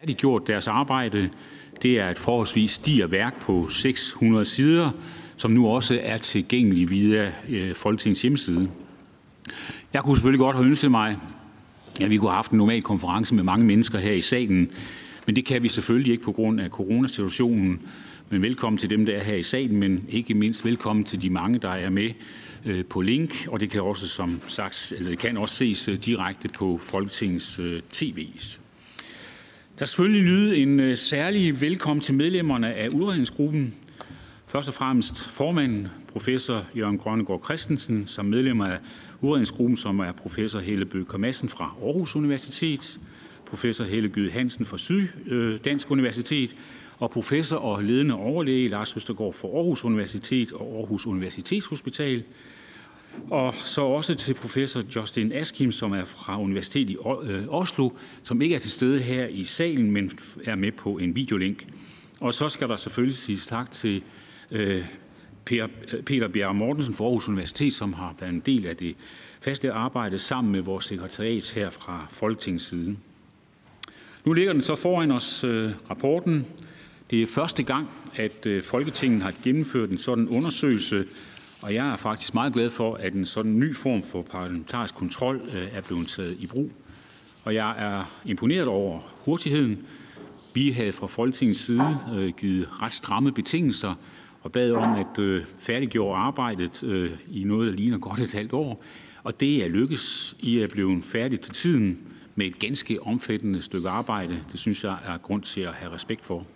færdiggjort deres arbejde. Det er et forholdsvis digert værk på 600 sider, som nu også er tilgængelig via øh, Folketingets hjemmeside. Jeg kunne selvfølgelig godt have ønsket mig, at vi kunne have haft en normal konference med mange mennesker her i salen, men det kan vi selvfølgelig ikke på grund af coronasituationen. Men velkommen til dem, der er her i salen, men ikke mindst velkommen til de mange, der er med øh, på link, og det kan også som sagt, eller det kan også ses øh, direkte på Folketingets TV's. Der skal selvfølgelig lyde en øh, særlig velkommen til medlemmerne af udredningsgruppen. Først og fremmest formanden, professor Jørgen Grønnegård Christensen, som medlemmer af udredningsgruppen, som er professor Helle Bøger Madsen fra Aarhus Universitet, professor Helle Gyde Hansen fra Syddansk øh, Universitet og professor og ledende overlæge Lars Østergaard fra Aarhus Universitet og Aarhus Universitetshospital. Og så også til professor Justin Askim, som er fra Universitetet i øh, Oslo, som ikke er til stede her i salen, men er med på en videolink. Og så skal der selvfølgelig siges tak til øh, øh, Peter Bjerre Mortensen fra Aarhus Universitet, som har været en del af det faste arbejde sammen med vores sekretariat her fra Folketingets side. Nu ligger den så foran os, øh, rapporten. Det er første gang, at øh, Folketinget har gennemført en sådan undersøgelse, og jeg er faktisk meget glad for, at en sådan ny form for parlamentarisk kontrol øh, er blevet taget i brug. Og jeg er imponeret over hurtigheden. Vi havde fra Folketingets side øh, givet ret stramme betingelser og bad om at øh, færdiggøre arbejdet i noget, der ligner godt et halvt år. Og det er lykkes. I er blevet færdig til tiden med et ganske omfattende stykke arbejde. Det synes jeg er grund til at have respekt for.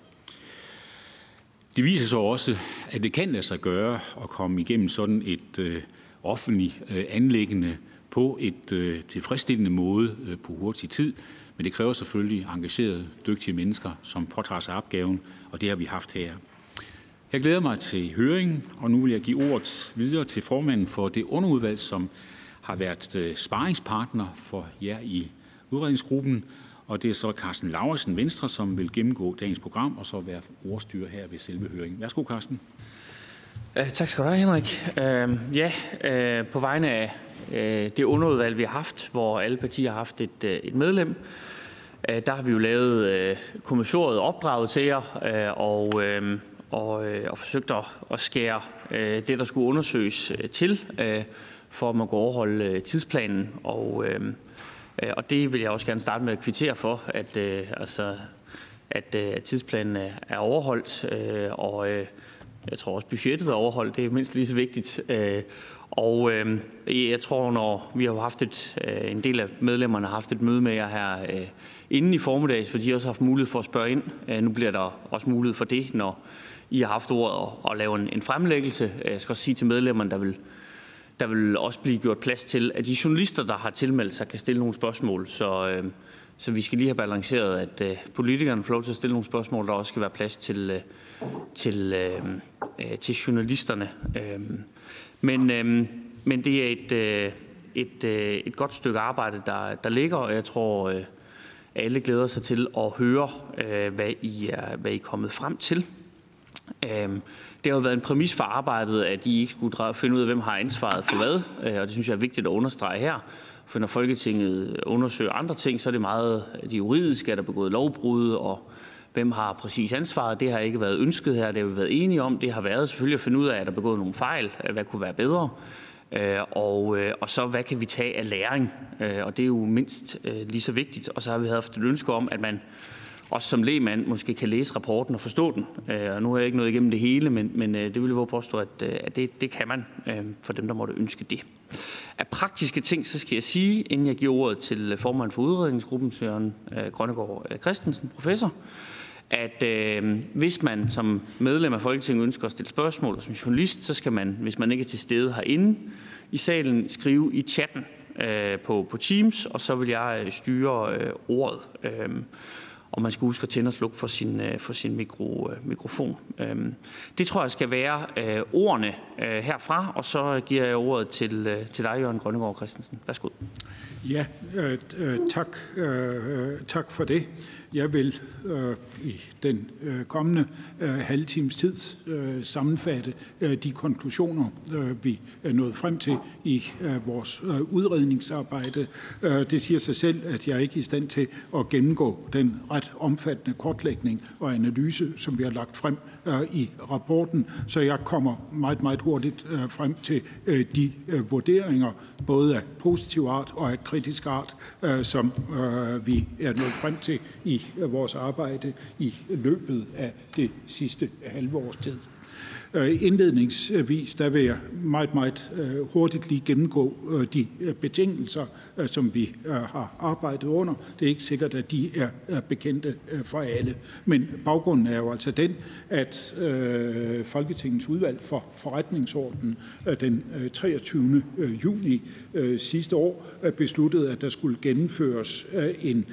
Det viser sig også, at det kan lade sig gøre at komme igennem sådan et øh, offentligt øh, anlæggende på et øh, tilfredsstillende måde øh, på hurtig tid. Men det kræver selvfølgelig engagerede, dygtige mennesker, som påtager sig opgaven, og det har vi haft her. Jeg glæder mig til høringen, og nu vil jeg give ordet videre til formanden for det underudvalg, som har været øh, sparringspartner for jer i udredningsgruppen, og det er så Carsten Laursen Venstre, som vil gennemgå dagens program og så være ordstyrer her ved selve høringen. Værsgo, Carsten. Uh, tak skal du have, Henrik. Øh, ja, øh, på vegne af øh, det underudvalg, vi har haft, hvor alle partier har haft et, øh, et medlem, øh, der har vi jo lavet øh, kommissoriet opdraget til jer, øh, og Øh, og øh, og forsøgt at skære øh, det, der skulle undersøges, øh, til, øh, for at man kunne overholde øh, tidsplanen. Og Øh, og det vil jeg også gerne starte med at kvittere for, at øh, altså, øh, at tidsplanen er overholdt, og jeg tror også, budgettet er overholdt. Det er mindst lige så vigtigt. Og jeg tror, når vi har haft et, en del af medlemmerne har haft et møde med jer her inden i formiddags, for de har også haft mulighed for at spørge ind. Nu bliver der også mulighed for det, når i har haft ordet og, og lave en, en fremlæggelse. Jeg skal også sige til medlemmerne, der vil, der vil også blive gjort plads til, at de journalister, der har tilmeldt sig, kan stille nogle spørgsmål. Så, øh, så vi skal lige have balanceret, at øh, politikerne får lov til at stille nogle spørgsmål, der også skal være plads til, øh, til, øh, øh til journalisterne. Øh, men, øh, men det er et, øh, et, øh, et godt stykke arbejde, der, der ligger, og jeg tror, øh, alle glæder sig til at høre, øh, hvad, I er, hvad I er kommet frem til. Øh, det har jo været en præmis for arbejdet, at I ikke skulle finde ud af, hvem har ansvaret for hvad, øh, og det synes jeg er vigtigt at understrege her. For når Folketinget undersøger andre ting, så er det meget øh, de juridiske, er der begået lovbrud, og hvem har præcis ansvaret. Det har ikke været ønsket her, det har vi været enige om. Det har været selvfølgelig at finde ud af, at der er begået nogle fejl, øh, hvad kunne være bedre, og, og så hvad kan vi tage af læring, og det er jo mindst lige så vigtigt. Og så har vi haft et ønske om, at man også som lægmand måske kan læse rapporten og forstå den. Øh, og nu har jeg ikke nået igennem det hele, men, men øh, det vil jeg våge påstå, at, øh, at det, det kan man for dem, der måtte ønske det. Af praktiske ting, så skal jeg sige, inden jeg giver ordet til formand for udredningsgruppen, Søren Grønnegård Christensen, professor, at øh, hvis man som medlem af Folketinget ønsker at stille spørgsmål, og som journalist, så skal man, hvis man ikke er til stede herinde i salen, skrive i chatten øh, på, på Teams, og så vil jeg styre øh, ordet. Øh, og man skal huske at tænde og slukke for sin, øh, for sin mikro, øh, mikrofon. Øhm, det tror jeg skal være øh, ordene herfra, og så giver jeg ordet til, til dig, Jørgen Grønnegård Christensen. Værsgo. Ja, øh, tak, øh, tak for det. Jeg vil øh, i den øh, kommende øh, halve times tid øh, sammenfatte øh, de konklusioner, øh, vi er nået frem til i øh, vores øh, udredningsarbejde. Øh, det siger sig selv, at jeg er ikke er i stand til at gennemgå den ret omfattende kortlægning og analyse, som vi har lagt frem øh, i rapporten, så jeg kommer meget, meget hurtigt øh, frem til øh, de øh, vurderinger, både af positiv art og af kritisk art, øh, som øh, vi er nået frem til i vores arbejde i løbet af det sidste halve års tid. Øh, indledningsvis der vil jeg meget, meget øh, hurtigt lige gennemgå øh, de betingelser, som vi har arbejdet under. Det er ikke sikkert, at de er bekendte for alle. Men baggrunden er jo altså den, at Folketingets udvalg for forretningsordenen den 23. juni sidste år besluttede, at der skulle gennemføres en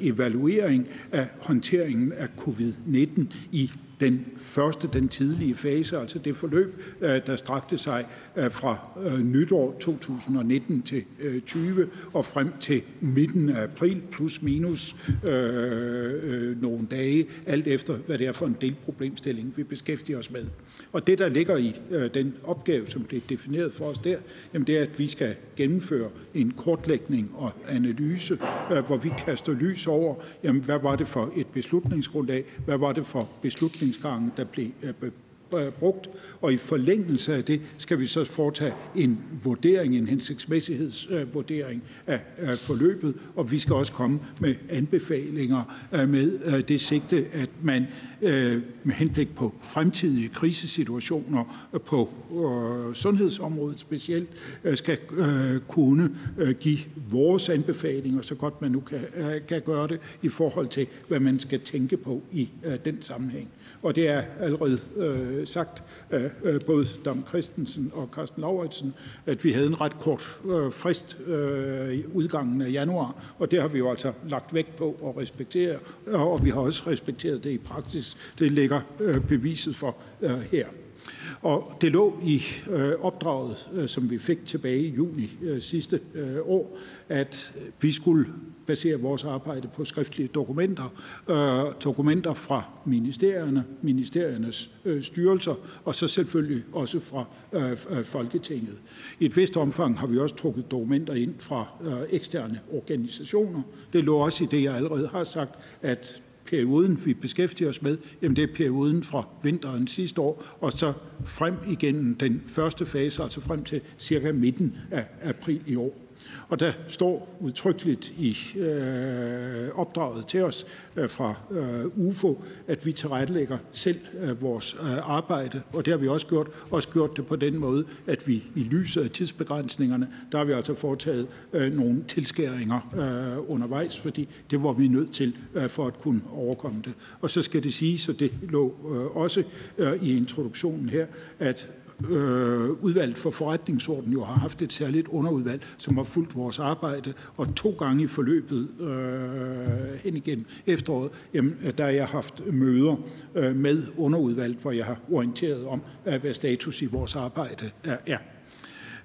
evaluering af håndteringen af covid-19 i den første, den tidlige fase, altså det forløb, øh, der strakte sig øh, fra øh, nytår 2019 til 20 og frem til midten af april, plus minus øh, nogle dage, alt efter hvad det er for en delproblemstilling, vi beskæftiger os med. Og det, der ligger i øh, den opgave, som blev defineret for os der, jamen det er, at vi skal gennemføre en kortlægning og analyse, øh, hvor vi kaster lys over, jamen hvad var det for et beslutningsgrundlag, hvad var det for beslutningsgangen, der blev øh, Øh, brugt, og i forlængelse af det skal vi så foretage en vurdering, en hensigtsmæssighedsvurdering af forløbet, og vi skal også komme med anbefalinger øh, med øh, det sigte, at man med henblik på fremtidige krisesituationer på sundhedsområdet specielt skal kunne give vores anbefalinger, så godt man nu kan, kan gøre det, i forhold til, hvad man skal tænke på i den sammenhæng. Og det er allerede øh, sagt af øh, både Dam Christensen og Carsten Lauritsen, at vi havde en ret kort øh, frist øh, i udgangen af januar, og det har vi jo altså lagt vægt på at respektere, og vi har også respekteret det i praksis. Det ligger øh, beviset for øh, her. Og det lå i øh, opdraget, øh, som vi fik tilbage i juni øh, sidste øh, år, at vi skulle basere vores arbejde på skriftlige dokumenter, øh, dokumenter fra ministerierne, ministeriernes øh, styrelser, og så selvfølgelig også fra øh, øh Folketinget. I et vist omfang har vi også trukket dokumenter ind fra øh, eksterne organisationer. Det lå også i det, jeg allerede har sagt, at perioden, vi beskæftiger os med, jamen det er perioden fra vinteren sidste år, og så frem igennem den første fase, altså frem til cirka midten af april i år. Og der står udtrykkeligt i øh, opdraget til os øh, fra øh, UFO, at vi tilrettelægger selv øh, vores øh, arbejde, og det har vi også gjort, også gjort det på den måde, at vi i lyset af tidsbegrænsningerne, der har vi altså foretaget øh, nogle tilskæringer øh, undervejs, fordi det var vi nødt til øh, for at kunne overkomme det. Og så skal det siges, og det lå øh, også øh, i introduktionen her, at øh, udvalget for forretningsorden jo har haft et særligt underudvalg, som har fulgt vores arbejde, og to gange i forløbet øh, hen igennem efteråret, jamen, øh, der har jeg haft møder øh, med underudvalget, hvor jeg har orienteret om, øh, hvad status i vores arbejde er.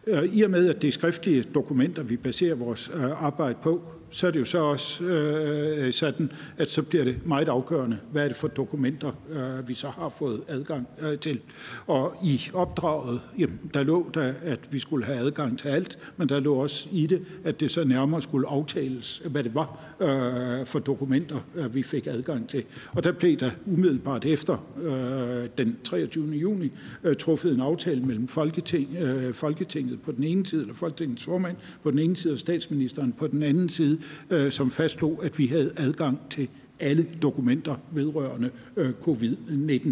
Øh, I og med, at det er skriftlige dokumenter, vi baserer vores arbejde på, så er det jo så også øh, øh, sådan, at så bliver det meget afgørende, hvad er det for dokumenter, øh, vi så har fået adgang øh, til. Og i opdraget, jamen, der lå der, at vi skulle have adgang til alt, men der lå også i det, at det så nærmere skulle aftales, hvad det var øh, for dokumenter, øh, vi fik adgang til. Og der blev der umiddelbart efter øh, den 23. juni øh, truffet en aftale mellem Folketing, øh, Folketinget på den ene side, eller Folketingets formand på den ene side, og statsministeren på den anden side, øh, som fastslog, at vi havde adgang til alle dokumenter vedrørende øh, covid-19.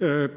Øh,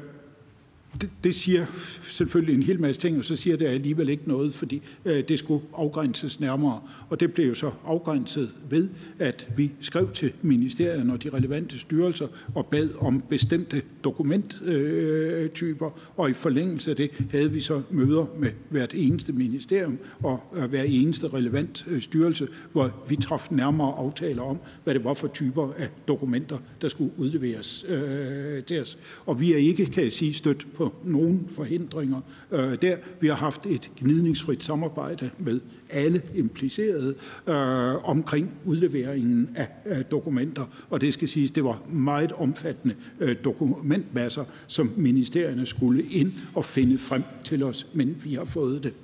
det, det siger selvfølgelig en hel masse ting, og så siger det alligevel ikke noget, fordi øh, det skulle afgrænses nærmere. Og det blev jo så afgrænset ved, at vi skrev til ministerierne og de relevante styrelser og bad om bestemte dokumenttyper, øh, og i forlængelse af det havde vi så møder med hvert eneste ministerium og øh, hver eneste relevant øh, styrelse, hvor vi traf nærmere aftaler om, hvad det var for typer af dokumenter, der skulle udleveres øh, til os. Og vi er ikke, kan jeg sige, stødt på på nogen forhindringer øh, der. Vi har haft et gnidningsfrit samarbejde med alle implicerede øh, omkring udleveringen af øh, dokumenter, og det skal siges, det var meget omfattende øh, dokumentmasser, som ministerierne skulle ind og finde frem til os, men vi har fået det.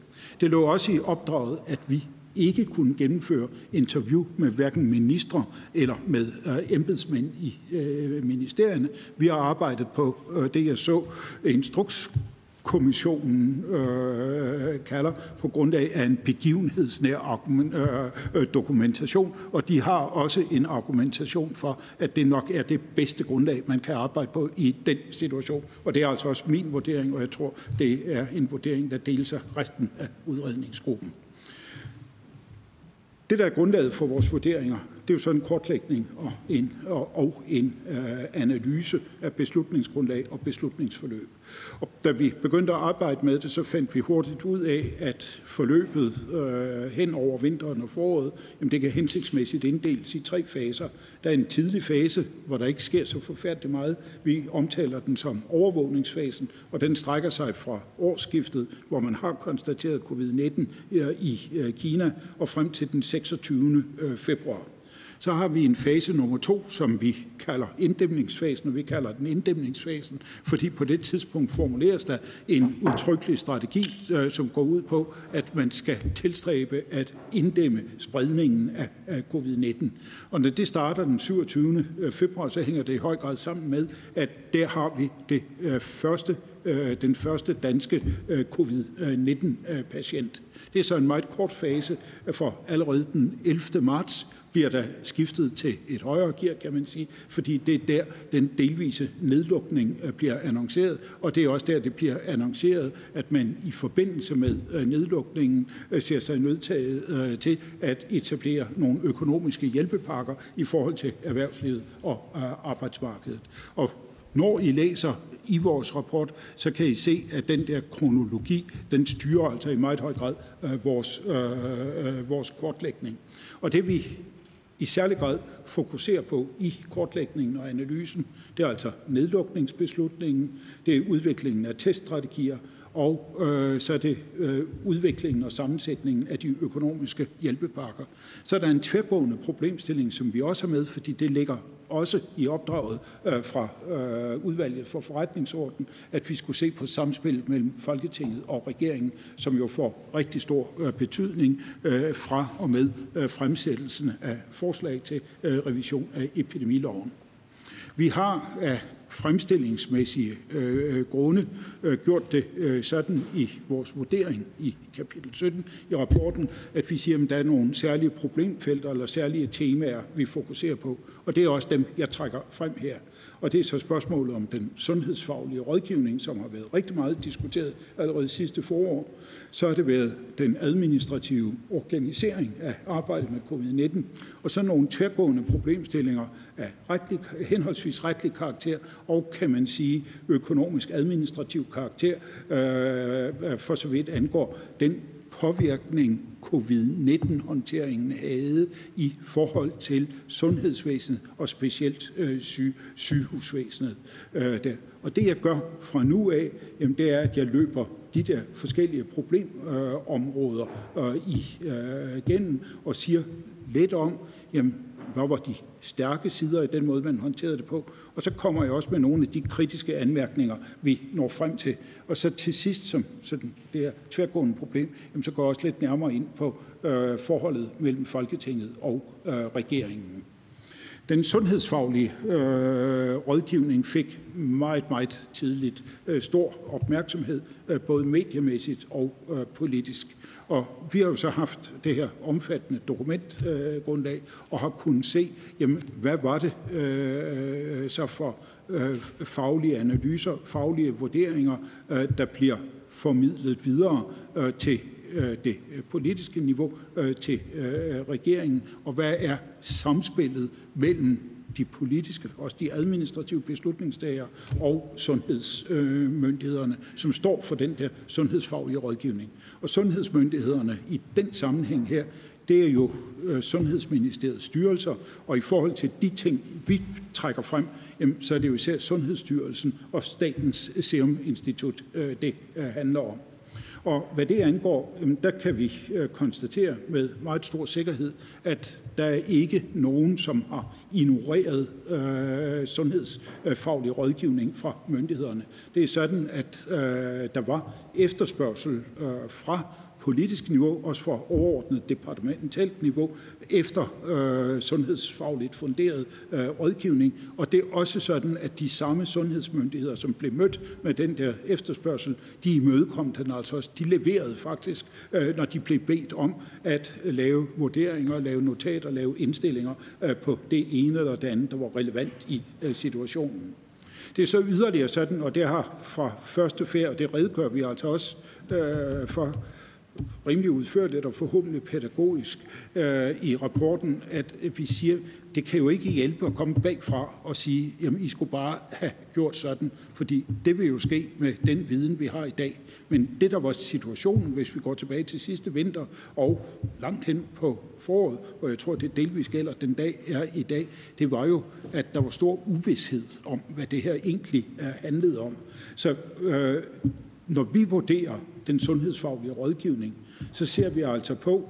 Det lå også i opdraget, at vi ikke kunne gennemføre interview med hverken ministre eller med øh, embedsmænd i øh, ministerierne. Vi har arbejdet på øh, det, jeg så instruks kommissionen øh, kalder på grundlag af en begivenhedsnær argument, øh, øh, dokumentation, og de har også en argumentation for, at det nok er det bedste grundlag, man kan arbejde på i den situation. Og det er altså også min vurdering, og jeg tror, det er en vurdering, der deles af resten af udredningsgruppen. Det, der er grundlaget for vores vurderinger, det er jo sådan en kortlægning og en, og, og en øh, analyse af beslutningsgrundlag og beslutningsforløb. Og da vi begyndte at arbejde med det, så fandt vi hurtigt ud af, at forløbet øh, hen over vinteren og foråret, jamen det kan hensigtsmæssigt inddeles i tre faser. Der er en tidlig fase, hvor der ikke sker så forfærdeligt meget. Vi omtaler den som overvågningsfasen, og den strækker sig fra årsskiftet, hvor man har konstateret covid-19 øh, i øh, Kina, og frem til den 26. Øh, februar. Så har vi en fase nummer to, som vi kalder inddæmningsfasen, og vi kalder den inddæmningsfasen, fordi på det tidspunkt formuleres der en udtrykkelig strategi, øh, som går ud på, at man skal tilstræbe at inddæmme spredningen af, covid-19. Og når det starter den 27. Øh, februar, så hænger det i høj grad sammen med, at der har vi det øh, første, den første danske covid-19-patient. Det er så en meget kort fase, for allerede den 11. marts bliver der skiftet til et højere gear, kan man sige, fordi det er der, den delvise nedlukning øh, bliver annonceret, og det er også der, det bliver annonceret, at man i forbindelse med øh, nedlukningen øh, ser sig nødtaget til at etablere nogle økonomiske hjælpepakker i forhold til erhvervslivet og arbejdsmarkedet. Og når I læser i vores rapport, så kan I se, at den der kronologi, den styrer altså i meget høj grad øh, vores, øh, vores kortlægning. Og det vi i særlig grad fokuserer på i kortlægningen og analysen, det er altså nedlukningsbeslutningen, det er udviklingen af teststrategier, og øh, så er det øh, udviklingen og sammensætningen af de økonomiske hjælpepakker. Så er der en tværgående problemstilling, som vi også har med, fordi det ligger også i opdraget øh, fra øh, udvalget for forretningsorden, at vi skulle se på samspillet mellem Folketinget og regeringen, som jo får rigtig stor øh, betydning øh, fra og med øh, fremsættelsen af forslag til øh, revision af epidemiloven. Vi har af fremstillingsmæssige øh, øh, grunde øh, gjort det øh, sådan i vores vurdering i kapitel 17 i rapporten, at vi siger, at der er nogle særlige problemfelter eller særlige temaer, vi fokuserer på. Og det er også dem, jeg trækker frem her. Og det er så spørgsmålet om den sundhedsfaglige rådgivning, som har været rigtig meget diskuteret allerede sidste forår. Så har det været den administrative organisering af arbejdet med covid-19, og så nogle tværgående problemstillinger af retlig, henholdsvis retlig karakter og, kan man sige, økonomisk administrativ karakter, øh, øh for så vidt angår den påvirkning, covid-19-håndteringen havde i forhold til sundhedsvæsenet og specielt øh, syg, sygehusvæsenet. Øh, der. Og det jeg gør fra nu af, jamen, det er, at jeg løber de der forskellige problemområder øh, øh i, øh, igennem og siger lidt om, jamen, hvad var de stærke sider i den måde, man håndterede det på. Og så kommer jeg også med nogle af de kritiske anmærkninger, vi når frem til. Og så til sidst, som sådan det her tværgående problem, jamen, så går jeg også lidt nærmere ind på øh, forholdet mellem Folketinget og øh, regeringen. Den sundhedsfaglige øh, rådgivning fik meget, meget tidligt øh, stor opmærksomhed, øh, både mediemæssigt og øh, politisk. Og vi har jo så haft det her omfattende dokumentgrundlag øh, og har kunnet se, jamen, hvad var det øh, så for øh, faglige analyser, faglige vurderinger, øh, der bliver formidlet videre øh, til Øh, det politiske niveau øh, til øh, regeringen, og hvad er samspillet mellem de politiske, også de administrative beslutningsdager og sundhedsmyndighederne, som står for den der sundhedsfaglige rådgivning. Og sundhedsmyndighederne i den sammenhæng her, det er jo øh, Sundhedsministeriets styrelser, og i forhold til de ting, vi trækker frem, jamen, så er det jo især Sundhedsstyrelsen og Statens Serum Institut, øh, det øh, handler om. Og hvad det angår, der kan vi øh, konstatere med meget stor sikkerhed, at der er ikke nogen, som har ignoreret øh, sundhedsfaglig rådgivning fra myndighederne. Det er sådan, at øh, der var efterspørgsel øh, fra politisk niveau, også for overordnet departementalt niveau, efter øh, sundhedsfagligt funderet øh, rådgivning. Og det er også sådan, at de samme sundhedsmyndigheder, som blev mødt med den der efterspørgsel, de imødekom den altså også. De leverede faktisk, øh, når de blev bedt om at lave vurderinger, lave notater, lave indstillinger øh, på det ene eller det andet, der var relevant i øh, situationen. Det er så yderligere sådan, og det har fra første færd, og det redegør vi altså også øh, for, rimelig udførligt og forhåbentlig pædagogisk øh, i rapporten, at vi siger, det kan jo ikke hjælpe at komme bagfra og sige, jamen I skulle bare have gjort sådan, fordi det vil jo ske med den viden, vi har i dag. Men det, der var situationen, hvis vi går tilbage til sidste vinter og langt hen på foråret, og jeg tror, det delvis gælder den dag er i dag, det var jo, at der var stor uvidshed om, hvad det her egentlig øh, handlede om. Så øh, når vi vurderer den sundhedsfaglige rådgivning, så ser vi altså på,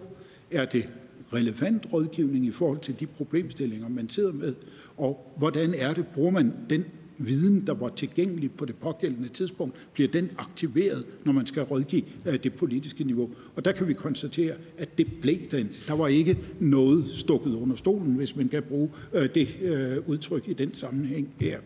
er det relevant rådgivning i forhold til de problemstillinger, man sidder med, og hvordan er det, bruger man den viden, der var tilgængelig på det pågældende tidspunkt, bliver den aktiveret, når man skal rådgive øh, det politiske niveau. Og der kan vi konstatere, at det blev den. Der var ikke noget stukket under stolen, hvis man kan bruge øh, det øh, udtryk i den sammenhæng her.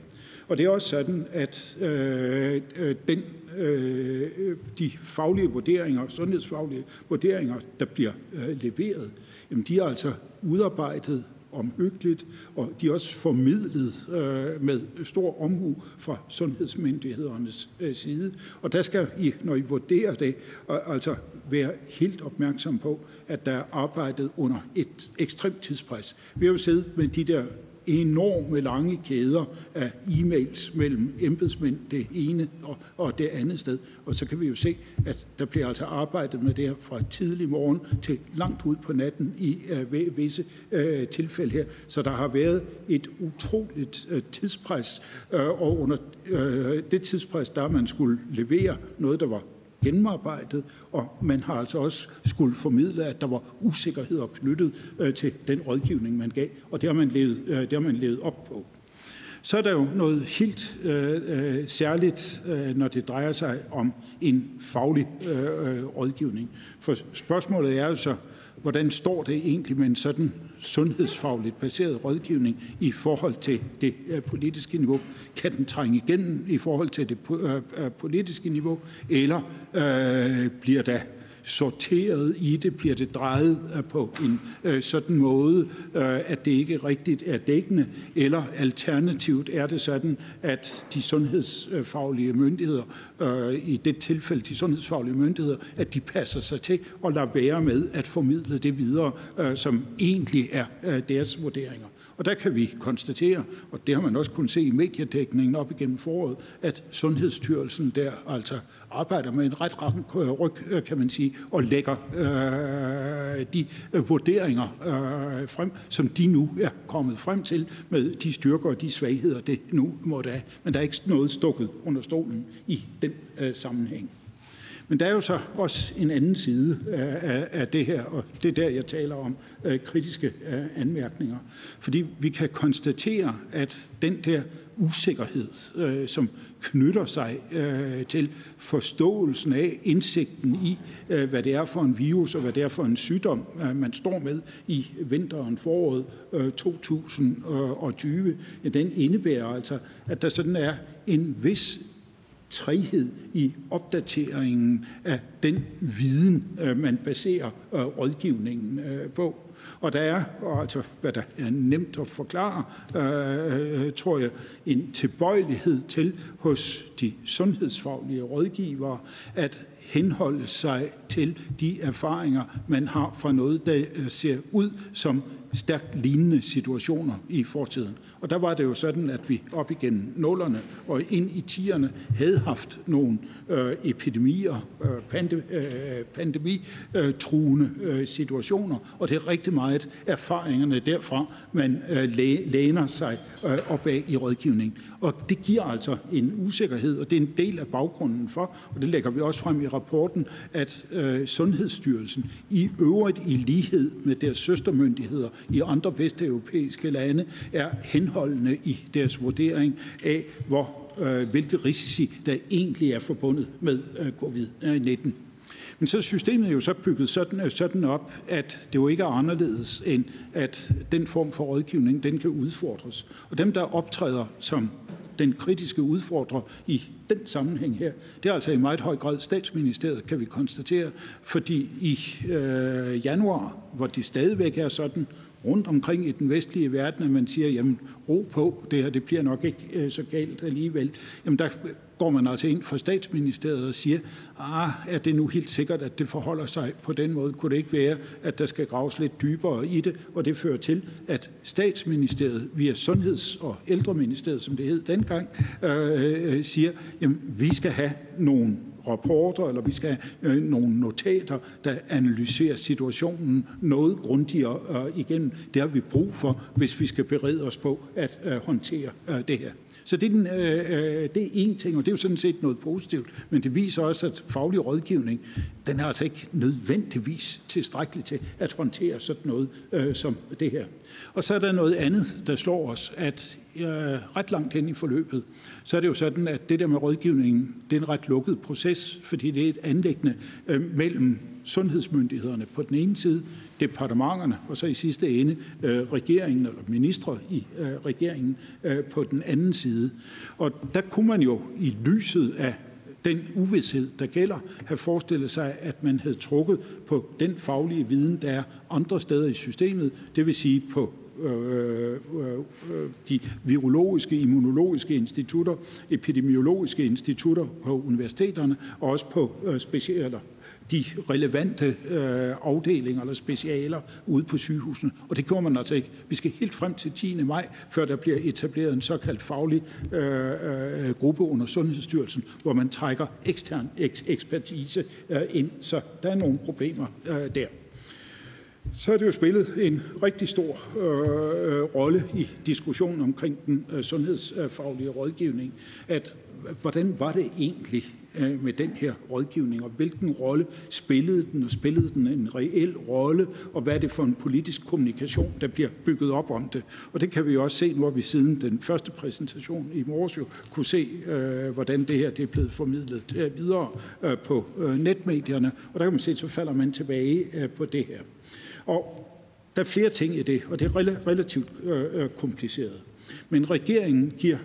Og det er også sådan, at øh, den øh, de faglige vurderinger, sundhedsfaglige vurderinger, der bliver øh, leveret, jamen de er altså udarbejdet omhyggeligt, og de er også formidlet øh, med stor omhu fra sundhedsmyndighedernes øh, side. Og der skal I, når I vurderer det, altså være helt opmærksom på, at der er arbejdet under et ekstremt tidspres. Vi har jo siddet med de der enorme lange kæder af e-mails mellem embedsmænd det ene og, og det andet sted. Og så kan vi jo se, at der bliver altså arbejdet med det her fra tidlig morgen til langt ud på natten i uh, visse uh, tilfælde her. Så der har været et utroligt uh, tidspres, uh, og under uh, det tidspres, der man skulle levere noget, der var gennemarbejdet, og man har altså også skulle formidle, at der var usikkerheder knyttet øh, til den rådgivning, man gav, og det har man levet, øh, det har man levet op på. Så er der jo noget helt øh, øh særligt, øh, når det drejer sig om en faglig øh, øh rådgivning. For spørgsmålet er jo så, hvordan står det egentlig med en sådan sundhedsfagligt baseret rådgivning i forhold til det øh, politiske niveau? Kan den trænge igennem i forhold til det øh, øh, politiske niveau, eller øh, bliver der sorteret i det, bliver det drejet øh, på en øh, sådan måde, øh, at det ikke rigtigt er dækkende, eller alternativt er det sådan, at de sundhedsfaglige myndigheder, øh, i det tilfælde de sundhedsfaglige myndigheder, at de passer sig til og lader være med at formidle det videre, øh, som egentlig er øh, deres vurderinger. Og der kan vi konstatere, og det har man også kunnet se i mediedækningen op igennem foråret, at Sundhedsstyrelsen der altså arbejder med en ret rank ryg, øh, kan man sige, og lægger øh, de øh, vurderinger øh, frem, som de nu er kommet frem til med de styrker og de svagheder, det nu måtte have. Men der er ikke noget stukket under stolen i den øh, sammenhæng. Men der er jo så også en anden side af, af det her, og det er der, jeg taler om øh, kritiske øh, anmærkninger. Fordi vi kan konstatere, at den der usikkerhed, øh, som knytter sig øh, til forståelsen af indsigten i, øh, hvad det er for en virus og hvad det er for en sygdom, øh, man står med i vinteren foråret øh, 2020, øh, ja, den indebærer altså, at der sådan er en vis træhed i opdateringen af den viden, øh, man baserer øh, rådgivningen øh, på. Og der er, altså hvad der er nemt at forklare, øh, tror jeg, en tilbøjelighed til hos de sundhedsfaglige rådgivere at henholde sig til de erfaringer, man har fra noget, der ser ud som stærkt lignende situationer i fortiden. Og der var det jo sådan, at vi op igennem nullerne og ind i tierne havde haft nogle øh, epidemier, øh, pande, øh, pandemitruende øh, øh, situationer, og det er rigtig meget erfaringerne derfra, man øh, læner sig øh, op i rådgivning. Og det giver altså en usikkerhed, og det er en del af baggrunden for, og det lægger vi også frem i rapporten, at øh, Sundhedsstyrelsen i øvrigt i lighed med deres søstermyndigheder i andre vesteuropæiske lande er henholdende i deres vurdering af, hvor, øh, hvilke risici der egentlig er forbundet med øh, covid-19. Men så er systemet jo så bygget sådan, øh, sådan op, at det jo ikke er anderledes, end at den form for rådgivning, den kan udfordres. Og dem, der optræder som den kritiske udfordrer i den sammenhæng her, det er altså i meget høj grad statsministeriet, kan vi konstatere, fordi i øh, januar, hvor det stadigvæk er sådan, rundt omkring i den vestlige verden, at man siger, jamen ro på, det her det bliver nok ikke øh, så galt alligevel. Jamen der går man altså ind for statsministeriet og siger, ah, er det nu helt sikkert, at det forholder sig på den måde? Kunne det ikke være, at der skal graves lidt dybere i det? Og det fører til, at statsministeriet via Sundheds- og Ældreministeriet, som det hed dengang, øh, øh siger, jamen vi skal have nogle rapporter, eller vi skal have øh, nogle notater, der analyserer situationen noget grundigere øh, igennem. Det har vi brug for, hvis vi skal berede os på at øh, håndtere øh, det her. Så det er, den, øh, øh, det er en ting, og det er jo sådan set noget positivt, men det viser også, at faglig rådgivning, den er altså ikke nødvendigvis tilstrækkelig til at håndtere sådan noget øh, som det her. Og så er der noget andet, der slår os, at øh, ret langt hen i forløbet, så er det jo sådan, at det der med rådgivningen, det er en ret lukket proces, fordi det er et anlæggende øh, mellem sundhedsmyndighederne på den ene side, departementerne og så i sidste ende øh, regeringen eller ministre i øh, regeringen øh, på den anden side. Og der kunne man jo i lyset af den uvidshed, der gælder, have forestillet sig, at man havde trukket på den faglige viden, der er andre steder i systemet, det vil sige på Øh, øh, øh, de virologiske, immunologiske institutter, epidemiologiske institutter på universiteterne, og også på øh, de relevante afdelinger eller specialer ude på sygehusene. Og det gjorde man altså ikke. Vi skal helt frem til 10. maj, før der bliver etableret en såkaldt faglig gruppe under Sundhedsstyrelsen, hvor man trækker ekstern ekspertise ind. Så der er nogle problemer der. Så har det jo spillet en rigtig stor øh, øh, rolle i diskussionen omkring den øh, sundhedsfaglige rådgivning, at hvordan var det egentlig, Øh, med den her rådgivning, og hvilken rolle spillede den, og spillede den en reel rolle, og hvad er det for en politisk kommunikation, der bliver bygget op om det. Og det kan vi jo også se, nu har vi siden den første præsentation i morges jo kunne se, øh, hvordan det her det er blevet formidlet øh, videre øh, på øh, netmedierne, og der kan man se, så falder man tilbage øh, på det her. Og der er flere ting i det, og det er relativt øh, øh, kompliceret. Men regeringen giver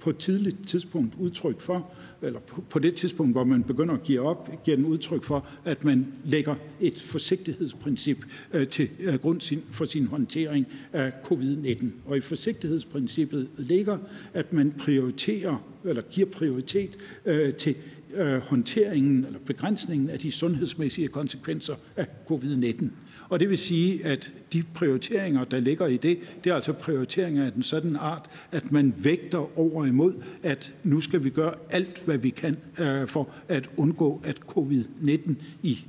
på et tidligt tidspunkt udtryk for, eller på det tidspunkt, hvor man begynder at give op, giver den udtryk for, at man lægger et forsigtighedsprincip øh, til øh, grund for sin håndtering af covid-19. Og i forsigtighedsprincippet ligger, at man prioriterer, eller giver prioritet øh, til øh, håndteringen eller begrænsningen af de sundhedsmæssige konsekvenser af covid-19. Og det vil sige, at de prioriteringer, der ligger i det, det er altså prioriteringer af den sådan art, at man vægter over imod, at nu skal vi gøre alt, hvad vi kan øh, for at undgå, at covid-19 i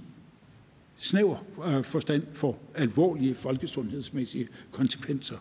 snæver øh, forstand får alvorlige folkesundhedsmæssige konsekvenser.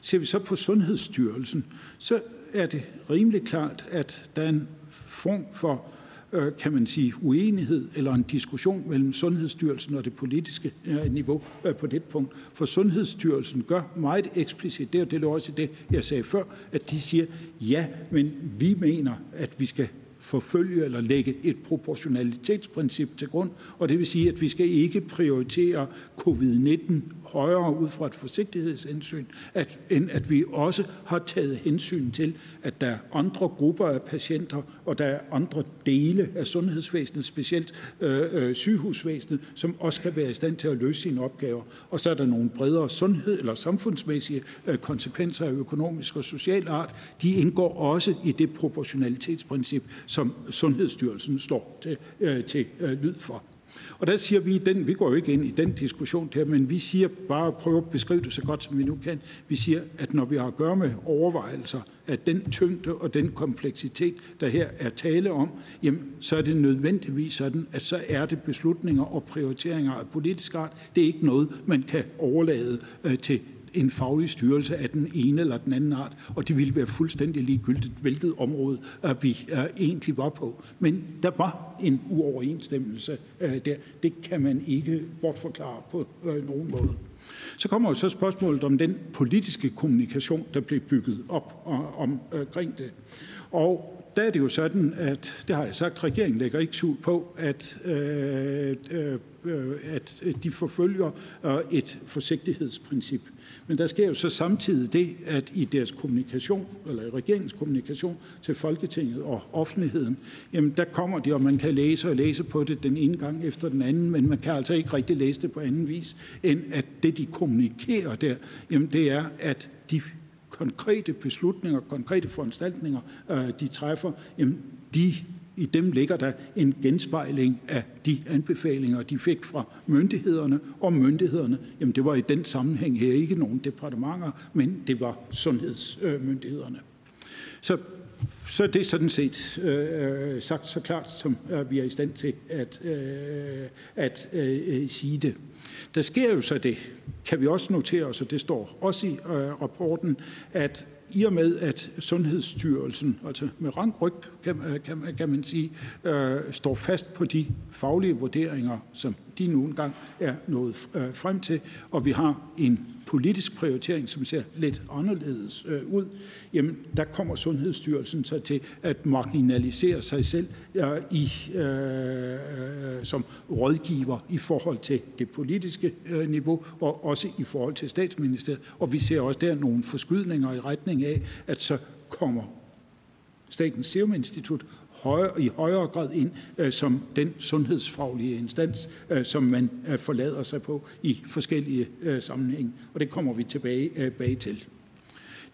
Ser vi så på Sundhedsstyrelsen, så er det rimelig klart, at der er en form for Øh, Øh, kan man sige, uenighed eller en diskussion mellem Sundhedsstyrelsen og det politiske øh, niveau øh, på det punkt. For Sundhedsstyrelsen gør meget eksplicit, det er det også det, jeg sagde før, at de siger, ja, men vi mener, at vi skal forfølge eller lægge et proportionalitetsprincip til grund, og det vil sige, at vi skal ikke prioritere covid-19 højere ud fra et forsigtighedshensyn, at, end at vi også har taget hensyn til, at der er andre grupper af patienter, og der er andre dele af sundhedsvæsenet, specielt øh, øh, sygehusvæsenet, som også kan være i stand til at løse sine opgaver. Og så er der nogle bredere sundhed- eller samfundsmæssige øh, konsekvenser af økonomisk og social art. De indgår også i det proportionalitetsprincip, som Sundhedsstyrelsen står til, øh, til øh, lyd for. Og der siger vi, den, vi går jo ikke ind i den diskussion her, men vi siger bare prøv at beskrive det så godt, som vi nu kan. Vi siger, at når vi har at gøre med overvejelser af den tyngde og den kompleksitet, der her er tale om, jamen, så er det nødvendigvis sådan, at så er det beslutninger og prioriteringer af politisk art. Det er ikke noget, man kan overlade øh, til en faglig styrelse af den ene eller den anden art, og det ville være fuldstændig ligegyldigt, hvilket område at vi uh, egentlig var på. Men der var en uoverensstemmelse uh, der. Det kan man ikke bortforklare på uh, nogen måde. Så kommer jo så spørgsmålet om den politiske kommunikation, der blev bygget op omkring det. Og der er det jo sådan, at, det har jeg sagt, regeringen lægger ikke skjul på, at, øh, øh, at de forfølger øh, et forsigtighedsprincip. Men der sker jo så samtidig det, at i deres kommunikation, eller i regeringens kommunikation til Folketinget og offentligheden, jamen der kommer de, og man kan læse og læse på det den ene gang efter den anden, men man kan altså ikke rigtig læse det på anden vis, end at det, de kommunikerer der, jamen det er, at de konkrete beslutninger, konkrete foranstaltninger, øh, de træffer, jamen de i dem ligger der en genspejling af de anbefalinger, de fik fra myndighederne, og myndighederne, jamen det var i den sammenhæng her ikke nogen departementer, men det var sundhedsmyndighederne. Så, så det er sådan set øh, sagt så klart, som øh, vi er i stand til at, øh, at øh, øh, sige det. Der sker jo så det, kan vi også notere os, og det står også i øh, rapporten, at i og med, at Sundhedsstyrelsen, altså med rangryg, kan, kan, kan man sige, øh, står fast på de faglige vurderinger, som de nu engang er nået øh, frem til, og vi har en politisk prioritering, som ser lidt anderledes øh, ud, jamen der kommer Sundhedsstyrelsen så til at marginalisere sig selv øh, i, øh, som rådgiver i forhold til det politiske øh, niveau, og også i forhold til statsministeriet. Og vi ser også der nogle forskydninger i retning af, at så kommer Statens Serum Institut højere, i højere grad ind øh, som den sundhedsfaglige instans, øh, som man øh, forlader sig på i forskellige øh, sammenhænge. Og det kommer vi tilbage, øh, bag til.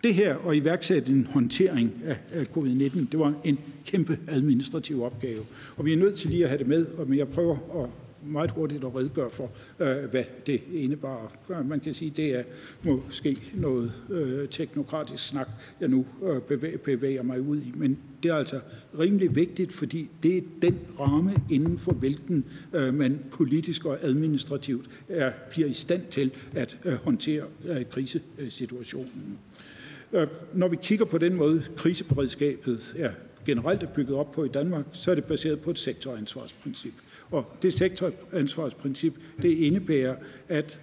Det her at iværksætte en håndtering af covid-19, det var en kæmpe administrativ opgave. Og vi er nødt til lige at have det med, og jeg prøver at meget hurtigt at redegøre for, øh, hvad det indebar. Man kan sige, det er måske noget øh, teknokratisk snak, jeg nu øh, bevæger, mig ud i, men det er altså rimelig vigtigt, fordi det er den ramme, inden for hvilken man politisk og administrativt er, bliver i stand til at håndtere krisesituationen. Når vi kigger på den måde, kriseberedskabet er generelt er bygget op på i Danmark, så er det baseret på et sektoransvarsprincip. Og det sektoransvarsprincip, det indebærer, at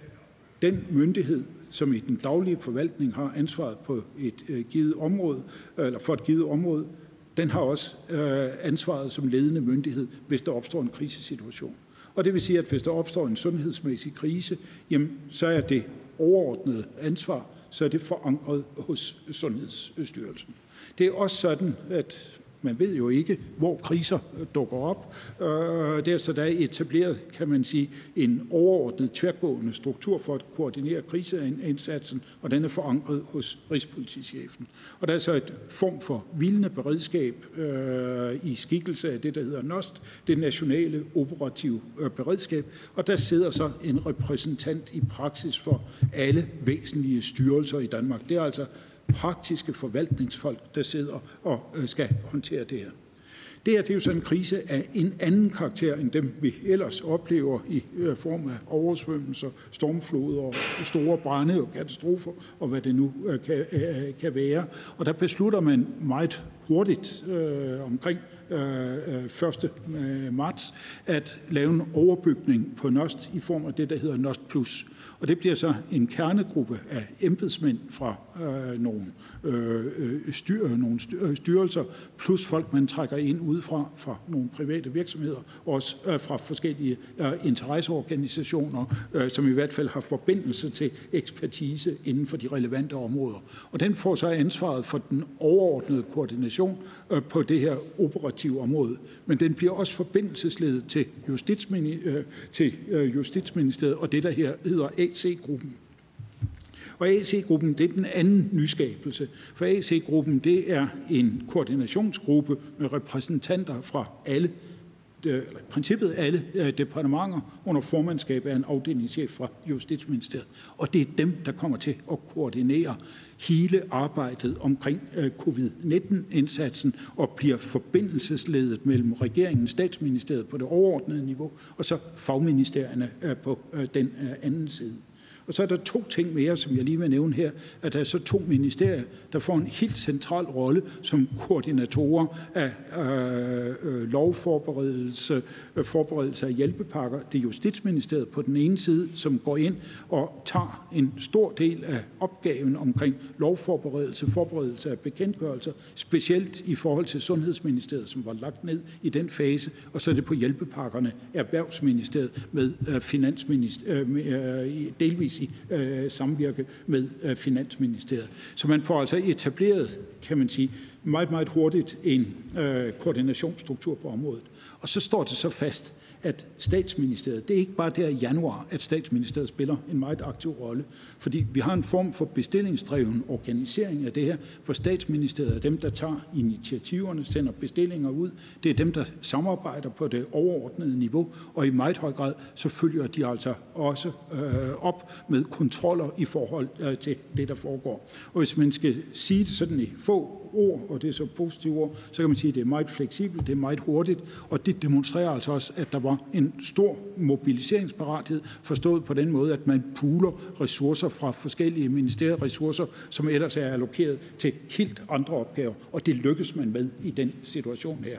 den myndighed, som i den daglige forvaltning har ansvaret på et øh, givet område, eller for et givet område, den har også øh, ansvaret som ledende myndighed, hvis der opstår en krisesituation. Og det vil sige, at hvis der opstår en sundhedsmæssig krise, jamen, så er det overordnede ansvar, så er det forankret hos Sundhedsstyrelsen. Det er også sådan, at man ved jo ikke, hvor kriser øh, dukker op. Øh, det er så der er etableret, kan man sige, en overordnet tværgående struktur for at koordinere kriseindsatsen, og den er forankret hos Rigspolitichefen. Og der er så et form for vildende beredskab øh, i skikkelse af det, der hedder NOST, det nationale operative øh, beredskab, og der sidder så en repræsentant i praksis for alle væsentlige styrelser i Danmark. Det er altså praktiske forvaltningsfolk, der sidder og øh, skal håndtere det her. Det her det er jo sådan en krise af en anden karakter end dem, vi ellers oplever i øh, form af oversvømmelser, stormfloder og store brænde og katastrofer og hvad det nu øh, kan, kan være. Og der beslutter man meget hurtigt øh, omkring øh, 1. marts at lave en overbygning på NOST i form af det, der hedder NOST Plus. Og det bliver så en kernegruppe af embedsmænd fra øh, nogle, øh, øh styr, nogle øh, styrelser, plus folk, man trækker ind udefra fra nogle private virksomheder, også øh, fra forskellige øh, interesseorganisationer, øh, som i hvert fald har forbindelse til ekspertise inden for de relevante områder. Og den får så ansvaret for den overordnede koordination øh, på det her operative område. Men den bliver også forbindelsesledet til, justitsmini, øh, til øh, Justitsministeriet og det, der her hedder AC-gruppen. Og AC-gruppen, det er den anden nyskabelse. For AC-gruppen, det er en koordinationsgruppe med repræsentanter fra alle eller princippet alle øh, departementer under formandskab af en afdelingschef fra Justitsministeriet. Og det er dem, der kommer til at koordinere hele arbejdet omkring øh, covid-19-indsatsen og bliver forbindelsesledet mellem regeringen, statsministeriet på det overordnede niveau, og så fagministerierne øh, på den anden side. Og så er der to ting mere, som jeg lige vil nævne her, at der er så to ministerier, der får en helt central rolle som koordinatorer af øh, øh, lovforberedelse, øh, forberedelse af hjælpepakker. Det er Justitsministeriet på den ene side, som går ind og tager en stor del af opgaven omkring lovforberedelse, forberedelse af bekendtgørelser, specielt i forhold til Sundhedsministeriet, som var lagt ned i den fase, og så er det på hjælpepakkerne Erhvervsministeriet med øh, Finansministeriet, øh, øh, delvis i øh, samvirke med øh, Finansministeriet. Så man får altså etableret, kan man sige, meget, meget hurtigt en øh, koordinationsstruktur på området. Og så står det så fast, at statsministeriet, det er ikke bare der i januar, at statsministeriet spiller en meget aktiv rolle, fordi vi har en form for bestillingsdreven organisering af det her, for statsministeriet er dem, der tager initiativerne, sender bestillinger ud, det er dem, der samarbejder på det overordnede niveau, og i meget høj grad, så følger de altså også øh, op med kontroller i forhold øh, til det, der foregår. Og hvis man skal sige det sådan i få ord, og det er så positive ord, så kan man sige, at det er meget fleksibelt, det er meget hurtigt, og det demonstrerer altså også, at der var en stor mobiliseringsparathed, forstået på den måde, at man puler ressourcer fra forskellige ministerier, ressourcer, som ellers er allokeret til helt andre opgaver, og det lykkes man med i den situation her.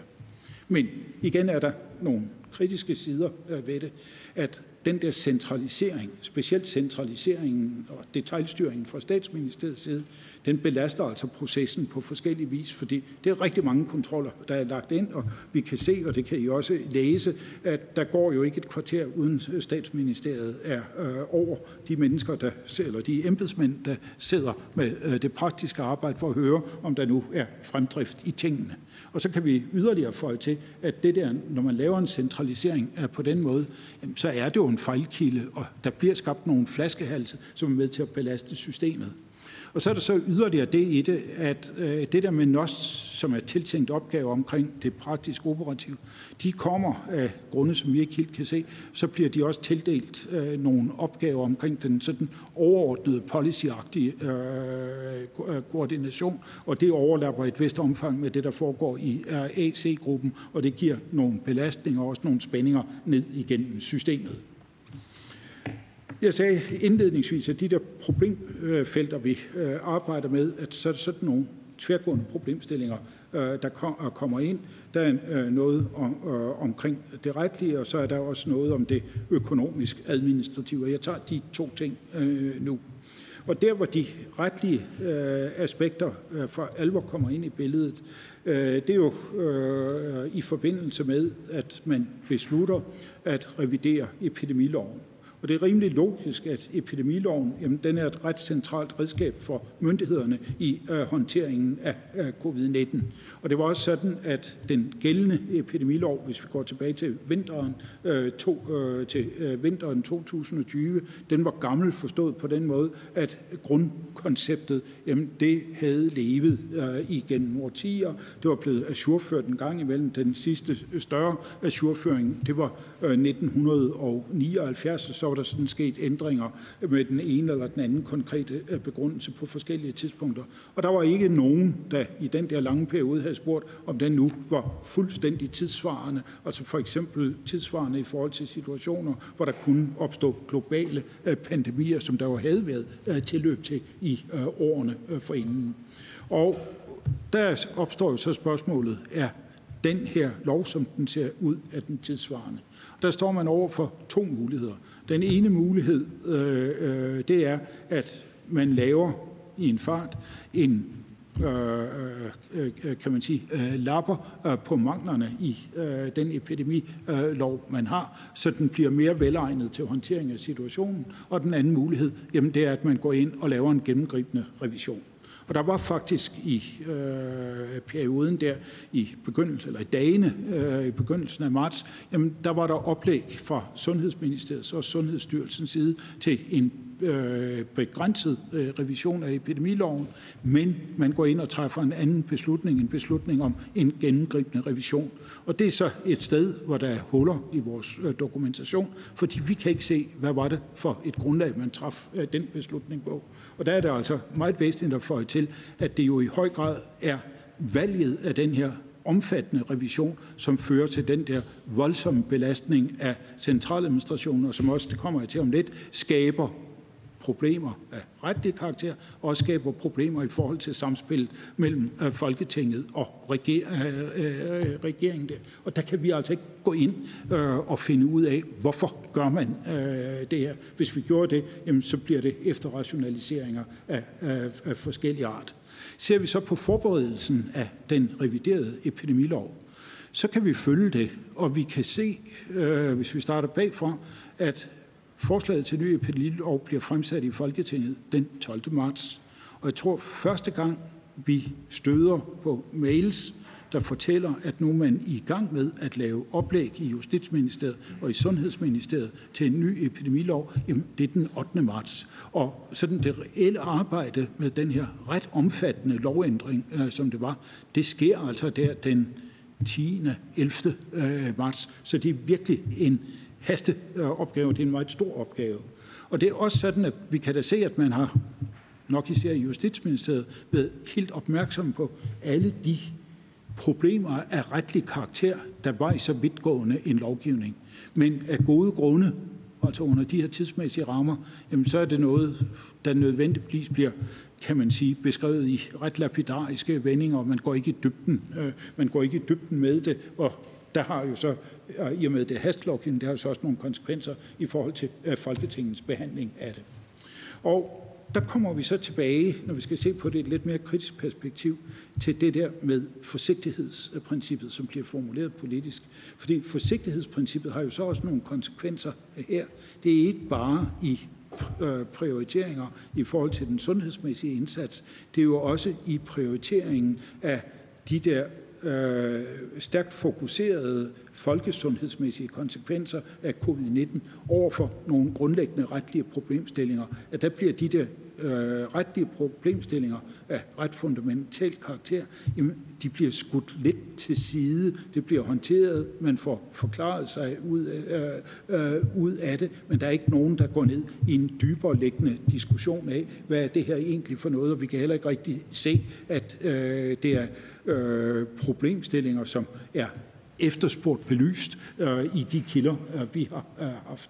Men igen er der nogle kritiske sider øh, ved det, at den der centralisering, specielt centraliseringen og detaljstyringen fra statsministeriets side, den belaster altså processen på forskellige vis, fordi det er rigtig mange kontroller, der er lagt ind, og vi kan se, og det kan I også læse, at der går jo ikke et kvarter uden statsministeriet er øh, over de mennesker, der, eller de embedsmænd, der sidder med øh, det praktiske arbejde for at høre, om der nu er fremdrift i tingene. Og så kan vi yderligere få til, at det der, når man laver en centralisering på den måde, så er det jo en fejlkilde, og der bliver skabt nogle flaskehalse, som er med til at belaste systemet. Og så er der så yderligere det i det, at øh, det der med NOS, som er tiltænkt opgave omkring det praktiske operativ, de kommer af grunde, som vi ikke helt kan se, så bliver de også tildelt øh, nogle opgaver omkring den sådan overordnede policyagtige øh, koordination, og det overlapper et vist omfang med det, der foregår i øh, AC-gruppen, og det giver nogle belastninger og også nogle spændinger ned igennem systemet. Jeg sagde indledningsvis, at de der problemfelter, vi øh, arbejder med, at så er det sådan nogle tværgående problemstillinger, øh, der øh, kommer ind. Der er noget om, omkring det retlige, og så er der også noget om det økonomisk administrative. Jeg tager de to ting nu. Og der, hvor de retlige aspekter for alvor kommer ind i billedet, det er jo i forbindelse med, at man beslutter at revidere epidemiloven. Og det er rimelig logisk, at epidemiloven jamen, den er et ret centralt redskab for myndighederne i øh, håndteringen af øh, covid-19. Og det var også sådan, at den gældende epidemilov, hvis vi går tilbage til vinteren, øh, to, øh, til øh, vinteren 2020, den var gammel forstået på den måde, at grundkonceptet, jamen, det havde levet øh, igennem årtier. Det var blevet ajourført en gang imellem. Den sidste øh, større ajourføring, det var øh, 1979, så var der sådan sket ændringer med den ene eller den anden konkrete øh, begrundelse på forskellige tidspunkter. Og der var ikke nogen, der i den der lange periode havde spurgt, om den nu var fuldstændig tidsvarende, altså for eksempel tidsvarende i forhold til situationer, hvor der kunne opstå globale øh, pandemier, som der jo havde været øh, tilløb til i årene forinden. Og der opstår jo så spørgsmålet, er den her lov, som den ser ud, af den tidsvarende? Der står man over for to muligheder. Den ene mulighed, øh, øh det er, at man laver i en fart en øh, øh, øh, kan man sige, øh, lapper øh, på manglerne i øh, den epidemilov, øh, man har, så den bliver mere velegnet til håndtering af situationen. Og den anden mulighed, jamen, det er, at man går ind og laver en gennemgribende revision. Og der var faktisk i øh, perioden der, i begyndelsen, eller i dagene øh, i begyndelsen af marts, jamen der var der oplæg fra Sundhedsministeriets og Sundhedsstyrelsens side til en øh, begrænset øh, revision af epidemiloven, men man går ind og træffer en anden beslutning, en beslutning om en gennemgribende revision. Og det er så et sted, hvor der er huller i vores øh, dokumentation, fordi vi kan ikke se, hvad var det for et grundlag, man traf øh, den beslutning på. Og der er det altså meget væsentligt at få til, at det jo i høj grad er valget af den her omfattende revision, som fører til den der voldsomme belastning af centraladministrationen, og som også, det kommer jeg til om lidt, skaber problemer af retlig karakter, og også skaber problemer i forhold til samspillet mellem øh, Folketinget og reger, øh, øh, regeringen. Der. Og der kan vi altså ikke gå ind øh, og finde ud af, hvorfor gør man øh, det her. Hvis vi gjorde det, jamen, så bliver det efterrationaliseringer af, af, af forskellige art. Ser vi så på forberedelsen af den reviderede epidemilov, så kan vi følge det, og vi kan se, øh, hvis vi starter bagfra, at forslaget til ny epidemilov bliver fremsat i Folketinget den 12. marts. Og jeg tror, første gang vi støder på mails der fortæller, at nu er man i gang med at lave oplæg i Justitsministeriet og i Sundhedsministeriet til en ny epidemilov. Jamen, det er den 8. marts. Og sådan det reelle arbejde med den her ret omfattende lovændring, øh, som det var, det sker altså der den 10. 11. Øh, marts. Så det er virkelig en hasteopgave. Det er en meget stor opgave. Og det er også sådan, at vi kan da se, at man har nok især i Justitsministeriet, været helt opmærksom på alle de problemer af retlig karakter, der var i så vidtgående en lovgivning. Men af gode grunde, altså under de her tidsmæssige rammer, jamen så er det noget, der nødvendigvis bliver kan man sige, beskrevet i ret lapidariske vendinger, og man går ikke i dybden, øh, man går ikke i dybden med det, og der har jo så, i og med det hastlovgivning, der har jo så også nogle konsekvenser i forhold til øh, Folketingets behandling af det. Og der kommer vi så tilbage, når vi skal se på det et lidt mere kritisk perspektiv, til det der med forsigtighedsprincippet, som bliver formuleret politisk. Fordi forsigtighedsprincippet har jo så også nogle konsekvenser her. Det er ikke bare i øh, prioriteringer i forhold til den sundhedsmæssige indsats. Det er jo også i prioriteringen af de der øh, stærkt fokuserede folkesundhedsmæssige konsekvenser af covid-19 over for nogle grundlæggende retlige problemstillinger, at der bliver de der øh, retlige problemstillinger af ret fundamental karakter, jamen, de bliver skudt lidt til side. Det bliver håndteret, man får forklaret sig ud, øh, øh, ud af det, men der er ikke nogen, der går ned i en dybere liggende diskussion af, hvad er det her egentlig for noget, og vi kan heller ikke rigtig se, at øh, det er øh, problemstillinger, som er efterspurgt belyst øh, i de kilder, øh, vi har øh, haft.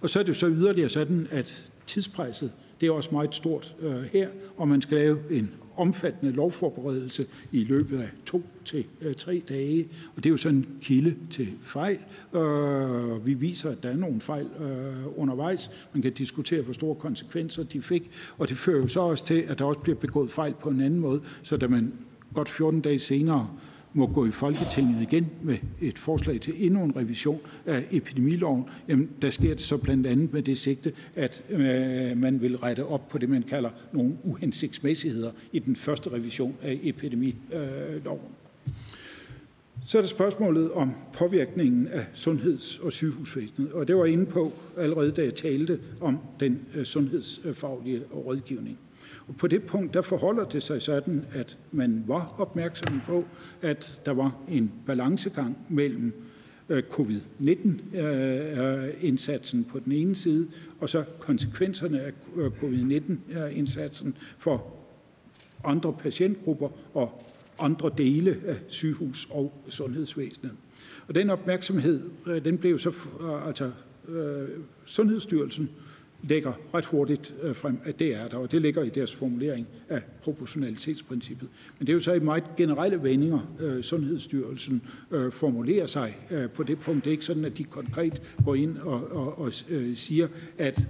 Og så er det jo så yderligere sådan, at tidspresset det er også meget stort øh, her, og man skal lave en omfattende lovforberedelse i løbet af to til øh, tre dage. Og det er jo sådan en kilde til fejl. Øh, vi viser, at der er nogle fejl øh, undervejs. Man kan diskutere, hvor store konsekvenser de fik. Og det fører jo så også til, at der også bliver begået fejl på en anden måde, så da man godt 14 dage senere må gå i Folketinget igen med et forslag til endnu en revision af epidemiloven, jamen, der sker det så blandt andet med det sigte, at øh, man vil rette op på det, man kalder nogle uhensigtsmæssigheder i den første revision af epidemiloven. Så er der spørgsmålet om påvirkningen af sundheds- og sygehusvæsenet, og det var inde på allerede, da jeg talte om den øh, sundhedsfaglige rådgivning. Og på det punkt, der forholder det sig sådan, at man var opmærksom på, at der var en balancegang mellem øh, covid-19-indsatsen øh, øh, på den ene side, og så konsekvenserne af covid-19-indsatsen for andre patientgrupper og andre dele af sygehus- og sundhedsvæsenet. Og den opmærksomhed, den blev så, altså Sundhedsstyrelsen lægger ret hurtigt øh, frem, at det er der, og det ligger i deres formulering af proportionalitetsprincippet. Men det er jo så i meget generelle vendinger, øh, Sundhedsstyrelsen øh, formulerer sig øh, på det punkt. Det er ikke sådan, at de konkret går ind og, og, og øh, siger, at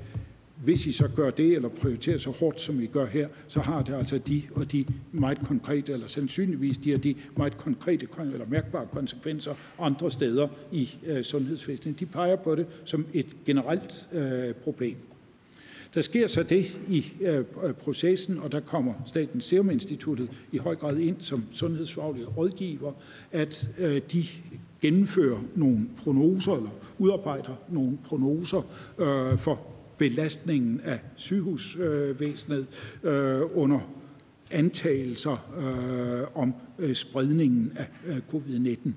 hvis I så gør det, eller prioriterer så hårdt, som I gør her, så har det altså de og de meget konkrete, eller sandsynligvis de og de meget konkrete eller mærkbare konsekvenser andre steder i øh, sundhedsvæsenet. De peger på det som et generelt øh, problem. Der sker så det i øh, processen, og der kommer Statens Serum Instituttet i høj grad ind som sundhedsfaglige rådgiver, at øh, de gennemfører nogle prognoser, eller udarbejder nogle prognoser øh, for belastningen af sygehusvæsenet øh, under antagelser øh, om øh, spredningen af øh, covid-19.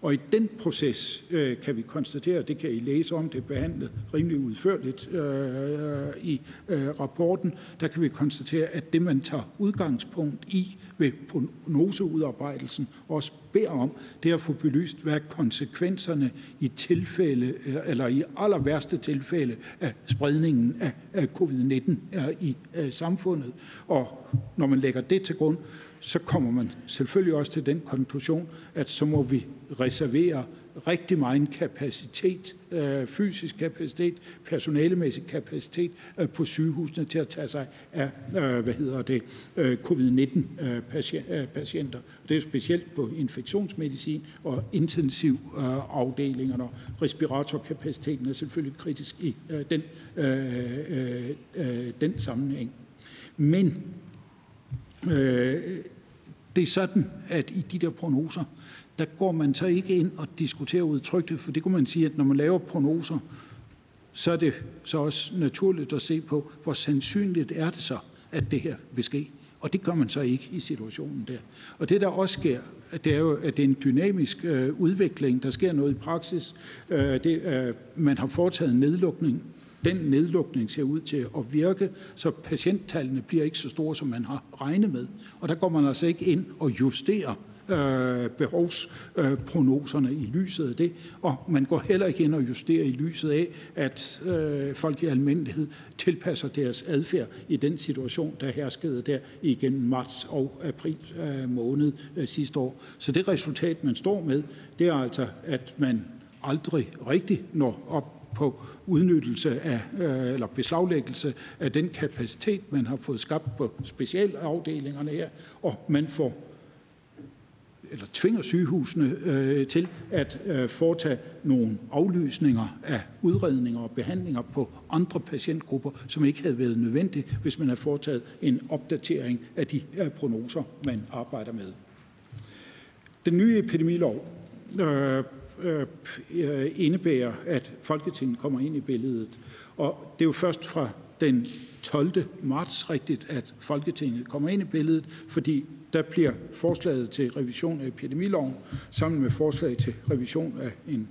Og i den proces øh, kan vi konstatere, det kan I læse om, det er behandlet rimelig udførligt øh, i øh, rapporten, der kan vi konstatere, at det man tager udgangspunkt i ved prognoseudarbejdelsen, også beder om, det er at få belyst, hvad konsekvenserne i tilfælde, øh, eller i aller værste tilfælde af spredningen af, af covid-19 er i øh, samfundet. Og når man lægger det til grund, så kommer man selvfølgelig også til den konklusion, at så må vi reservere rigtig meget kapacitet, øh, fysisk kapacitet, personalemæssig kapacitet øh, på sygehusene til at tage sig af, øh, hvad hedder det, øh, covid-19-patienter. Øh, øh, det er specielt på infektionsmedicin og intensiv Øh, Respiratorkapaciteten er selvfølgelig kritisk i den, den sammenhæng. Men Øh, det er sådan, at i de der prognoser, der går man så ikke ind og diskuterer udtrykket, for det kunne man sige, at når man laver prognoser, så er det så også naturligt at se på, hvor sandsynligt er det så, at det her vil ske. Og det gør man så ikke i situationen der. Og det, der også sker, det er jo, at det er en dynamisk øh, udvikling. Der sker noget i praksis. Øh, det, øh, man har foretaget en nedlukning. Den nedlukning ser ud til at virke, så patienttallene bliver ikke så store, som man har regnet med. Og der går man altså ikke ind og justerer øh, behovsprognoserne i lyset af det, og man går heller ikke ind og justerer i lyset af, at øh, folk i almindelighed tilpasser deres adfærd i den situation, der herskede der igennem marts og april øh, måned øh, sidste år. Så det resultat, man står med, det er altså, at man aldrig rigtig når op på udnyttelse af, øh, eller beslaglæggelse af den kapacitet, man har fået skabt på specialafdelingerne her, og man får eller tvinger sygehusene øh, til at øh, foretage nogle aflysninger af udredninger og behandlinger på andre patientgrupper, som ikke havde været nødvendigt, hvis man havde foretaget en opdatering af de øh, prognoser, man arbejder med. Den nye epidemilov øh, Øh, øh, indebærer, at Folketinget kommer ind i billedet. Og det er jo først fra den 12. marts rigtigt, at Folketinget kommer ind i billedet, fordi der bliver forslaget til revision af epidemiloven sammen med forslag til revision af en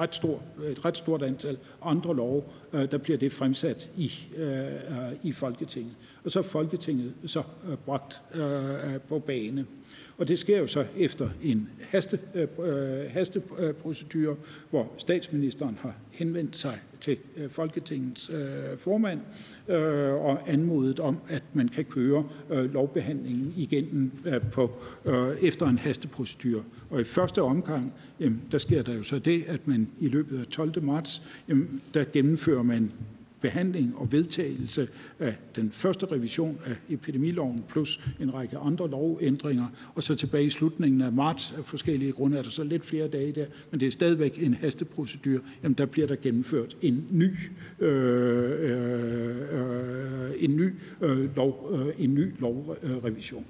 ret stor, et ret stort antal andre love, øh, der bliver det fremsat i, øh, i Folketinget. Og så er Folketinget så øh, bragt øh, på bane. Og det sker jo så efter en haste, øh, hasteprocedure, hvor statsministeren har henvendt sig til øh, Folketingets øh, formand øh, og anmodet om, at man kan køre øh, lovbehandlingen igennem på, efter en hasteprocedur. Og i første omgang, jamen, der sker der jo så det, at man i løbet af 12. marts, jamen, der gennemfører man behandling og vedtagelse af den første revision af epidemiloven, plus en række andre lovændringer, og så tilbage i slutningen af marts af forskellige grunde er der så lidt flere dage der, men det er stadigvæk en hasteprocedur. Jamen der bliver der gennemført en ny, øh, øh, en ny, øh, lov, øh, en ny lovrevision.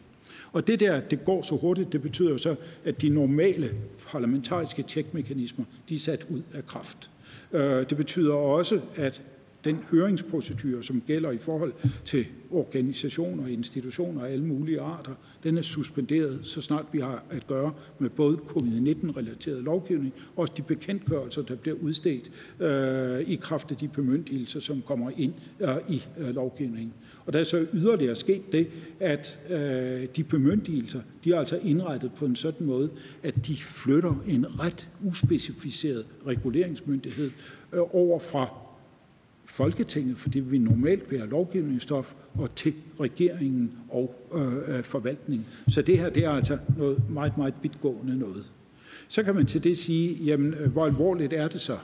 Og det der, det går så hurtigt, det betyder jo så, at de normale parlamentariske tjekmekanismer, de er sat ud af kraft. Øh, det betyder også, at den høringsprocedure, som gælder i forhold til organisationer, institutioner og alle mulige arter, den er suspenderet, så snart vi har at gøre med både covid-19-relateret lovgivning, og også de bekendtgørelser, der bliver udstedt øh, i kraft af de bemyndigelser, som kommer ind øh, i øh, lovgivningen. Og der er så yderligere sket det, at øh, de bemyndigelser, de er altså indrettet på en sådan måde, at de flytter en ret uspecificeret reguleringsmyndighed øh, over fra Folketinget, fordi vi normalt bærer lovgivningsstof, og til regeringen og øh, øh, forvaltningen. Så det her det er altså noget meget, meget vidtgående noget. Så kan man til det sige, jamen, øh, hvor alvorligt er det så?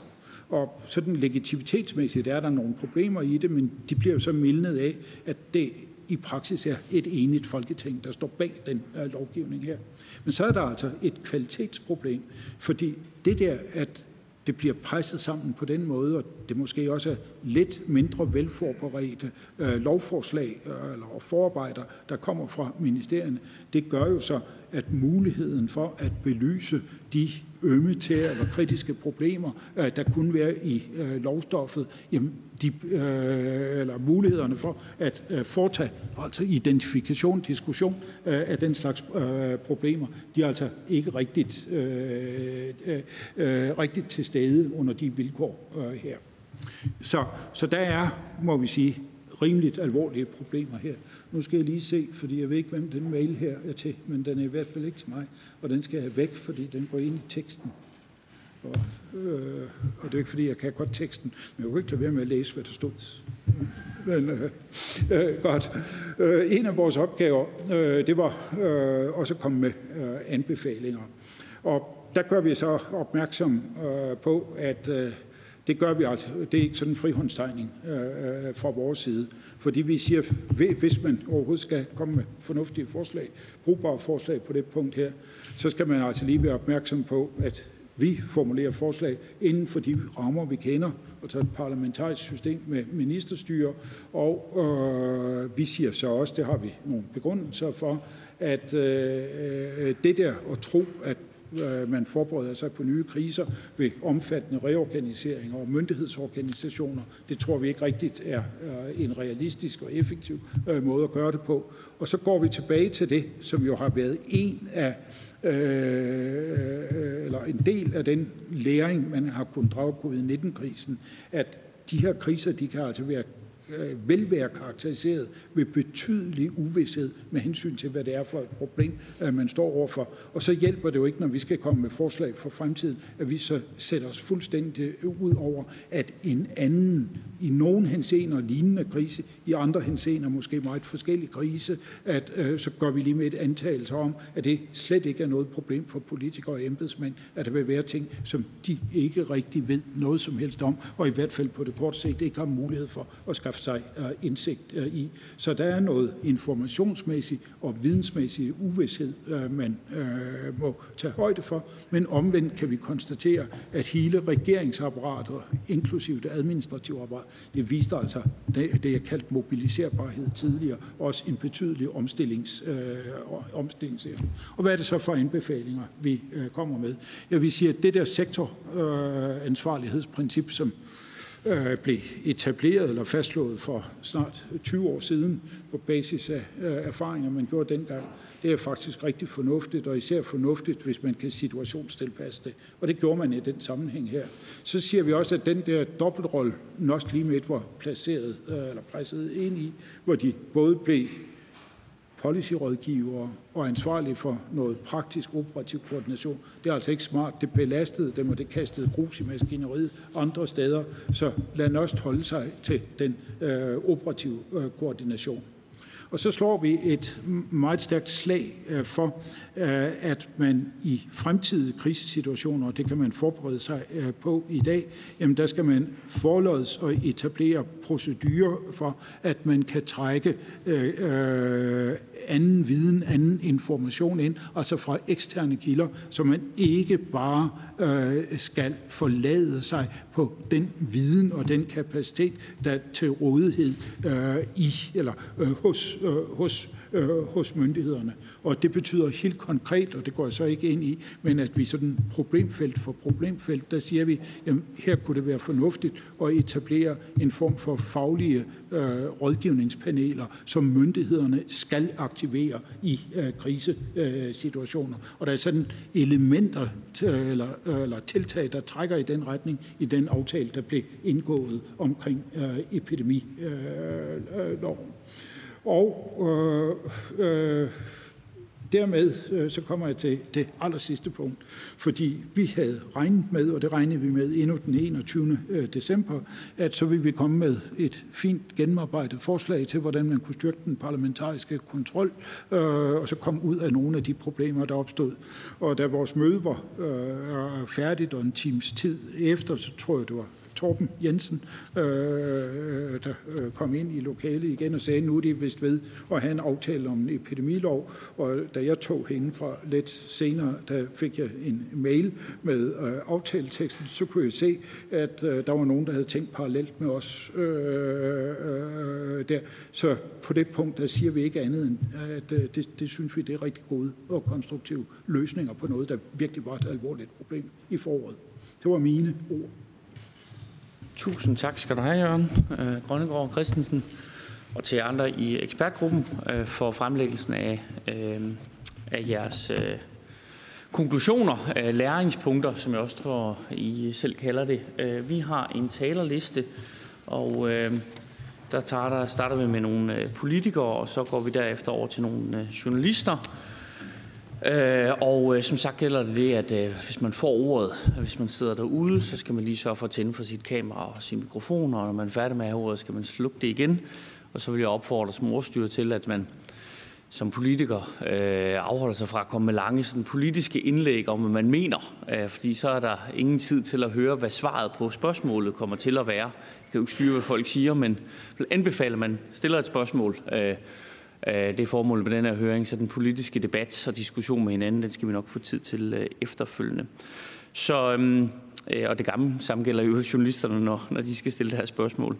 Og sådan legitimitetsmæssigt er der nogle problemer i det, men de bliver jo så mildnet af, at det i praksis er et enigt folketing, der står bag den øh, lovgivning her. Men så er der altså et kvalitetsproblem, fordi det der, at det bliver presset sammen på den måde, og det måske også er lidt mindre velforberedte øh, lovforslag øh, eller forarbejder, der kommer fra ministerierne, det gør jo så, at muligheden for at belyse de ømme til eller kritiske problemer, øh, der kunne være i øh, lovstoffet, jamen de, øh, eller mulighederne for at foretage altså identifikation, diskussion af den slags problemer, de er altså ikke rigtigt, rigtigt til stede under de vilkår her. Så, så der er, må vi sige, rimeligt alvorlige problemer her. Nu skal jeg lige se, fordi jeg ved ikke, hvem den mail her er til, men den er i hvert fald ikke til mig, og den skal jeg væk, fordi den går ind i teksten. Og, øh, og det er ikke, fordi jeg kan godt teksten, men jeg kan ikke lade være med at læse, hvad der stod. Men øh, øh, godt. Øh, en af vores opgaver, øh, det var øh, også at komme med øh, anbefalinger. Og der gør vi så opmærksom øh, på, at øh, det gør vi altså. Det er ikke sådan en frihåndstegning øh, øh fra vores side. Fordi vi siger, hvis man overhovedet skal komme med fornuftige forslag, brugbare forslag på det punkt her, så skal man altså lige være opmærksom på, at vi formulerer forslag inden for de rammer, vi kender, og tager et parlamentarisk system med ministerstyre, og øh, vi siger så også, det har vi nogle begrundelser for, at øh, øh det der at tro, at Øh, man forbereder sig på nye kriser ved omfattende reorganiseringer og myndighedsorganisationer. Det tror vi ikke rigtigt er en realistisk og effektiv øh, måde at gøre det på. Og så går vi tilbage til det, som jo har været en af øh, eller en del af den læring, man har kunnet drage covid-19-krisen, at de her kriser, de kan altså være Øh, vil være karakteriseret ved betydelig uvidshed med hensyn til, hvad det er for et problem, øh, man står overfor. Og så hjælper det jo ikke, når vi skal komme med forslag for fremtiden, at vi så sætter os fuldstændig ud over, at en anden, i nogen henseender lignende krise, i andre henseender måske meget forskellige krise, at øh, så går vi lige med et antagelse om, at det slet ikke er noget problem for politikere og embedsmænd, at der vil være ting, som de ikke rigtig ved noget som helst om, og i hvert fald på det kort sigt ikke har mulighed for at skaffe skaffe sig indsigt i. Så der er noget informationsmæssig og vidensmæssig uvidshed, øh, man øh, må tage højde for. Men omvendt kan vi konstatere, at hele regeringsapparatet, inklusive det administrative apparat, det viste altså det, jeg kaldt mobiliserbarhed tidligere, også en betydelig omstillings, øh, omstillingsevne. Og hvad er det så for anbefalinger, vi øh, kommer med? Jeg vil sige, at det der sektoransvarlighedsprincip, som øh, blev etableret eller fastslået for snart 20 år siden på basis af øh, erfaringer, man gjorde dengang. Det er faktisk rigtig fornuftigt, og især fornuftigt, hvis man kan situationstilpasse det. Og det gjorde man i den sammenhæng her. Så siger vi også, at den der dobbeltrolle, Norsk Limet var placeret øh, eller presset ind i, hvor de både blev policyrådgivere og ansvarlige for noget praktisk operativ koordination. Det er altså ikke smart. Det belastede dem, og det kastede grus i maskineriet andre steder. Så lad os holde sig til den øh, operative øh, koordination. Og så slår vi et meget stærkt slag øh, for, øh, at man i fremtidige krisesituationer, og det kan man forberede sig øh, på i dag, jamen der skal man forlods og etablere procedurer for, at man kan trække anden viden, anden information ind, altså fra eksterne kilder, så man ikke bare skal forlade sig på den viden og den kapacitet, der er til rådighed i eller hos øh, hos, øh, hos myndighederne. Og det betyder helt konkret, og det går jeg så ikke ind i, men at vi sådan problemfelt for problemfelt, der siger vi, at her kunne det være fornuftigt at etablere en form for faglige øh, rådgivningspaneler, som myndighederne skal aktivere i øh, krisesituationer. Og der er sådan elementer eller, eller tiltag, der trækker i den retning i den aftale, der blev indgået omkring øh, epidemiloven. Øh, øh, og øh, øh, dermed øh, så kommer jeg til det aller sidste punkt, fordi vi havde regnet med, og det regnede vi med endnu den 21. Øh, december, at så ville vi komme med et fint gennemarbejdet forslag til, hvordan man kunne styrke den parlamentariske kontrol, øh, og så komme ud af nogle af de problemer, der opstod. Og da vores møde var øh, færdigt og en times tid efter, så tror jeg, det var Torben Jensen, øh, øh, der øh, kom ind i lokalet igen og sagde, nu er de vist ved at have en aftale om en epidemilov. Og da jeg tog hende fra lidt senere, der fik jeg en mail med øh, aftaleteksten, så kunne jeg se, at øh, der var nogen, der havde tænkt parallelt med os øh, øh, øh der. Så på det punkt, der siger vi ikke andet end, at øh, det, det synes vi, det er rigtig gode og konstruktive løsninger på noget, der virkelig var et alvorligt problem i foråret. Det var mine ord. Tusind tak skal du have, Jørgen øh, Grønnegård Christensen, og til andre i ekspertgruppen øh, for fremlæggelsen af, øh, af jeres øh, konklusioner, øh, læringspunkter, som jeg også tror, I selv kalder det. Øh, vi har en talerliste, og øh, der, tager, der starter vi med nogle øh, politikere, og så går vi derefter over til nogle øh, journalister. Øh, og øh, som sagt gælder det det, at øh, hvis man får ordet, hvis man sidder derude, så skal man lige sørge for at tænde for sit kamera og sin mikrofon, og når man er færdig med at have ordet, skal man slukke det igen. Og så vil jeg opfordre som ordstyrer til, at man som politiker øh, afholder sig fra at komme med lange sådan, politiske indlæg om, hvad man mener. Øh, fordi så er der ingen tid til at høre, hvad svaret på spørgsmålet kommer til at være. Jeg kan jo ikke styre, hvad folk siger, men anbefaler, at man stiller et spørgsmål. Øh, Øh, det er formålet med den her høring, så den politiske debat og diskussion med hinanden, den skal vi nok få tid til øh, efterfølgende. Så, øhm, øh, og det gamle samme gælder jo journalisterne, når, når de skal stille det her spørgsmål.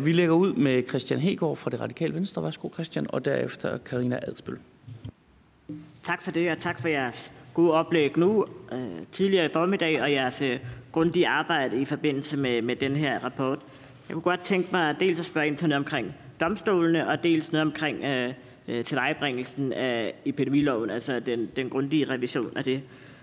Vi lægger ud med Christian Hegård fra det radikale venstre. Værsgo Christian, og derefter Karina Adspøl. Tak for det, og tak for jeres gode oplæg nu, øh, tidligere i formiddag, og jeres øh, grundige arbejde i forbindelse med, med den her rapport. Jeg kunne godt tænke mig dels at spørge ind til noget omkring domstolene, og dels noget omkring øh, øh, tilvejebringelsen af epidemiloven, altså den, den grundige revision af det.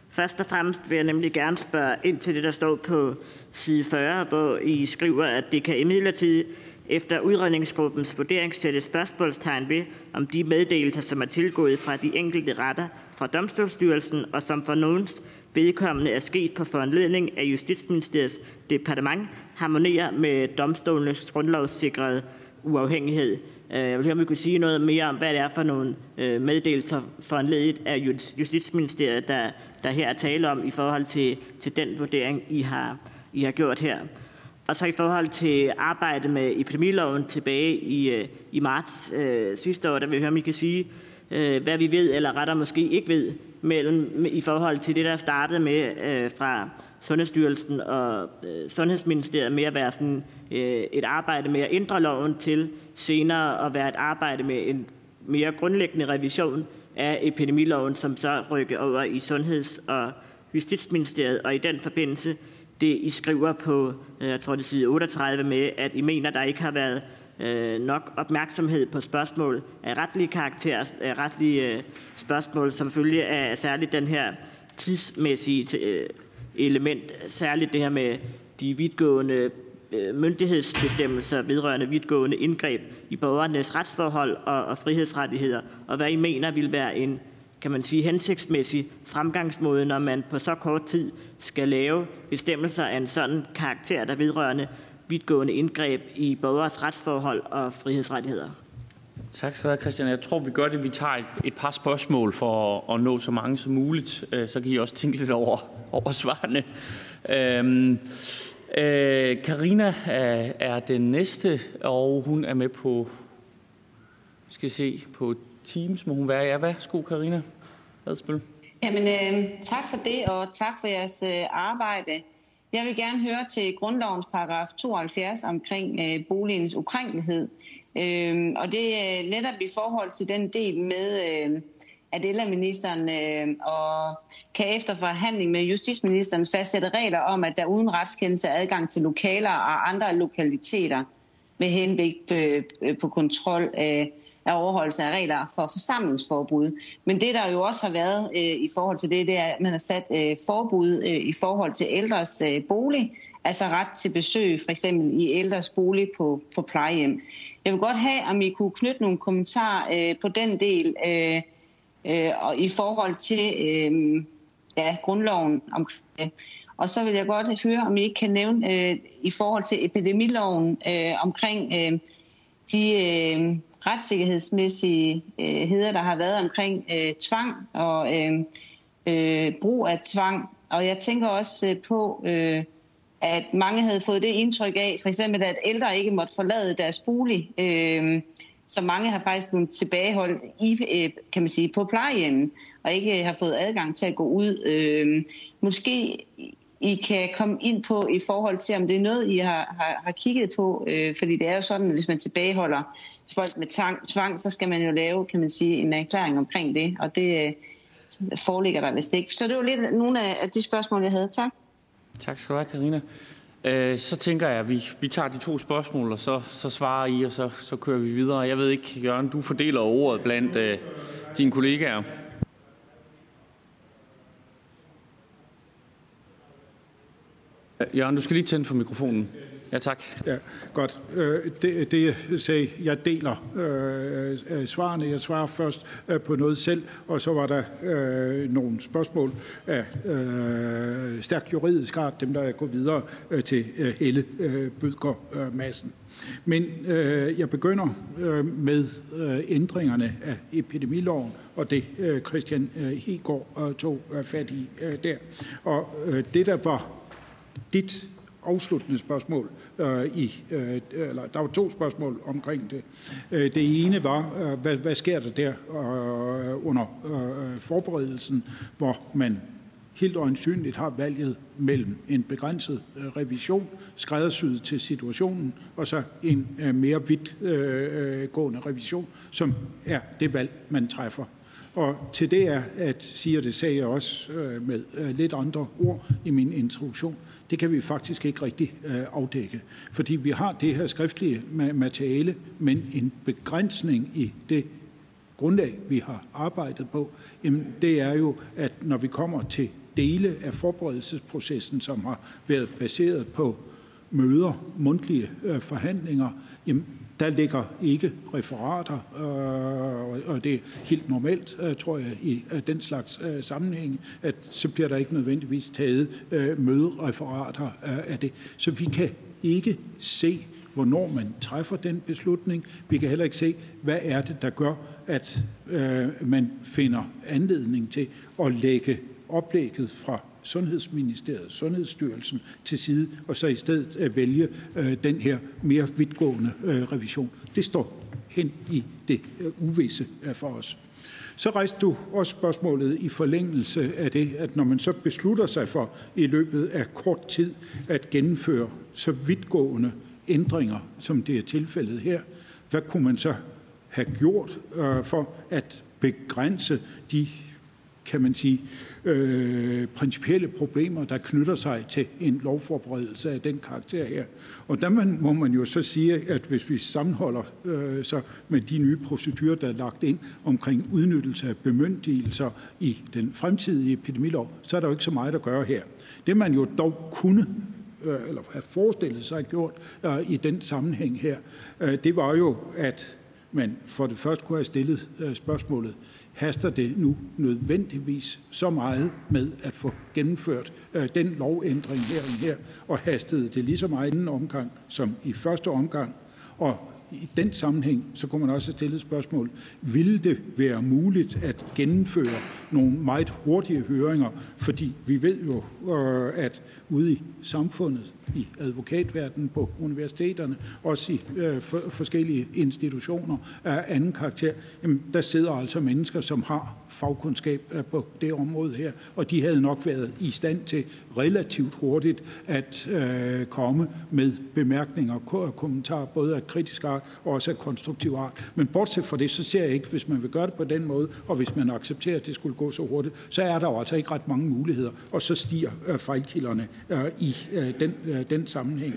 Først og fremmest vil jeg nemlig gerne spørge ind til det, der står på side 40, hvor I skriver, at det kan imidlertid efter udredningsgruppens vurdering sætte spørgsmålstegn ved, om de meddelelser, som er tilgået fra de enkelte retter fra Domstolsstyrelsen, og som for nogens vedkommende er sket på foranledning af Justitsministeriets departement, harmonerer med domstolenes grundlovssikrede uafhængighed. Øh, jeg vil høre, om vi kunne sige noget mere om, hvad det er for nogle øh, meddelelser foranledet af Justitsministeriet, der, der her er tale om i forhold til, til den vurdering, I har, I har gjort her. Og så i forhold til arbejdet med epidemiloven tilbage i, øh, i marts øh, sidste år, der vil jeg høre, om I kan sige, øh, hvad vi ved, eller retter måske ikke ved, mellem, i forhold til det, der startede med øh, fra Sundhedsstyrelsen og øh, Sundhedsministeriet med at være sådan, øh, et arbejde med at ændre loven til senere at være et arbejde med en mere grundlæggende revision af epidemiloven, som så rykker over i Sundheds- og Justitsministeriet. Og i den forbindelse, det I skriver på, øh, jeg tror det side 38 med, at I mener, der ikke har været øh, nok opmærksomhed på spørgsmål af retlige karakter, af retlige øh, spørgsmål, som følge af særligt den her tidsmæssige øh, element, særligt det her med de vidtgående øh, myndighedsbestemmelser vedrørende vidtgående indgreb i borgernes retsforhold og, og frihedsrettigheder, og hvad I mener vil være en kan man sige, hensigtsmæssig fremgangsmåde, når man på så kort tid skal lave bestemmelser af en sådan karakter, der vedrørende vidtgående indgreb i borgers retsforhold og frihedsrettigheder. Tak skal du have, Christian. Jeg tror, vi gør det. Vi tager et, et par spørgsmål for at, at nå så mange som muligt. Øh, så kan I også tænke lidt over, over svarene. Øhm, øh, Karina er, er den næste, og hun er med på, skal se, på Teams må hun være. Ja, værsgo, Karina Adspil. Jamen, øh, tak for det, og tak for jeres øh, arbejde. Jeg vil gerne høre til grundlovens paragraf 72 omkring øh, boligens ukrænkelighed. Øh, og det er netop i forhold til den del med, øh, at ældreministeren øh, og kan efter forhandling med justitsministeren fastsætte regler om, at der uden retskendelse er adgang til lokaler og andre lokaliteter med henblik på, øh, på kontrol af, af overholdelse af regler for forsamlingsforbud. Men det, der jo også har været øh, i forhold til det, det er, at man har sat øh, forbud øh, i forhold til ældres øh, bolig, altså ret til besøg for eksempel i ældres bolig på, på plejehjem. Jeg vil godt have, om I kunne knytte nogle kommentarer øh, på den del, øh, øh, og i forhold til øh, ja, grundloven omkring det. Og så vil jeg godt høre, om I ikke kan nævne øh, i forhold til epidemiloven øh, omkring øh, de øh, retssikkerhedsmæssige øh, heder, der har været omkring øh, tvang og øh, øh, brug af tvang. Og jeg tænker også øh, på, øh, at mange havde fået det indtryk af, for eksempel at ældre ikke måtte forlade deres bolig. Øh, så mange har faktisk blevet tilbageholdt i, øh, kan man sige, på plejehjemmen, og ikke øh, har fået adgang til at gå ud. Øh, måske I kan komme ind på i forhold til, om det er noget, I har, har, har kigget på. Øh, fordi det er jo sådan, at hvis man tilbageholder folk med tvang, tvang, så skal man jo lave, kan man sige, en erklæring omkring det, og det øh, foreligger der vist ikke. Så det var lidt nogle af de spørgsmål, jeg havde. Tak. Tak skal du have, Karina. Øh, så tænker jeg, at vi, vi tager de to spørgsmål, og så, så svarer I, og så, så kører vi videre. Jeg ved ikke, Jørgen, du fordeler ordet blandt øh, dine kollegaer. Øh, Jørgen, du skal lige tænde for mikrofonen. Ja, tak. Ja, godt. Øh, det, det jeg sagde, jeg deler øh, øh, svarene. Jeg svarer først øh, på noget selv, og så var der øh, nogle spørgsmål af øh, stærkt juridisk art, dem der går videre øh, til øh, Helle øh, øh, Madsen. Men øh, jeg begynder øh, med øh, ændringerne af epidemiloven, og det øh, Christian øh, Hegård øh, tog øh, fat i øh, der. Og øh, det, der var dit afsluttende spørgsmål. Øh, i, øh, eller, der var to spørgsmål omkring det. Øh, det ene var, øh, hvad, hvad sker der der øh, under øh, forberedelsen, hvor man helt øjensynligt har valget mellem en begrænset øh, revision, skræddersyet til situationen, og så en øh, mere vidtgående øh, revision, som er det valg, man træffer. Og til det er at siger det sagde jeg også øh, med øh, lidt andre ord i min introduktion, det kan vi faktisk ikke rigtig øh, afdække. Fordi vi har det her skriftlige materiale, men en begrænsning i det grundlag, vi har arbejdet på, jamen det er jo, at når vi kommer til dele af forberedelsesprocessen, som har været baseret på møder, mundtlige øh, forhandlinger, jamen der ligger ikke referater, øh, og det er helt normalt, øh, tror jeg, i den slags øh, sammenhæng, at så bliver der ikke nødvendigvis taget øh, mødereferater øh, af det. Så vi kan ikke se, hvornår man træffer den beslutning. Vi kan heller ikke se, hvad er det, der gør, at man finder anledning til at lægge oplægget fra Sundhedsministeriet, Sundhedsstyrelsen til side, og så i stedet at vælge øh, den her mere vidtgående øh, revision. Det står hen i det øh, uvisse øh, for os. Så rejste du også spørgsmålet i forlængelse af det, at når man så beslutter sig for i løbet af kort tid at gennemføre så vidtgående ændringer, som det er tilfældet her, hvad kunne man så have gjort øh, for at begrænse de, kan man sige, øh, principielle problemer, der knytter sig til en lovforberedelse af den karakter her. Og der man, må man jo så sige, at hvis vi sammenholder øh, så med de nye procedurer, der er lagt ind omkring udnyttelse af bemyndigelser i den fremtidige epidemilov, så er der jo ikke så meget at gøre her. Det man jo dog kunne øh, eller have forestillet sig gjort øh, i den sammenhæng her, øh, det var jo, at man for det første kunne have stillet øh, spørgsmålet, haster det nu nødvendigvis så meget med at få gennemført øh, den lovændring her og her, og hastede det lige så meget i anden omgang som i første omgang. Og i den sammenhæng, så kunne man også stille et spørgsmål. Ville det være muligt at gennemføre nogle meget hurtige høringer? Fordi vi ved jo, øh, at ude i samfundet, i advokatverdenen, på universiteterne, også i øh, for, forskellige institutioner af anden karakter, jamen, der sidder altså mennesker, som har fagkundskab øh, på det område her, og de havde nok været i stand til relativt hurtigt at øh, komme med bemærkninger og kommentarer, både af kritisk art og også af konstruktiv art. Men bortset fra det, så ser jeg ikke, hvis man vil gøre det på den måde, og hvis man accepterer, at det skulle gå så hurtigt, så er der jo altså ikke ret mange muligheder, og så stiger øh, fejlkilderne øh, i øh, den, øh, den sammenhæng.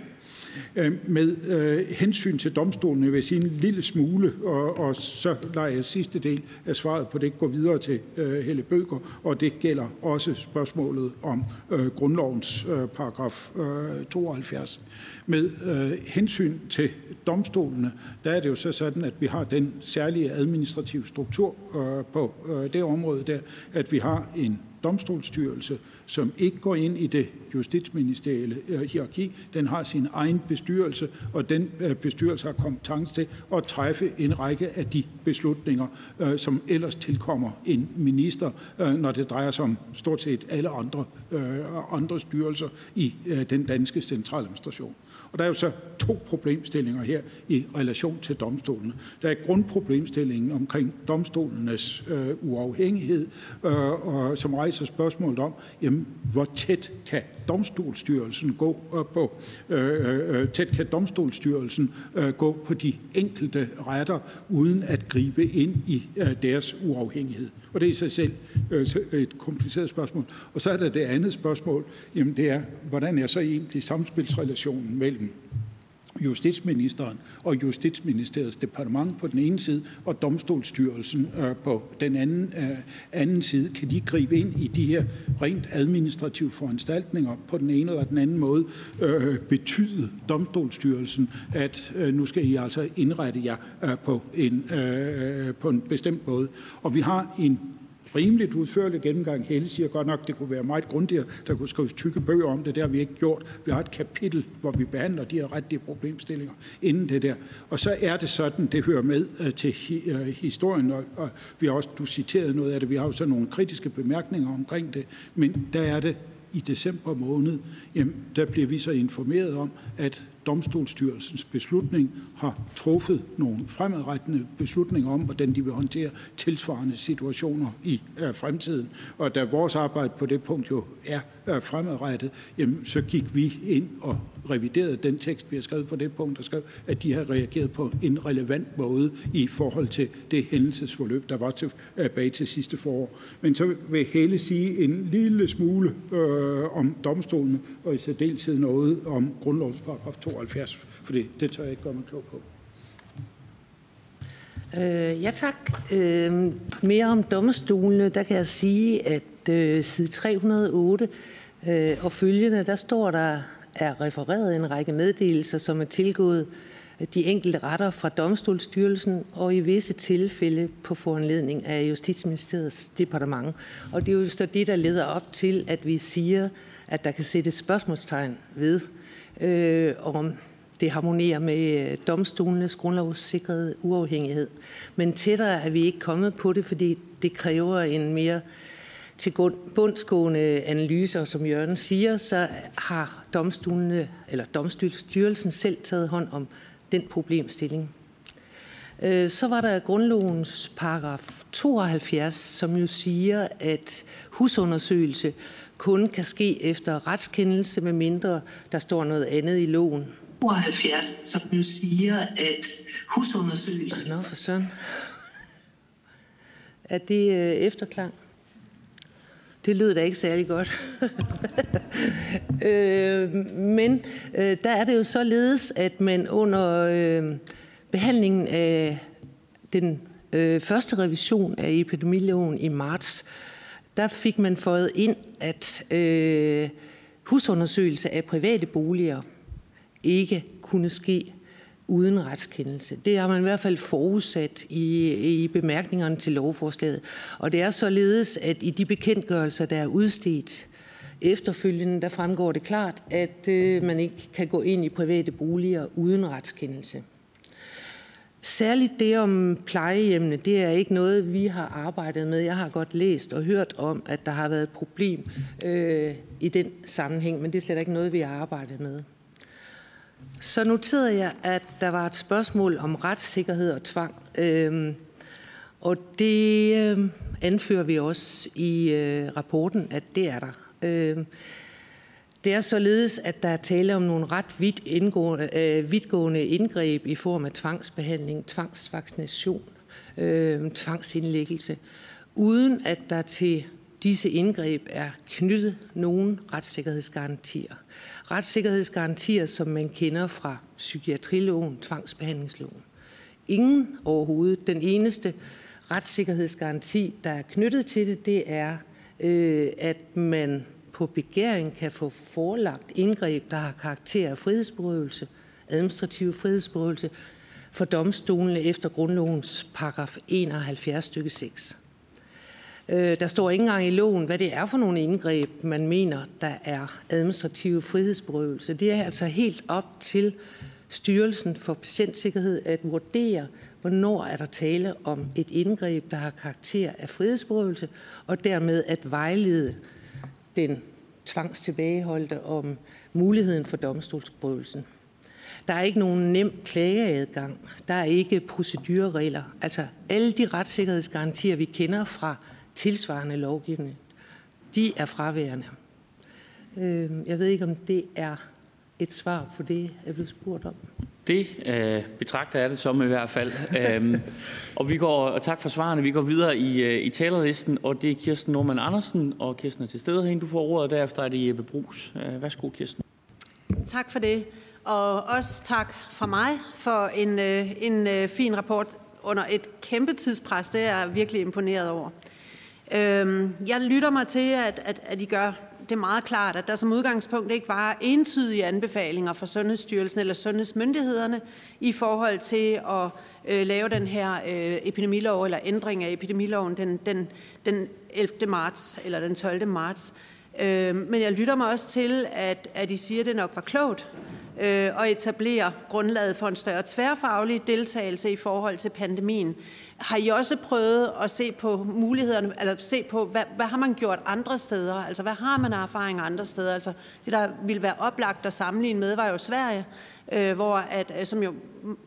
Øh, med øh, hensyn til domstolene vil jeg sige en lille smule, og, og så lader jeg sidste del af svaret på det gå videre til øh, Helle Bøger, og det gælder også spørgsmålet om øh, grundlovens øh, paragraf øh, 72. Med øh, hensyn til domstolene, der er det jo så sådan, at vi har den særlige administrative struktur øh, på øh, det område der, at vi har en domstolsstyrelse, som ikke går ind i det justitsministerielle øh, hierarki. Den har sin egen bestyrelse, og den øh, bestyrelse har kompetence til at træffe en række af de beslutninger, øh, som ellers tilkommer en minister, når det drejer sig om stort set alle andre, andre styrelser i den danske centraladministration. Og der er jo så to problemstillinger her i relation til domstolene. Der er grundproblemstillingen omkring domstolenes øh, uafhængighed, øh, og som rejser spørgsmålet om, jamen, hvor tæt kan domstolstyrelsen gå øh, på øh, øh, øh, tæt kan domstolstyrelsen øh, gå på de enkelte retter uden at gribe ind i øh, deres uafhængighed. Og det er i sig selv øh, et kompliceret spørgsmål. Og så er der det andet spørgsmål, jamen det er, hvordan er så egentlig samspilsrelationen mellem justitsministeren og justitsministeriets departement på den ene side, og domstolsstyrelsen øh, på den anden, øh, anden side. Kan de gribe ind i de her rent administrative foranstaltninger på den ene eller den anden måde, øh, betyde domstolsstyrelsen, at øh, nu skal I altså indrette jer øh, på, en, øh, på en bestemt måde. Og vi har en rimeligt udførlig gennemgang. Helle siger godt nok, det kunne være meget grundigere, der kunne skrives tykke bøger om det. Det har vi ikke gjort. Vi har et kapitel, hvor vi behandler de her rettige problemstillinger inden det der. Og så er det sådan, det hører med øh, til øh, historien, og, og vi har også, du citeret noget af det, vi har jo så nogle kritiske bemærkninger omkring det, men der er det i december måned, jamen, der bliver vi så informeret om, at domstolsstyrelsens beslutning har truffet nogle fremadrettende beslutninger om, hvordan de vil håndtere tilsvarende situationer i øh, fremtiden. Og da vores arbejde på det punkt jo er øh, fremadrettet, jamen, så gik vi ind og reviderede den tekst, vi har skrevet på det punkt, og skrev, at de har reageret på en relevant måde i forhold til det hændelsesforløb, der var øh, tilbage til sidste forår. Men så vil Helle sige en lille smule øh, om domstolene, og i særdeleshed noget om grundlovsparagraf 2. 72, for det, det tør jeg ikke gøre mig klog på. Øh, ja tak. Øh, mere om domstolene, der kan jeg sige, at øh, side 308 øh, og følgende, der står der er refereret en række meddelelser, som er tilgået de enkelte retter fra Domstolsstyrelsen og i visse tilfælde på foranledning af Justitsministeriets departement. Og det er jo så det, der leder op til, at vi siger, at der kan sættes spørgsmålstegn ved, øh, om det harmonerer med øh, domstolenes grundlovssikrede uafhængighed. Men tættere er vi ikke kommet på det, fordi det kræver en mere til bundsgående analyser, som Jørgen siger, så har domstolene, eller domstolsstyrelsen selv taget hånd om den problemstilling. Øh, så var der grundlovens paragraf 72, som jo siger, at husundersøgelse kun kan ske efter retskendelse, med mindre der står noget andet i loven. 72, som jo siger, at husundersøgelse... Nå, for søren. Er det øh, efterklang? Det lyder da ikke særlig godt. øh, men øh, der er det jo således, at man under øh, behandlingen af den øh, første revision af epidemiloven i marts, der fik man fået ind, at øh, husundersøgelse af private boliger ikke kunne ske uden retskendelse. Det har man i hvert fald forudsat i, i bemærkningerne til lovforslaget. Og det er således, at i de bekendtgørelser, der er udstedt efterfølgende, der fremgår det klart, at øh, man ikke kan gå ind i private boliger uden retskendelse. Særligt det om plejehjemmene, det er ikke noget, vi har arbejdet med. Jeg har godt læst og hørt om, at der har været et problem øh, i den sammenhæng, men det er slet ikke noget, vi har arbejdet med. Så noterede jeg, at der var et spørgsmål om retssikkerhed og tvang. Øh, og det øh, anfører vi også i øh, rapporten, at det er der. Øh, det er således, at der er tale om nogle ret vidt indgående, øh, vidtgående indgreb i form af tvangsbehandling, tvangsvaccination, øh, tvangsindlæggelse, uden at der til disse indgreb er knyttet nogen retssikkerhedsgarantier. Retssikkerhedsgarantier, som man kender fra psykiatriloven, tvangsbehandlingsloven. Ingen overhovedet. Den eneste retssikkerhedsgaranti, der er knyttet til det, det er, øh, at man på begæring kan få forelagt indgreb, der har karakter af frihedsberøvelse, administrativ frihedsberøvelse, for domstolene efter grundlovens paragraf 71 stykke 6. Øh, der står ikke engang i loven, hvad det er for nogle indgreb, man mener, der er administrative frihedsberøvelse. Det er altså helt op til Styrelsen for Patientsikkerhed at vurdere, hvornår er der tale om et indgreb, der har karakter af frihedsberøvelse, og dermed at vejlede den tvangstilbageholdte om muligheden for domstolsprøvelsen. Der er ikke nogen nem klageadgang. Der er ikke procedureregler. Altså alle de retssikkerhedsgarantier, vi kender fra tilsvarende lovgivning, de er fraværende. Øh, jeg ved ikke, om det er et svar på det, jeg blev spurgt om. Det øh, betragter jeg det som i hvert fald. øhm, og vi går, og tak for svarene. Vi går videre i, øh, i talerlisten, og det er Kirsten Norman Andersen, og Kirsten er til stede herinde. Du får ordet, og derefter er det Jeppe Brugs. Øh, værsgo, Kirsten. Tak for det, og også tak fra mig for en, øh, en øh, fin rapport under et kæmpe tidspres. Det er jeg virkelig imponeret over. Øhm, jeg lytter mig til, at, at, at I gør det er meget klart, at der som udgangspunkt ikke var entydige anbefalinger fra Sundhedsstyrelsen eller sundhedsmyndighederne i forhold til at øh, lave den her øh, epidemilov eller ændring af epidemiloven den, den, den 11. marts eller den 12. marts. Øh, men jeg lytter mig også til, at, at I siger, at det nok var klogt øh, og etablere grundlaget for en større tværfaglig deltagelse i forhold til pandemien. Har I også prøvet at se på mulighederne, eller se på, hvad, hvad har man gjort andre steder? Altså, hvad har man af erfaring andre steder? Altså, det, der ville være oplagt at sammenligne med, var jo Sverige, øh, hvor at, øh, som jo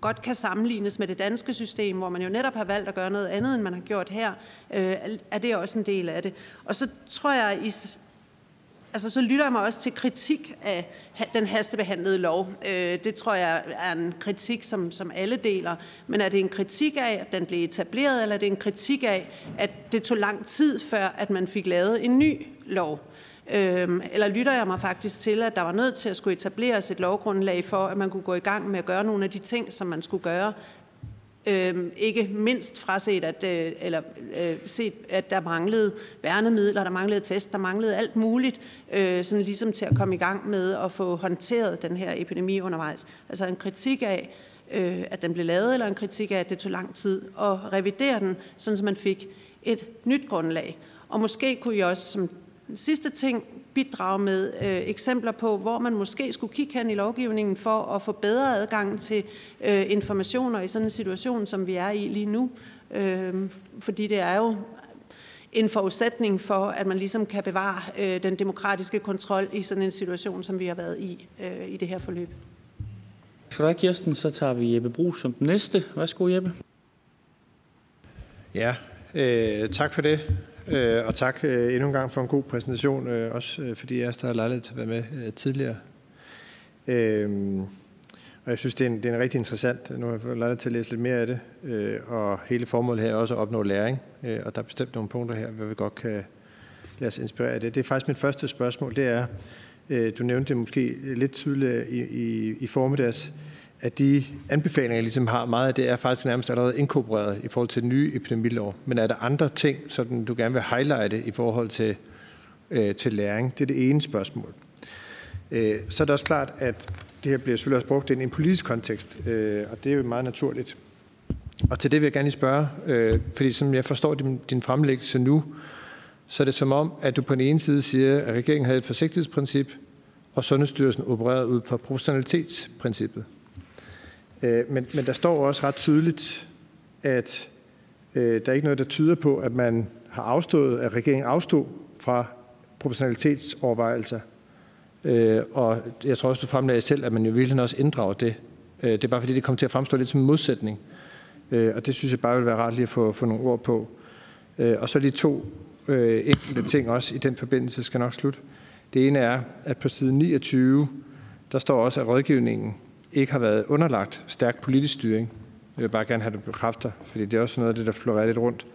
godt kan sammenlignes med det danske system, hvor man jo netop har valgt at gøre noget andet, end man har gjort her, øh, er det også en del af det. Og så tror jeg, I Altså, så lytter jeg mig også til kritik af den hastebehandlede lov. Øh, det tror jeg er en kritik, som, som alle deler. Men er det en kritik af, at den blev etableret, eller er det en kritik af, at det tog lang tid før, at man fik lavet en ny lov? Øhm, eller lytter jeg mig faktisk til, at der var nødt til at skulle etableres et lovgrundlag for, at man kunne gå i gang med at gøre nogle af de ting, som man skulle gøre, Øhm, ikke mindst fraset, at, øh, eller, øh, set, at der manglede værnemidler, der manglede test, der manglede alt muligt, øh, sådan ligesom til at komme i gang med at få håndteret den her epidemi undervejs. Altså en kritik af, øh, at den blev lavet, eller en kritik af, at det tog lang tid at revidere den, sådan så man fik et nyt grundlag. Og måske kunne I også som sidste ting bidrage med øh, eksempler på, hvor man måske skulle kigge hen i lovgivningen for at få bedre adgang til øh, informationer i sådan en situation, som vi er i lige nu. Øh, fordi det er jo en forudsætning for, at man ligesom kan bevare øh, den demokratiske kontrol i sådan en situation, som vi har været i øh, i det her forløb. Skal du have, Kirsten? Så tager vi Jeppe Brug som den næste. Værsgo, Jeppe. Ja, øh, tak for det. Øh, og tak øh, endnu en gang for en god præsentation, øh, også øh, fordi jeg har lejlighed til at være med tidligere. Og jeg synes, det er, en, det er en rigtig interessant. Nu har jeg fået lejlighed til at læse lidt mere af det. Øh, og hele formålet her er også at opnå læring. Og der er bestemt nogle punkter her, hvor vi godt kan lade os inspirere af det. Det er faktisk mit første spørgsmål. Det er, øh, du nævnte det måske lidt tydeligere i, i, i formiddags, at de anbefalinger, jeg ligesom har, meget af det er faktisk nærmest allerede inkorporeret i forhold til den nye epidemilov. Men er der andre ting, sådan du gerne vil highlighte i forhold til, øh, til læring? Det er det ene spørgsmål. Øh, så er det også klart, at det her bliver selvfølgelig også brugt i en politisk kontekst, øh, og det er jo meget naturligt. Og til det vil jeg gerne lige spørge, øh, fordi som jeg forstår din, din fremlæggelse nu, så er det som om, at du på den ene side siger, at regeringen havde et forsigtighedsprincip, og Sundhedsstyrelsen opererede ud fra proportionalitetsprincippet. Øh, men, men der står også ret tydeligt, at øh, der er ikke noget, der tyder på, at man har afstået, at regeringen afstod fra proportionalitetsovervejelser. Øh, og jeg tror også, du fremlagde selv, at man jo virkelig også inddrager det. Øh, det er bare fordi, det kommer til at fremstå lidt som en modsætning. Øh, og det synes jeg bare vil være rart lige at få, få nogle ord på. Øh, og så lige to øh, enkelte ting også i den forbindelse, skal nok slutte. Det ene er, at på side 29, der står også, at rådgivningen ikke har været underlagt stærk politisk styring. Jeg vil bare gerne have det bekræfter, fordi det er også noget af det, der florerer lidt rundt.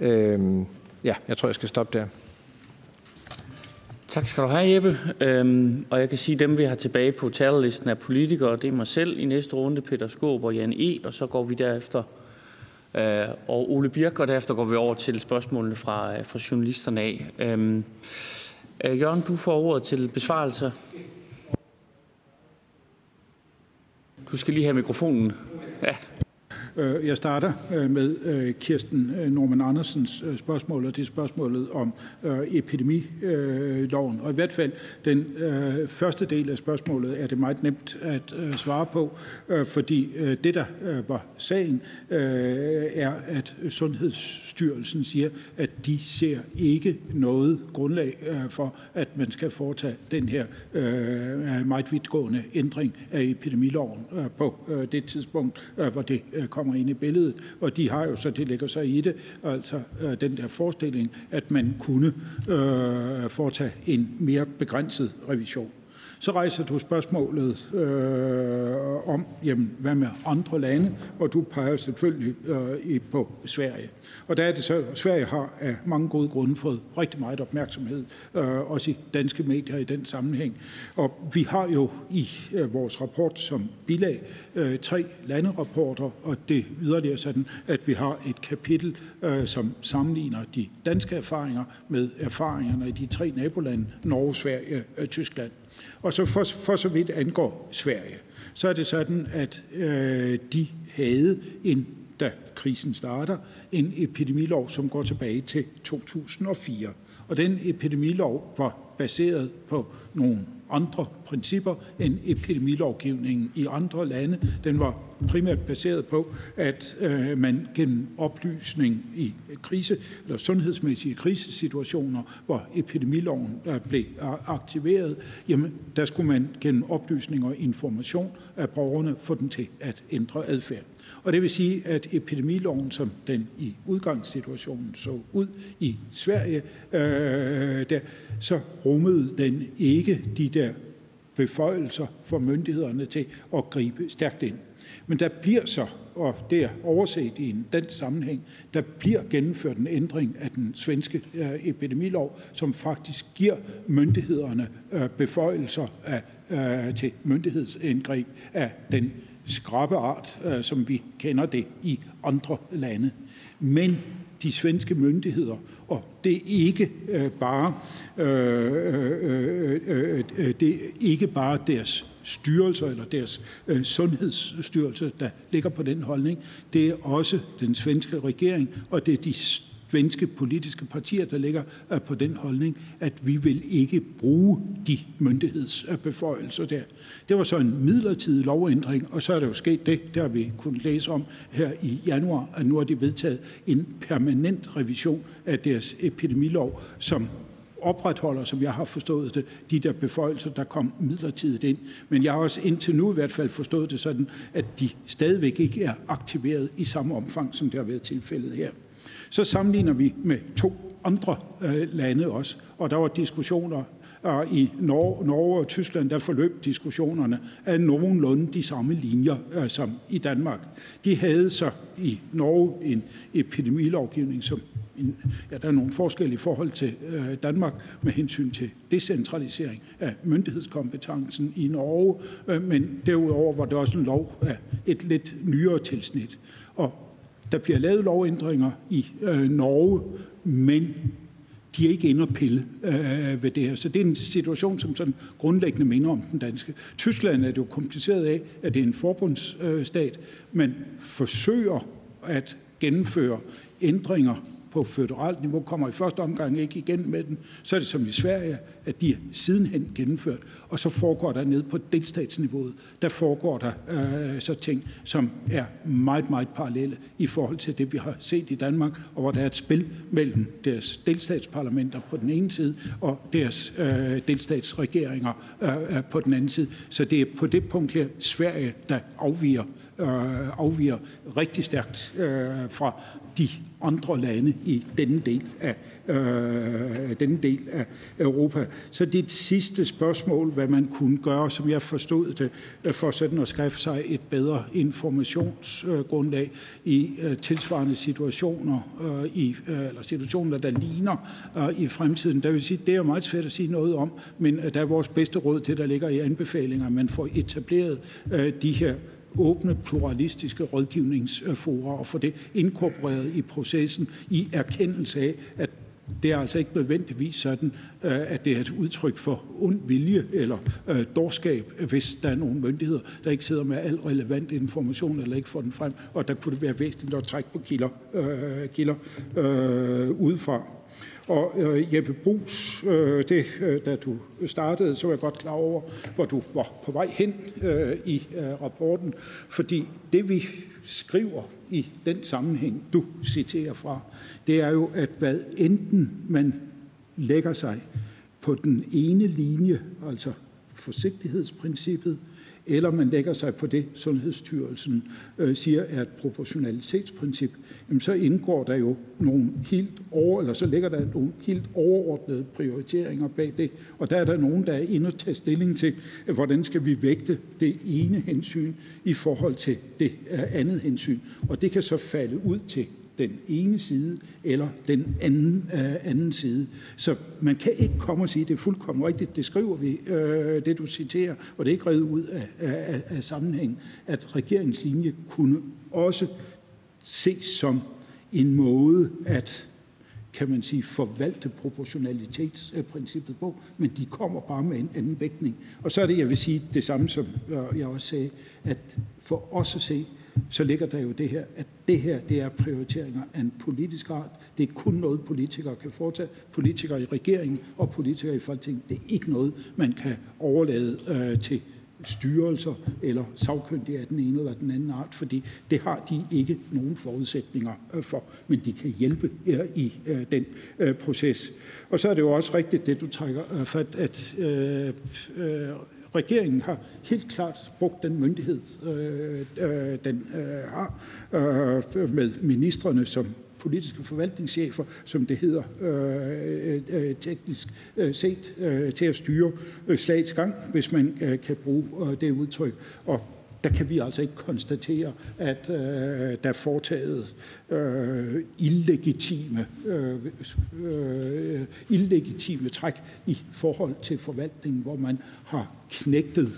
Øhm, ja, jeg tror, jeg skal stoppe der. Tak skal du have, Jeppe. Øhm, og jeg kan sige, at dem, vi har tilbage på talerlisten, er politikere. Det er mig selv i næste runde, Peter Skåb og Jan E., og så går vi derefter øh, og Ole Birk, og derefter går vi over til spørgsmålene fra, øh, fra journalisterne af. Øhm, øh, Jørgen, du får ordet til besvarelse. Du skal lige have mikrofonen. Øh, jeg starter øh, med øh, Kirsten øh, Norman Andersens spørgsmål, og det er spørgsmålet om epidemiloven. Og i hvert fald den første del af spørgsmålet er det meget nemt at svare på, fordi det, der var sagen, er, at Sundhedsstyrelsen siger, at de ser ikke noget grundlag for, at man skal foretage den her meget vidtgående ændring af epidemiloven på det tidspunkt, hvor det kommer ind i billedet. Og de har jo så, det ligger sig i det, altså øh, den der forestilling, at man kunne øh, foretage en mere begrænset revision. Så rejser du spørgsmålet øh, om, jamen, hvad med andre lande, og du peger selvfølgelig øh, på Sverige. Og der er det så, Sverige har af mange gode grunde fået rigtig meget opmærksomhed, øh, også i danske medier i den sammenhæng. Og vi har jo i øh, vores rapport som bilag øh, tre landerapporter, og det yderligere sådan, at vi har et kapitel, øh, som sammenligner de danske erfaringer med erfaringerne i de tre nabolande, Norge, Sverige og Tyskland. Og så for, for så vidt angår Sverige, så er det sådan, at øh, de havde en da krisen starter, en epidemilov, som går tilbage til 2004. Og den epidemilov var baseret på nogle andre principper end epidemilovgivningen i andre lande. Den var primært baseret på, at øh, man gennem oplysning i krise eller sundhedsmæssige krisesituationer, hvor epidemiloven øh, blev øh, aktiveret, jamen der skulle man gennem oplysning og information af borgerne få den til at ændre adfærd. Og det vil sige, at epidemiloven, som den i udgangssituationen så ud i Sverige, øh, der, så rummede den ikke de der beføjelser for myndighederne til at gribe stærkt ind. Men der bliver så, og det er overset i en dansk sammenhæng, der bliver gennemført en ændring af den svenske øh, epidemilov, som faktisk giver myndighederne øh, beføjelser af, øh, til myndighedsindgreb af den skrappe art, øh, som vi kender det i andre lande. Men de svenske myndigheder, og det er ikke øh, bare øh, øh, øh, øh, det er ikke bare deres styrelser eller deres øh, sundhedsstyrelse, der ligger på den holdning. Det er også den svenske regering, og det er de svenske politiske partier, der ligger øh, på den holdning, at vi vil ikke bruge de myndighedsbeføjelser der. Det var så en midlertidig lovændring, og så er der jo sket det, der vi kunne læse om her i januar, at nu har de vedtaget en permanent revision af deres epidemilov, som opretholder, som jeg har forstået det, de der beføjelser, der kom midlertidigt ind. Men jeg har også indtil nu i hvert fald forstået det sådan, at de stadigvæk ikke er aktiveret i samme omfang, som det har været tilfældet her. Så sammenligner vi med to andre øh, lande også, og der var diskussioner og i Norge, Norge og Tyskland, der forløb diskussionerne af nogenlunde de samme linjer øh, som i Danmark. De havde så i Norge en epidemilovgivning, som en, ja, der er nogle forskelle i forhold til øh, Danmark med hensyn til decentralisering af myndighedskompetencen i Norge, øh, men derudover var det også en lov af et lidt nyere tilsnit. Og der bliver lavet lovændringer i øh, Norge, men de er ikke inde og pille øh, ved det her. Så det er en situation, som sådan grundlæggende minder om den danske. Tyskland er det jo kompliceret af, at det er en forbundsstat, øh, men forsøger at gennemføre ændringer på føderalt niveau, kommer i første omgang ikke igen med den. Så er det som i Sverige, at de er sidenhen gennemført. Og så foregår der nede på delstatsniveauet, der foregår der øh, så ting, som er meget, meget parallelle i forhold til det, vi har set i Danmark, og hvor der er et spil mellem deres delstatsparlamenter på den ene side, og deres øh, delstatsregeringer øh, øh på den anden side. Så det er på det punkt her Sverige, der afviger øh, afviger rigtig stærkt øh, fra de andre lande i denne del af, øh, denne del af Europa. Så dit sidste spørgsmål, hvad man kunne gøre, som jeg forstod det, øh, for sådan at skaffe sig et bedre informationsgrundlag i øh, tilsvarende situationer, øh, i, øh, eller situationer, der ligner øh, i fremtiden. Der vil sige, det er meget svært at sige noget om, men øh, der er vores bedste råd til, der ligger i anbefalinger, at man får etableret øh, de her åbne, pluralistiske rådgivningsfora og få det inkorporeret i processen i erkendelse af, at det er altså ikke nødvendigvis sådan, øh, at det er et udtryk for ond vilje eller øh, dårskab, hvis der er nogle myndigheder, der ikke sidder med al relevant information eller ikke får den frem, og der kunne det være væsentligt at trække på kilder, øh, kilder øh, udefra. Og øh, Jeppe Brugs, øh, det, øh, da du startede, så var jeg godt klar over, hvor du var på vej hen øh, i øh, rapporten, fordi det vi skriver i den sammenhæng, du citerer fra, det er jo, at hvad enten man lægger sig på den ene linje, altså forsigtighedsprincippet, eller man lægger sig på det, Sundhedsstyrelsen øh, siger er et proportionalitetsprincip, jamen så indgår der jo nogle helt over, eller så ligger der nogle helt overordnede prioriteringer bag det. Og der er der nogen, der er inde og tage stilling til, hvordan skal vi vægte det ene hensyn i forhold til det øh, andet hensyn. Og det kan så falde ud til den ene side eller den anden, øh, anden side. Så man kan ikke komme og sige, at det er fuldkommen rigtigt, det skriver vi, øh, det du citerer, og det er ikke reddet ud af, af, af sammenhæng, at regeringslinje kunne også ses som en måde at kan man sige, forvalte proportionalitetsprincippet på, men de kommer bare med en anden vægtning. Og så er det, jeg vil sige, det samme, som jeg også sagde, at for os at se, så ligger der jo det her, at det her det er prioriteringer af en politisk art. Det er kun noget, politikere kan foretage. Politikere i regeringen og politikere i Folketinget. Det er ikke noget, man kan overlade øh, til styrelser eller sagkyndige af den ene eller den anden art, fordi det har de ikke nogen forudsætninger øh, for, men de kan hjælpe her i øh, den øh, proces. Og så er det jo også rigtigt, det du trækker øh, fat, at øh, øh, Regeringen har helt klart brugt den myndighed, øh, øh den øh, har, øh, med ministerne som politiske forvaltningschefer, som det hedder øh, øh, teknisk øh, set, øh, til at styre øh, slagets gang, hvis man øh, kan bruge øh, det udtryk. Og der kan vi altså ikke konstatere, at øh, der er foretaget øh, illegitime, øh, øh, illegitime træk i forhold til forvaltningen, hvor man har knægtet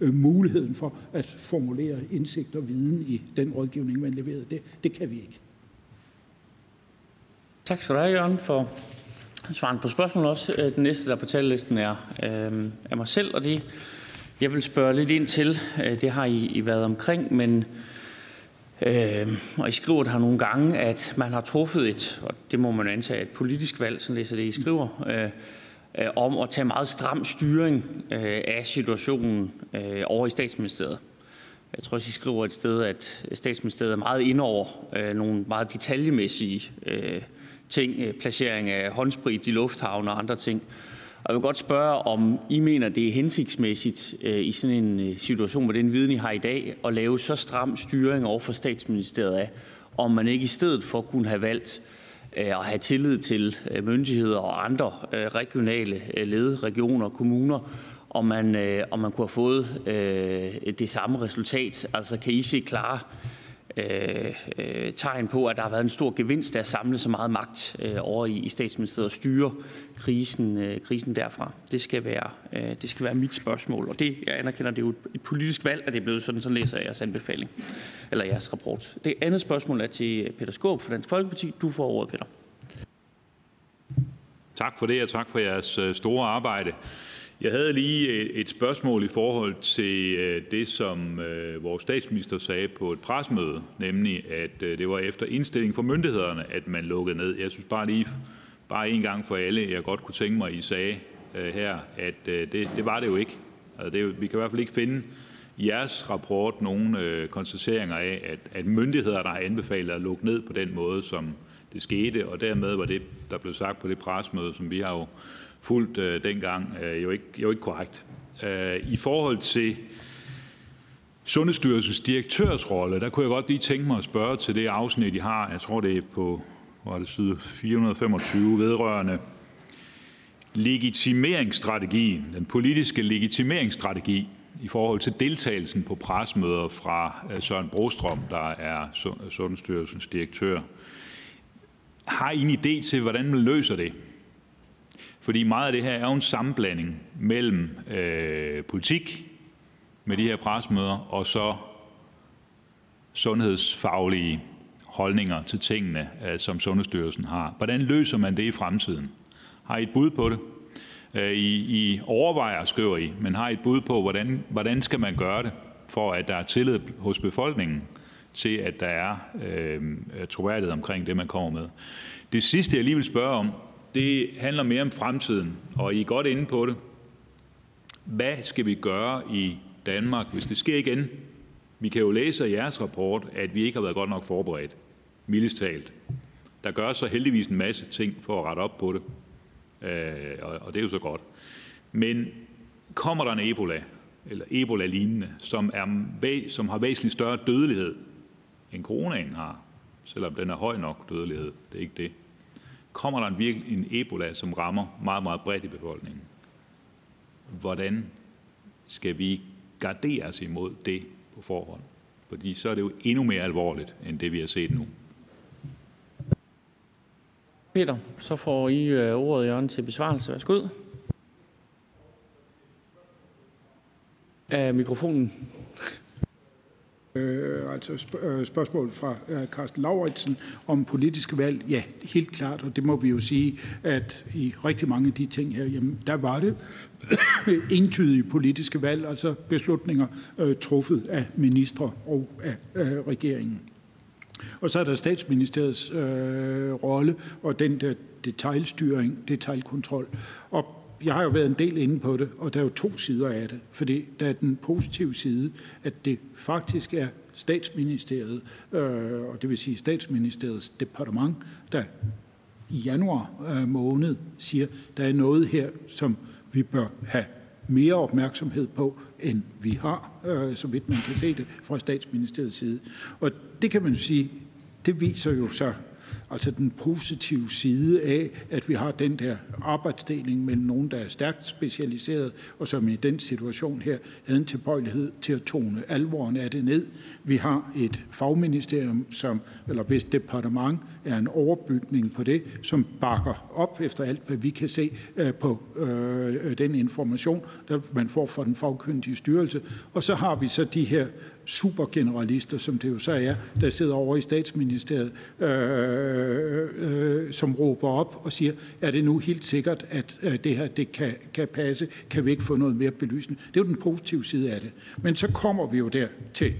øh, muligheden for at formulere indsigt og viden i den rådgivning, man leverede. Det, det kan vi ikke. Tak skal du have, Jørgen, for svaren på spørgsmålet også. Øh, den næste, der på tallisten, er, øh, er mig selv, og det jeg vil spørge lidt ind til. Øh, det har I, I været omkring, men øh, og I skriver det her nogle gange, at man har truffet et, og det må man antage, et politisk valg, sådan læser det, I skriver, øh, øh, om at tage meget stram styring øh, af situationen øh, over i statsministeriet. Jeg tror også, I skriver et sted, at statsministeriet er meget ind over øh, nogle meget detaljemæssige øh, ting, øh, placering af håndsprit i lufthavne og andre ting. Og jeg vil godt spørge, om I mener, det er hensigtsmæssigt øh, i sådan en øh, situation med den viden, I har i dag, at lave så stram styring over for statsministeriet af, om man ikke i stedet for kunne have valgt øh, at have tillid til øh, myndigheder og andre øh, regionale led, regioner og kommuner, om man, om man kunne have fået det samme resultat. Altså kan I se klare Øh, tegn på, at der har været en stor gevinst af at samle så meget magt øh, over i Statsministeriet og styre krisen, øh, krisen derfra. Det skal, være, øh, det skal være mit spørgsmål, og det, jeg anerkender, det er jo et politisk valg, at det er blevet sådan, så læser jeg jeres anbefaling, eller jeres rapport. Det andet spørgsmål er til Peter Skåb fra Dansk Folkeparti. Du får ordet, Peter. Tak for det, og tak for jeres øh, store arbejde. Jeg havde lige et spørgsmål i forhold til det, som vores statsminister sagde på et presmøde, nemlig at det var efter indstilling fra myndighederne, at man lukkede ned. Jeg synes bare lige, bare en gang for alle, jeg godt kunne tænke mig, at I sagde øh, her, at øh, det, det var det jo ikke. Altså det, vi kan i hvert fald ikke finde i jeres rapport nogle øh, konstateringer af, at, at myndigheder, der har anbefalet at lukke ned på den måde, som det skete, og dermed var det, der blev sagt på det presmøde, som vi har jo fulgt øh, dengang, øh, jo ikke, jo ikke korrekt. Øh, I forhold til Sundhedsstyrelsens direktørs rolle, der kunne jeg godt lige tænke mig at spørge til det afsnit, I har, jeg tror det er på side 425, vedrørende legitimeringsstrategien, den politiske legitimeringsstrategi i forhold til deltagelsen på presmøder fra øh, Søren Brostrøm, der er Sundhedsstyrelsens direktør. Har I en idé til, hvordan man løser det? Fordi meget af det her er jo en sammenblanding mellem øh, politik med de her presmøder og så sundhedsfaglige holdninger til tingene, øh, som Sundhedsstyrelsen har. Hvordan løser man det i fremtiden? Har I et bud på det? Øh, I, I overvejer, skriver I, men har I et bud på, hvordan, hvordan skal man gøre det, for at der er tillid hos befolkningen til, at der er øh, øh, troværdighed omkring det, man kommer med. Det sidste, jeg lige vil spørge om, det handler mere om fremtiden, og I er godt inde på det. Hvad skal vi gøre i Danmark, hvis det sker igen? Vi kan jo læse i jeres rapport, at vi ikke har været godt nok forberedt, mildest talt. Der gør så heldigvis en masse ting for at rette op på det, øh, og det er jo så godt. Men kommer der en Ebola, eller Ebola-lignende, som, er, som har væsentligt større dødelighed, end coronaen har, selvom den er høj nok dødelighed, det er ikke det. Kommer der en, virkelig en Ebola, som rammer meget, meget bredt i befolkningen, hvordan skal vi gardere os imod det på forhånd? Fordi så er det jo endnu mere alvorligt, end det vi har set nu. Peter, så får I øh, ordet ordet, Jørgen, til besvarelse. Værsgo. Af mikrofonen. Øh, altså sp- øh, spørgsmål fra øh, Carsten Lauritsen om politiske valg. Ja, helt klart, og det må vi jo sige, at i rigtig mange af de ting her, jamen, der var det entydige politiske valg, altså beslutninger øh, truffet af ministre og af øh, regeringen. Og så er der statsministeriets øh, rolle og den der detaljstyring, detaljkontrol. Og jeg har jo været en del inde på det, og der er jo to sider af det. Fordi der er den positive side, at det faktisk er statsministeriet, øh, og det vil sige statsministeriets departement, der i januar øh, måned siger, der er noget her, som vi bør have mere opmærksomhed på, end vi har, øh, så vidt man kan se det fra statsministeriets side. Og det kan man sige, det viser jo så altså den positive side af, at vi har den der arbejdsdeling mellem nogen, der er stærkt specialiseret, og som i den situation her havde en tilbøjelighed til at tone alvoren af det ned. Vi har et fagministerium, som, eller hvis departement er en overbygning på det, som bakker op efter alt, hvad vi kan se øh, på øh, øh, den information, der man får fra den fagkyndige styrelse. Og så har vi så de her supergeneralister, som det jo så er, der sidder over i statsministeriet, øh, øh, som råber op og siger, er det nu helt sikkert, at øh, det her det kan, kan passe? Kan vi ikke få noget mere belysende? Det er jo den positive side af det. Men så kommer vi jo der til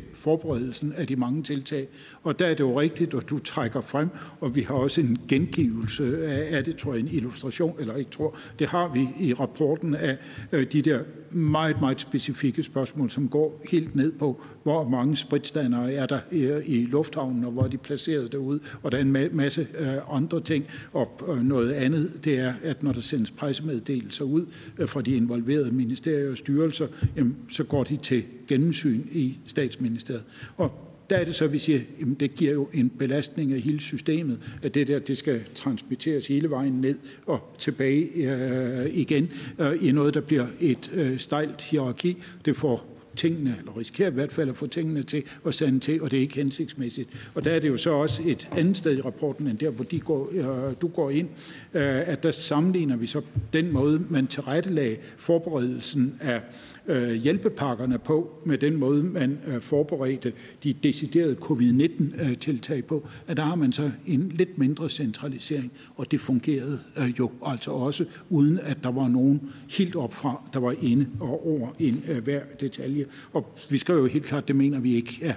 forberedelsen af de mange tiltag, og der er det jo rigtigt, at du trækker frem, og vi har også en gengivelse af, af det, tror jeg, en illustration, eller ikke tror, det har vi i rapporten af øh, de der meget, meget specifikke spørgsmål, som går helt ned på, hvor mange spritstandere er der øh, i, lufthavnen, og hvor er de placeret derude, og der er en masse øh, andre ting. Og noget andet, det er, at når der sendes pressemeddelelser ud fra de involverede ministerier og styrelser, jamen, så går de til gennemsyn i statsministeriet. Og der er det så, vi siger, at det giver jo en belastning af hele systemet, at det der det skal transmitteres hele vejen ned og tilbage øh, igen øh, i noget, der bliver et øh, stejlt hierarki. Det får tingene, eller risikerer i hvert fald at få tingene til at sande til, og det er ikke hensigtsmæssigt. Og der er det jo så også et andet sted i rapporten, end der, hvor de går, øh, du går ind, øh, at der sammenligner vi så den måde, man tilrettelagde forberedelsen af øh, Øh, hjælpepakkerne på, med den måde, man øh, forberedte de deciderede covid-19-tiltag på, at der har man så en lidt mindre centralisering, og det fungerede øh, jo altså også, uden at der var nogen helt opfra, der var inde og over en hver detalje. Og vi skal jo helt klart, det mener vi ikke er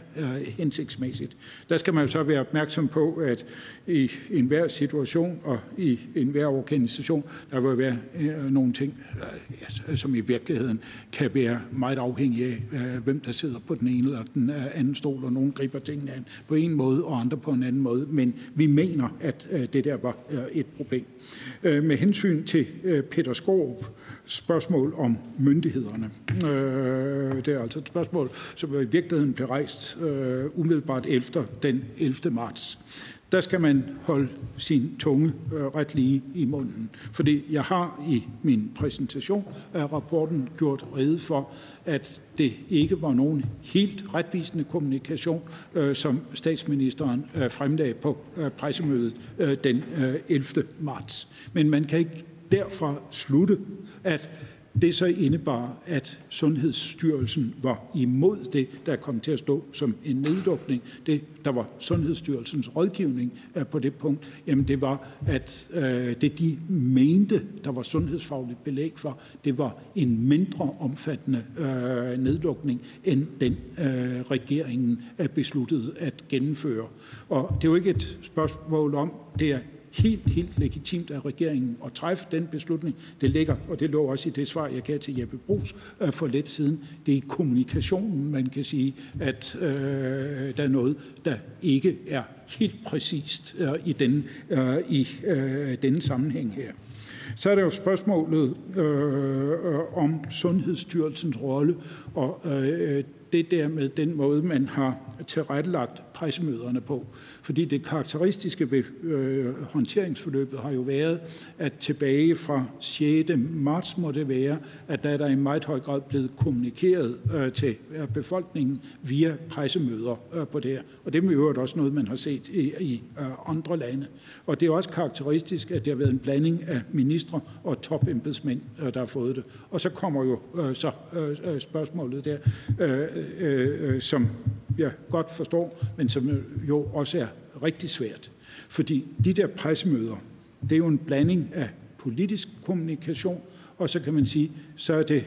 hensigtsmæssigt. Der skal man jo så være opmærksom på, at i enhver situation og i enhver organisation, der vil være øh, nogle ting, øh, som i virkeligheden kan være meget afhængige af, øh, hvem der sidder på den ene eller den anden stol, og nogen griber tingene an på en måde, og andre på en anden måde. Men vi mener, at det der var et problem. Med hensyn til Peter Skorup spørgsmål om myndighederne. Det er altså et spørgsmål, som i virkeligheden blev rejst umiddelbart efter den 11. marts der skal man holde sin tunge øh, ret lige i munden. Fordi jeg har i min præsentation af rapporten gjort rede for, at det ikke var nogen helt retvisende kommunikation, øh, som statsministeren øh, fremlagde på øh, pressemødet øh, den øh, 11. marts. Men man kan ikke derfra slutte, at det så indebar, at Sundhedsstyrelsen var imod det, der kom til at stå som en nedlukning. Det, der var Sundhedsstyrelsens rådgivning på det punkt, jamen det var, at øh, det de mente, der var sundhedsfagligt belæg for, det var en mindre omfattende øh, nedlukning, end den øh, regeringen besluttede at gennemføre. Og det er jo ikke et spørgsmål om, det er helt, helt legitimt af regeringen at træffe den beslutning. Det ligger, og det lå også i det svar, jeg gav til Jeppe Brugs øh, for lidt siden. Det er i kommunikationen, man kan sige, at øh, der er noget, der ikke er helt præcist øh, i, den, øh, i øh, denne sammenhæng her. Så er der jo spørgsmålet øh, om Sundhedsstyrelsens rolle, og øh, det der med den måde, man har tilrettelagt pressemøderne på. Fordi det karakteristiske ved øh, håndteringsforløbet har jo været, at tilbage fra 6. marts må det være, at der er der i meget høj grad blevet kommunikeret øh, til øh, befolkningen via pressemøder øh, på det her. Og det er jo også noget, man har set i, i øh, andre lande. Og det er også karakteristisk, at det har været en blanding af ministre og topembedsmænd, øh, der har fået det. Og så kommer jo øh, så øh, øh spørgsmålet der, øh, øh, øh som jeg godt forstår, men som jo også er rigtig svært. Fordi de der pressemøder, det er jo en blanding af politisk kommunikation, og så kan man sige, så er det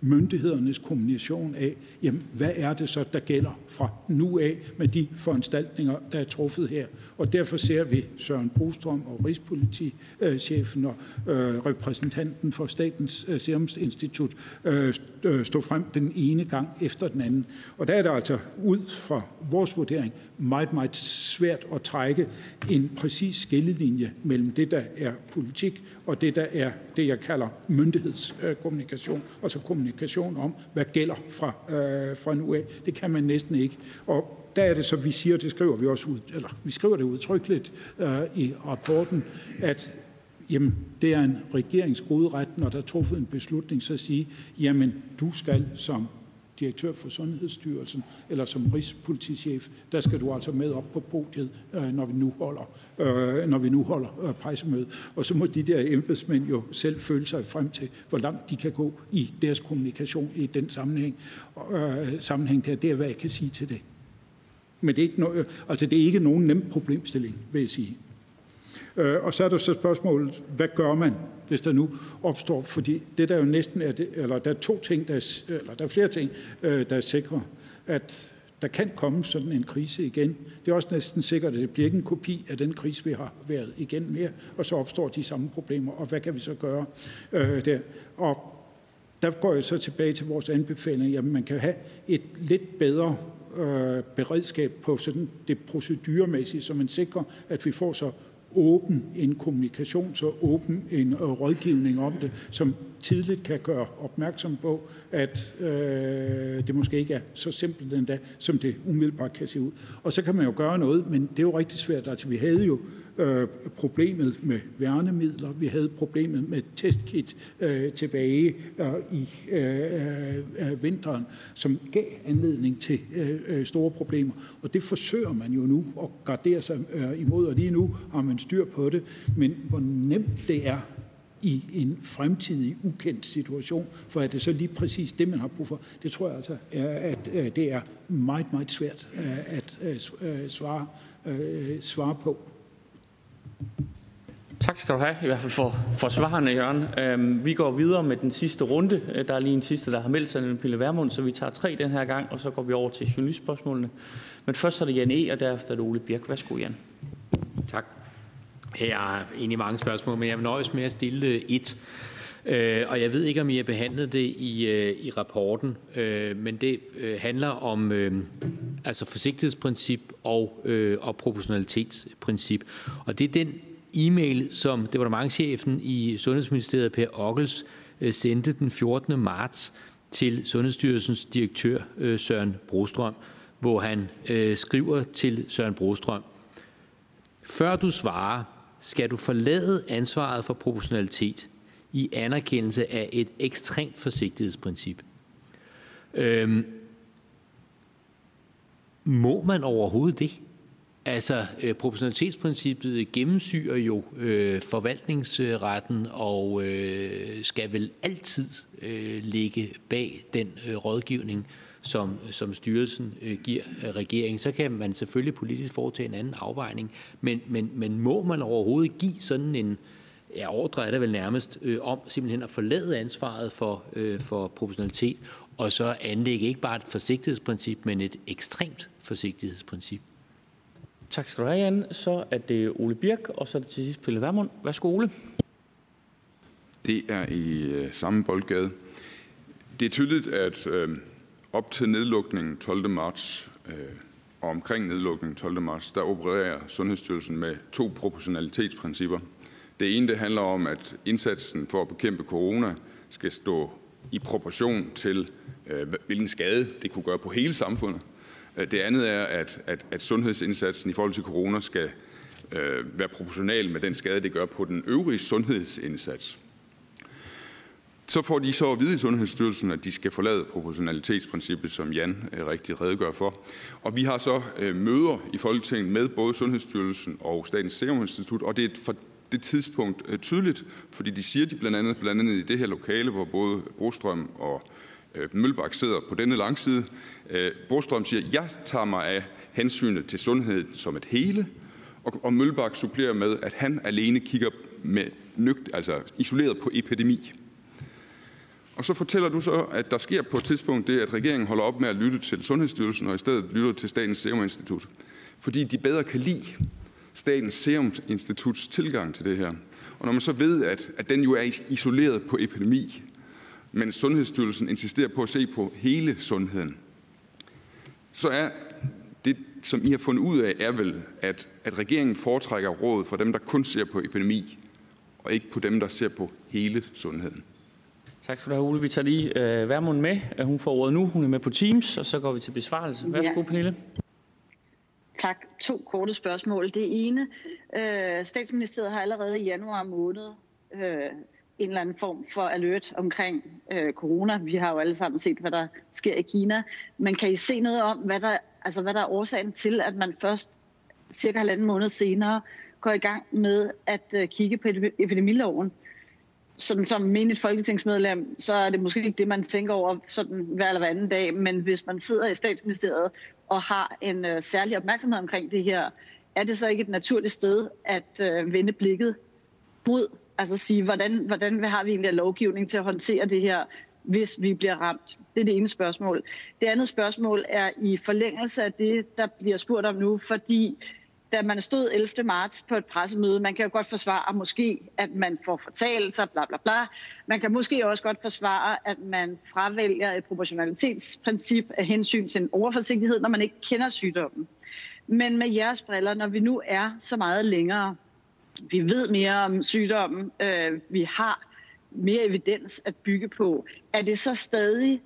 myndighedernes kommunikation af, jamen, hvad er det så, der gælder fra nu af med de foranstaltninger, der er truffet her. Og derfor ser vi Søren Brostrøm og Rigspolitichefen og øh, repræsentanten for Statens øh, Serum Institut øh, øh, stå frem den ene gang efter den anden. Og der er der altså ud fra vores vurdering meget, meget svært at trække en præcis skillelinje mellem det, der er politik, og det, der er det, jeg kalder myndighedskommunikation, øh, altså kommunikation om, hvad gælder fra, øh, fra nu af. Det kan man næsten ikke. Og der er det så, vi siger, det skriver vi også ud, eller vi skriver det udtrykkeligt øh, i rapporten, at jamen, det er en regerings gode ret, når der er truffet en beslutning, så at sige, jamen, du skal som direktør for Sundhedsstyrelsen eller som rigspolitichef, der skal du altså med op på podiet, øh, når vi nu holder, øh, når vi nu holder øh, pressemøde. Og så må de der embedsmænd jo selv føle sig frem til, hvor langt de kan gå i deres kommunikation i den sammenhæng. Sammenhæng der, det er, hvad jeg kan sige til det. Men det er ikke, no, altså det er ikke nogen nem problemstilling, vil jeg sige. Øh, og så er der så spørgsmålet, hvad gør man, hvis der nu opstår, fordi det der jo næsten er, det, eller der er to ting, der er, eller der er flere ting, øh, der er sikre, at der kan komme sådan en krise igen. Det er også næsten sikkert, at det bliver ikke en kopi af den krise, vi har været igen mere, og så opstår de samme problemer, og hvad kan vi så gøre øh, der? Og der går jeg så tilbage til vores anbefaling, at man kan have et lidt bedre øh, beredskab på sådan det proceduremæssige, så man sikrer, at vi får så åben en kommunikation, så åben en øh, rådgivning om det, som tidligt kan gøre opmærksom på, at øh, det måske ikke er så simpelt endda, som det umiddelbart kan se ud. Og så kan man jo gøre noget, men det er jo rigtig svært. Altså, vi havde jo øh, problemet med værnemidler, vi havde problemet med testkit øh, tilbage øh, i øh, øh, vinteren, som gav anledning til øh, øh store problemer. Og det forsøger man jo nu at gardere sig øh, imod, og lige nu har man styr på det. Men hvor nemt det er i en fremtidig ukendt situation, for at det så lige præcis det, man har brug for, det tror jeg altså, at det er meget, meget svært at svare, svare på. Tak skal du have, i hvert fald for, for svarene, Jørgen. Øhm, vi går videre med den sidste runde. Der er lige en sidste, der har meldt sig, nemlig Pille Værmund, så vi tager tre den her gang, og så går vi over til journalistspørgsmålene. Men først er det Jan E., og derefter er det Ole Birk. Værsgo, Jan. Tak. Jeg har egentlig mange spørgsmål, men jeg vil nøjes med at stille et. Øh, og jeg ved ikke, om I har behandlet det i, øh, i rapporten, øh, men det handler om altså forsigtighedsprincip og, og proportionalitetsprincip. Og det er den e-mail, som departementchefen i Sundhedsministeriet, Per Ockels, sendte den 14. marts til Sundhedsstyrelsens direktør Søren Brostrøm, hvor han skriver til Søren Brostrøm, Før du svarer, skal du forlade ansvaret for proportionalitet i anerkendelse af et ekstremt forsigtighedsprincip. Øhm, må man overhovedet det? Altså, øh, proportionalitetsprincippet gennemsyrer jo øh, forvaltningsretten og øh, skal vel altid øh, ligge bag den øh, rådgivning, som, som styrelsen øh, giver øh, regeringen. Så kan man selvfølgelig politisk foretage en anden afvejning, men, men, men må man overhovedet give sådan en ja, ordre er det vel nærmest øh, om simpelthen at forlade ansvaret for, øh, for proportionalitet og så anlægge ikke bare et forsigtighedsprincip, men et ekstremt forsigtighedsprincip. Tak skal du have, Jan. Så er det Ole Birk, og så er det til sidst Pelle Vermund. Værsgo, Ole. Det er i øh, samme boldgade. Det er tydeligt, at øh, op til nedlukningen 12. marts øh, og omkring nedlukningen 12. marts, der opererer Sundhedsstyrelsen med to proportionalitetsprincipper. Det ene det handler om, at indsatsen for at bekæmpe corona skal stå i proportion til, øh, hvilken skade det kunne gøre på hele samfundet. Øh, det andet er, at, at, at sundhedsindsatsen i forhold til corona skal øh, være proportional med den skade, det gør på den øvrige sundhedsindsats. Så får de så at vide i Sundhedsstyrelsen, at de skal forlade proportionalitetsprincippet, som Jan øh, rigtig redegør for. Og vi har så øh, møder i Folketinget med både Sundhedsstyrelsen og Statens Serum Institut, og det er for det tidspunkt øh, tydeligt, fordi de siger de blandt andet, blandt andet i det her lokale, hvor både Brostrøm og Mølbak sidder på denne langside. Brostrøm siger, jeg tager mig af hensynet til sundhed som et hele, og, Mølbak supplerer med, at han alene kigger med nøgt, altså isoleret på epidemi. Og så fortæller du så, at der sker på et tidspunkt det, at regeringen holder op med at lytte til Sundhedsstyrelsen og i stedet lytter til Statens Serum Institut, fordi de bedre kan lide Statens Serum Instituts tilgang til det her. Og når man så ved, at, at den jo er isoleret på epidemi, men Sundhedsstyrelsen insisterer på at se på hele sundheden, så er det, som I har fundet ud af, er vel, at, at regeringen foretrækker råd for dem, der kun ser på epidemi, og ikke på dem, der ser på hele sundheden. Tak skal du have, Ole. Vi tager lige øh, Værmund med. Hun får ordet nu. Hun er med på Teams, og så går vi til besvarelse. Værsgo, ja. Pernille. Tak. To korte spørgsmål. Det ene, øh, statsministeriet har allerede i januar måned øh, en eller anden form for alert omkring øh, corona. Vi har jo alle sammen set, hvad der sker i Kina. Men kan I se noget om, hvad der, altså, hvad der er årsagen til, at man først cirka halvanden måned senere går i gang med at øh, kigge på epidemiloven? Sådan som menigt folketingsmedlem, så er det måske ikke det, man tænker over sådan hver eller hver anden dag. Men hvis man sidder i statsministeriet og har en øh, særlig opmærksomhed omkring det her, er det så ikke et naturligt sted at øh, vende blikket mod, altså sige, hvordan, hvordan har vi egentlig lovgivning til at håndtere det her, hvis vi bliver ramt? Det er det ene spørgsmål. Det andet spørgsmål er i forlængelse af det, der bliver spurgt om nu, fordi da man stod 11. marts på et pressemøde, man kan jo godt forsvare måske, at man får fortalelser, bla bla bla. Man kan måske også godt forsvare, at man fravælger et proportionalitetsprincip af hensyn til en overforsigtighed, når man ikke kender sygdommen. Men med jeres briller, når vi nu er så meget længere, vi ved mere om sygdommen, øh, vi har mere evidens at bygge på, er det så stadig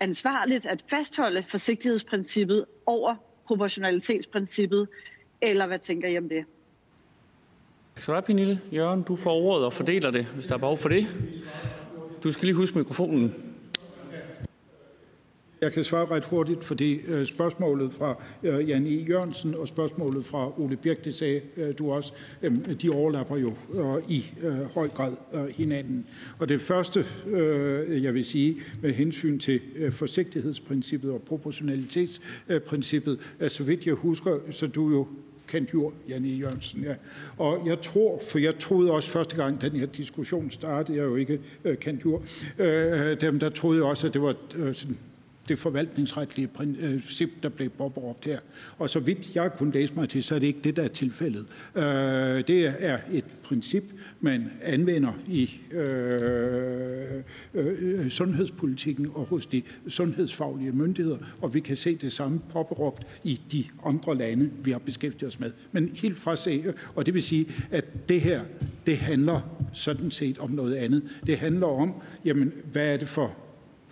ansvarligt at fastholde forsigtighedsprincippet over proportionalitetsprincippet, eller hvad tænker I om det? Så er Pernille. Jørgen, du får ordet og fordeler det, hvis der er behov for det. Du skal lige huske mikrofonen. Jeg kan svare ret hurtigt, fordi øh, spørgsmålet fra øh, Jan E. Jørgensen og spørgsmålet fra Ole Birk, det sagde øh, du også, øh, de overlapper jo i høj grad hinanden. Og det første, jeg vil sige med hensyn til forsigtighedsprincippet og proportionalitetsprincippet, øh, så vidt jeg husker, så du jo kendt jord, Janne Jørgensen. Ja. Og jeg tror, for jeg troede også første gang, den her diskussion startede, jeg er jo ikke øh, kendt jord, øh, dem der troede også, at det var øh, sådan det forvaltningsretlige øh, princip, der blev påberåbt her. Og så vidt jeg kunne læse mig til, så er det ikke det, der er tilfældet. Øh, det er et princip, man anvender i øh, øh, sundhedspolitikken og hos de sundhedsfaglige myndigheder, og vi kan se det samme påberåbt i de andre lande, vi har beskæftiget os med. Men helt fra se, øh, og det vil sige, at det her, det handler sådan set om noget andet. Det handler om, jamen, hvad er det for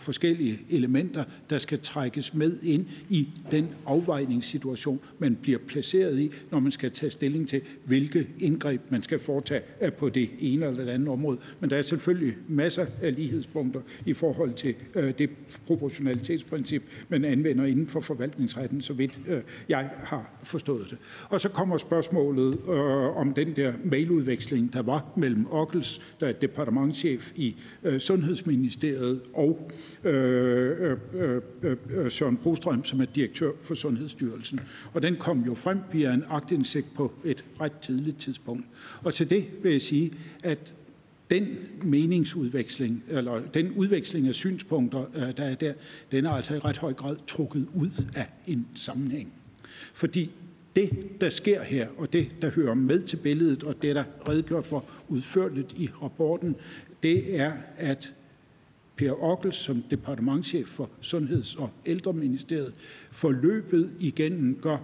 forskellige elementer, der skal trækkes med ind i den afvejningssituation, man bliver placeret i, når man skal tage stilling til, hvilke indgreb man skal foretage på det ene eller det andet område. Men der er selvfølgelig masser af lighedspunkter i forhold til øh, det proportionalitetsprincip, man anvender inden for forvaltningsretten, så vidt øh, jeg har forstået det. Og så kommer spørgsmålet øh, om den der mailudveksling, der var mellem Ockels, der er departementchef i øh, Sundhedsministeriet, og Øh, øh, øh, øh, Søren Brostrøm, som er direktør for Sundhedsstyrelsen. Og den kom jo frem via en agtindsigt på et ret tidligt tidspunkt. Og til det vil jeg sige, at den meningsudveksling, eller den udveksling af synspunkter, øh, der er der, den er altså i ret høj grad trukket ud af en sammenhæng. Fordi det, der sker her, og det, der hører med til billedet, og det, der redegør redegjort for udførligt i rapporten, det er, at Per Ockels som departementchef for Sundheds- og Ældreministeriet forløbet igennem gør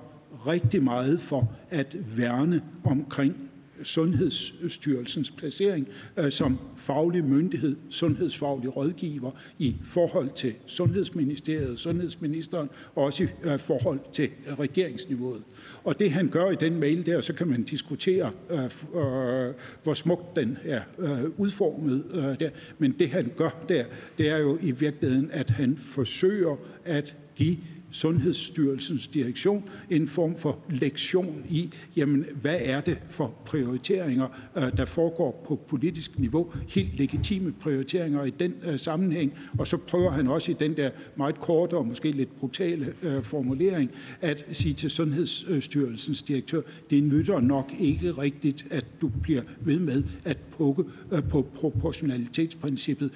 rigtig meget for at værne omkring Sundhedsstyrelsens placering øh, som faglig myndighed, sundhedsfaglig rådgiver i forhold til Sundhedsministeriet, Sundhedsministeren og også i øh, forhold til regeringsniveauet. Og det han gør i den mail der, så kan man diskutere, øh, øh hvor smukt den er øh, udformet øh, der. Men det han gør der, det er jo i virkeligheden, at han forsøger at give Sundhedsstyrelsens direktion en form for lektion i, jamen, hvad er det for prioriteringer, øh, der foregår på politisk niveau, helt legitime prioriteringer i den øh, sammenhæng, og så prøver han også i den der meget korte og måske lidt brutale øh, formulering at sige til Sundhedsstyrelsens direktør, det nytter nok ikke rigtigt, at du bliver ved med at pukke på proportionalitetsprincippet,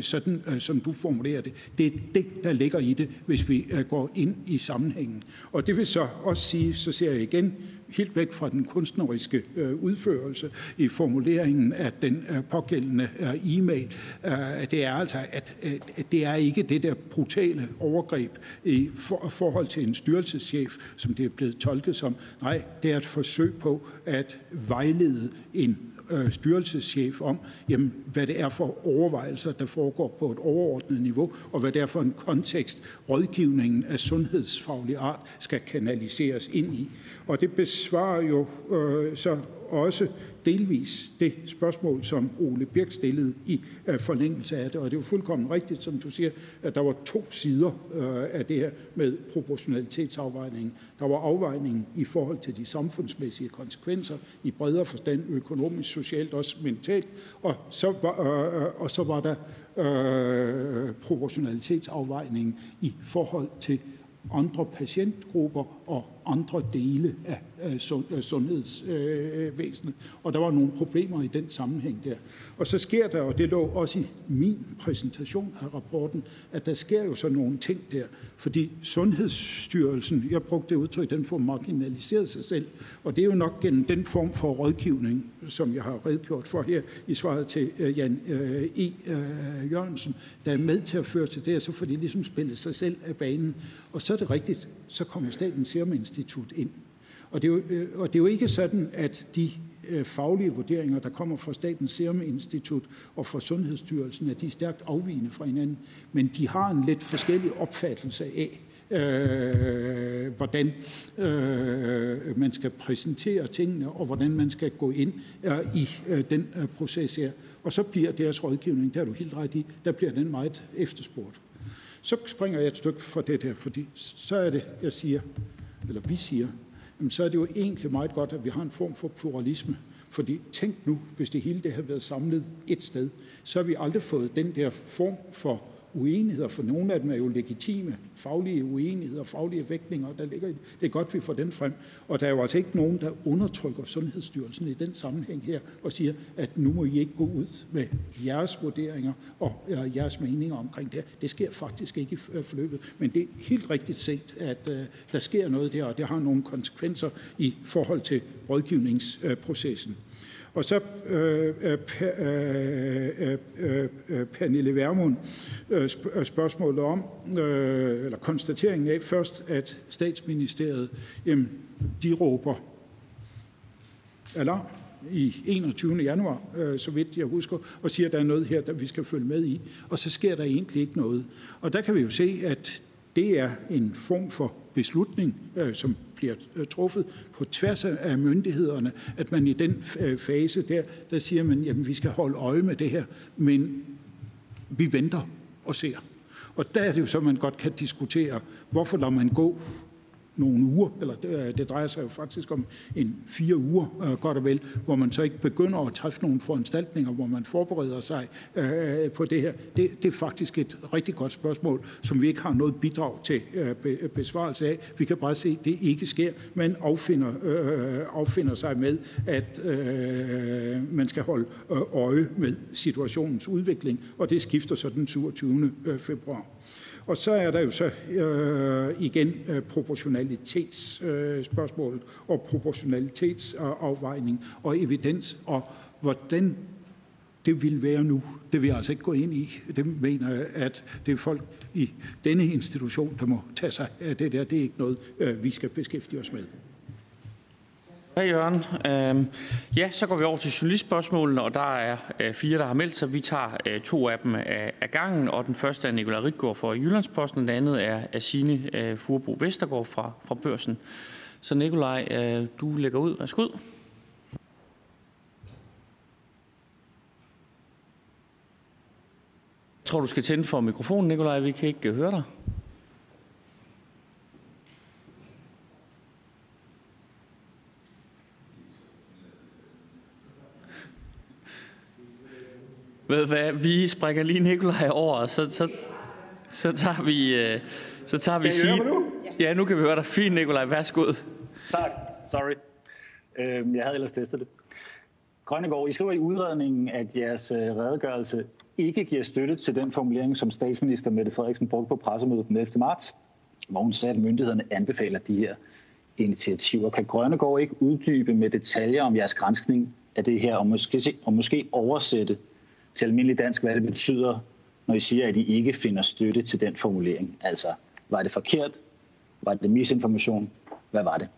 sådan som du formulerer det. Det er det, der ligger i det, hvis vi Øh, går ind i sammenhængen. Og det vil så også sige, så ser jeg igen helt væk fra den kunstneriske øh, udførelse i formuleringen af den øh, pågældende øh, e-mail. Øh, det er altså, at, det er ikke det der brutale overgreb i forhold til en styrelseschef, som det er blevet tolket som. Nej, det er et forsøg på at vejlede en øh, styrelseschef om, jamen, hvad det er for overvejelser, der foregår på et overordnet niveau, og hvad det er for en kontekst, rådgivningen af sundhedsfaglig art skal kanaliseres ind i. Og det besvarer jo øh, så også delvis det spørgsmål, som Ole Birk stillede i uh, forlængelse af det. Og det er jo fuldkommen rigtigt, som du siger, at der var to sider uh, af det her med proportionalitetsafvejningen. Der var afvejningen i forhold til de samfundsmæssige konsekvenser i bredere forstand, økonomisk, socialt, også mentalt. Og så var, øh, øh og så var der øh, proportionalitetsafvejningen i forhold til andre patientgrupper og andre dele af sundhedsvæsenet. Og der var nogle problemer i den sammenhæng der. Og så sker der, og det lå også i min præsentation af rapporten, at der sker jo så nogle ting der. Fordi Sundhedsstyrelsen, jeg brugte det udtryk, den får marginaliseret sig selv. Og det er jo nok gennem den form for rådgivning, som jeg har redegjort for her i svaret til øh, Jan øh, E. Øh, Jørgensen, der er med til at føre til det, og så får de ligesom spillet sig selv af banen. Og så er det rigtigt, så kommer Statens Serum Institut ind. Og det, er jo, øh, og det er jo ikke sådan, at de øh, faglige vurderinger, der kommer fra Statens Serum Institut og fra Sundhedsstyrelsen, at de er stærkt afvigende fra hinanden, men de har en lidt forskellig opfattelse af, øh, hvordan øh, man skal præsentere tingene, og hvordan man skal gå ind øh, i øh, den øh, proces her. Og så bliver deres rådgivning, der er du helt ret i, der bliver den meget efterspurgt. Så springer jeg et stykke fra det der, fordi så er det, jeg siger, eller vi siger, jamen så er det jo egentlig meget godt, at vi har en form for pluralisme. Fordi tænk nu, hvis det hele det havde været samlet et sted, så har vi aldrig fået den der form for uenigheder, for nogle af dem er jo legitime, faglige uenigheder, faglige vægtninger, der ligger i det. Det er godt, vi får den frem. Og der er jo altså ikke nogen, der undertrykker Sundhedsstyrelsen i den sammenhæng her, og siger, at nu må I ikke gå ud med jeres vurderinger og jeres meninger omkring det Det sker faktisk ikke i øh, forløbet, men det er helt rigtigt set, at øh, der sker noget der, og det har nogle konsekvenser i forhold til rådgivningsprocessen. Og så øh øh øh, øh, øh, øh, Pernille Vermund spørgsmålet om, øh, eller konstateringen af først, at statsministeriet, jamen, de råber alarm, i 21. januar, øh, så vidt jeg husker, og siger, at der er noget her, der vi skal følge med i. Og så sker der egentlig ikke noget. Og der kan vi jo se, at det er en form for beslutning, øh, som bliver øh, truffet på tværs af myndighederne, at man i den øh, fase der, der siger man, at vi skal holde øje med det her, men vi venter og ser. Og der er det jo så, man godt kan diskutere, hvorfor lader man gå nogle uger, eller det, øh, det drejer sig jo faktisk om en fire uger, øh, godt og vel, hvor man så ikke begynder at træffe nogle foranstaltninger, hvor man forbereder sig øh, øh på det her. Det, det er faktisk et rigtig godt spørgsmål, som vi ikke har noget bidrag til øh, øh besvarelse af. Vi kan bare se, at det ikke sker. Man affinder, øh, affinder sig med, at øh, man skal holde øje med situationens udvikling, og det skifter så den 27. Februar. Og så er der jo så øh, igen øh, proportionalitetsspørgsmålet øh, og proportionalitetsafvejning og evidens, og hvordan det vil være nu. Det vil jeg altså ikke gå ind i. Det mener jeg, at det er folk i denne institution, der må tage sig af det der. Det er ikke noget, øh, vi skal beskæftige os med. Hej Jørgen. Øhm, ja, så går vi over til journalistspørgsmålene, og der er øh, fire, der har meldt sig. Vi tager øh, to af dem af, af gangen, og den første er Nikolaj Ritgaard fra Jyllandsposten, den andet er, er Signe øh, Furbo Vestergaard fra, fra Børsen. Så Nikolaj, øh, du lægger ud. Værsgo. Jeg tror, du skal tænde for mikrofonen, Nikolaj. Vi kan ikke øh, høre dig. Ved hvad, vi springer lige Nikolaj over, og så, så, så tager vi... Øh, så tager vi kan I nu? Ja, nu kan vi høre dig. Fint, Nikolaj. Værsgo. Tak. Sorry. Øhm, jeg havde ellers testet det. Grønnegård, I skriver i udredningen, at jeres øh, redegørelse ikke giver støtte til den formulering, som statsminister Mette Frederiksen brugte på pressemødet den 11. marts, hvor hun sagde, at myndighederne anbefaler de her initiativer. Kan Grønnegård ikke uddybe med detaljer om jeres grænskning af det her, og måske, og måske oversætte til almindelig dansk, hvad det betyder, når I siger, at I ikke finder støtte til den formulering. Altså, var det forkert? Var det misinformation? Hvad var det?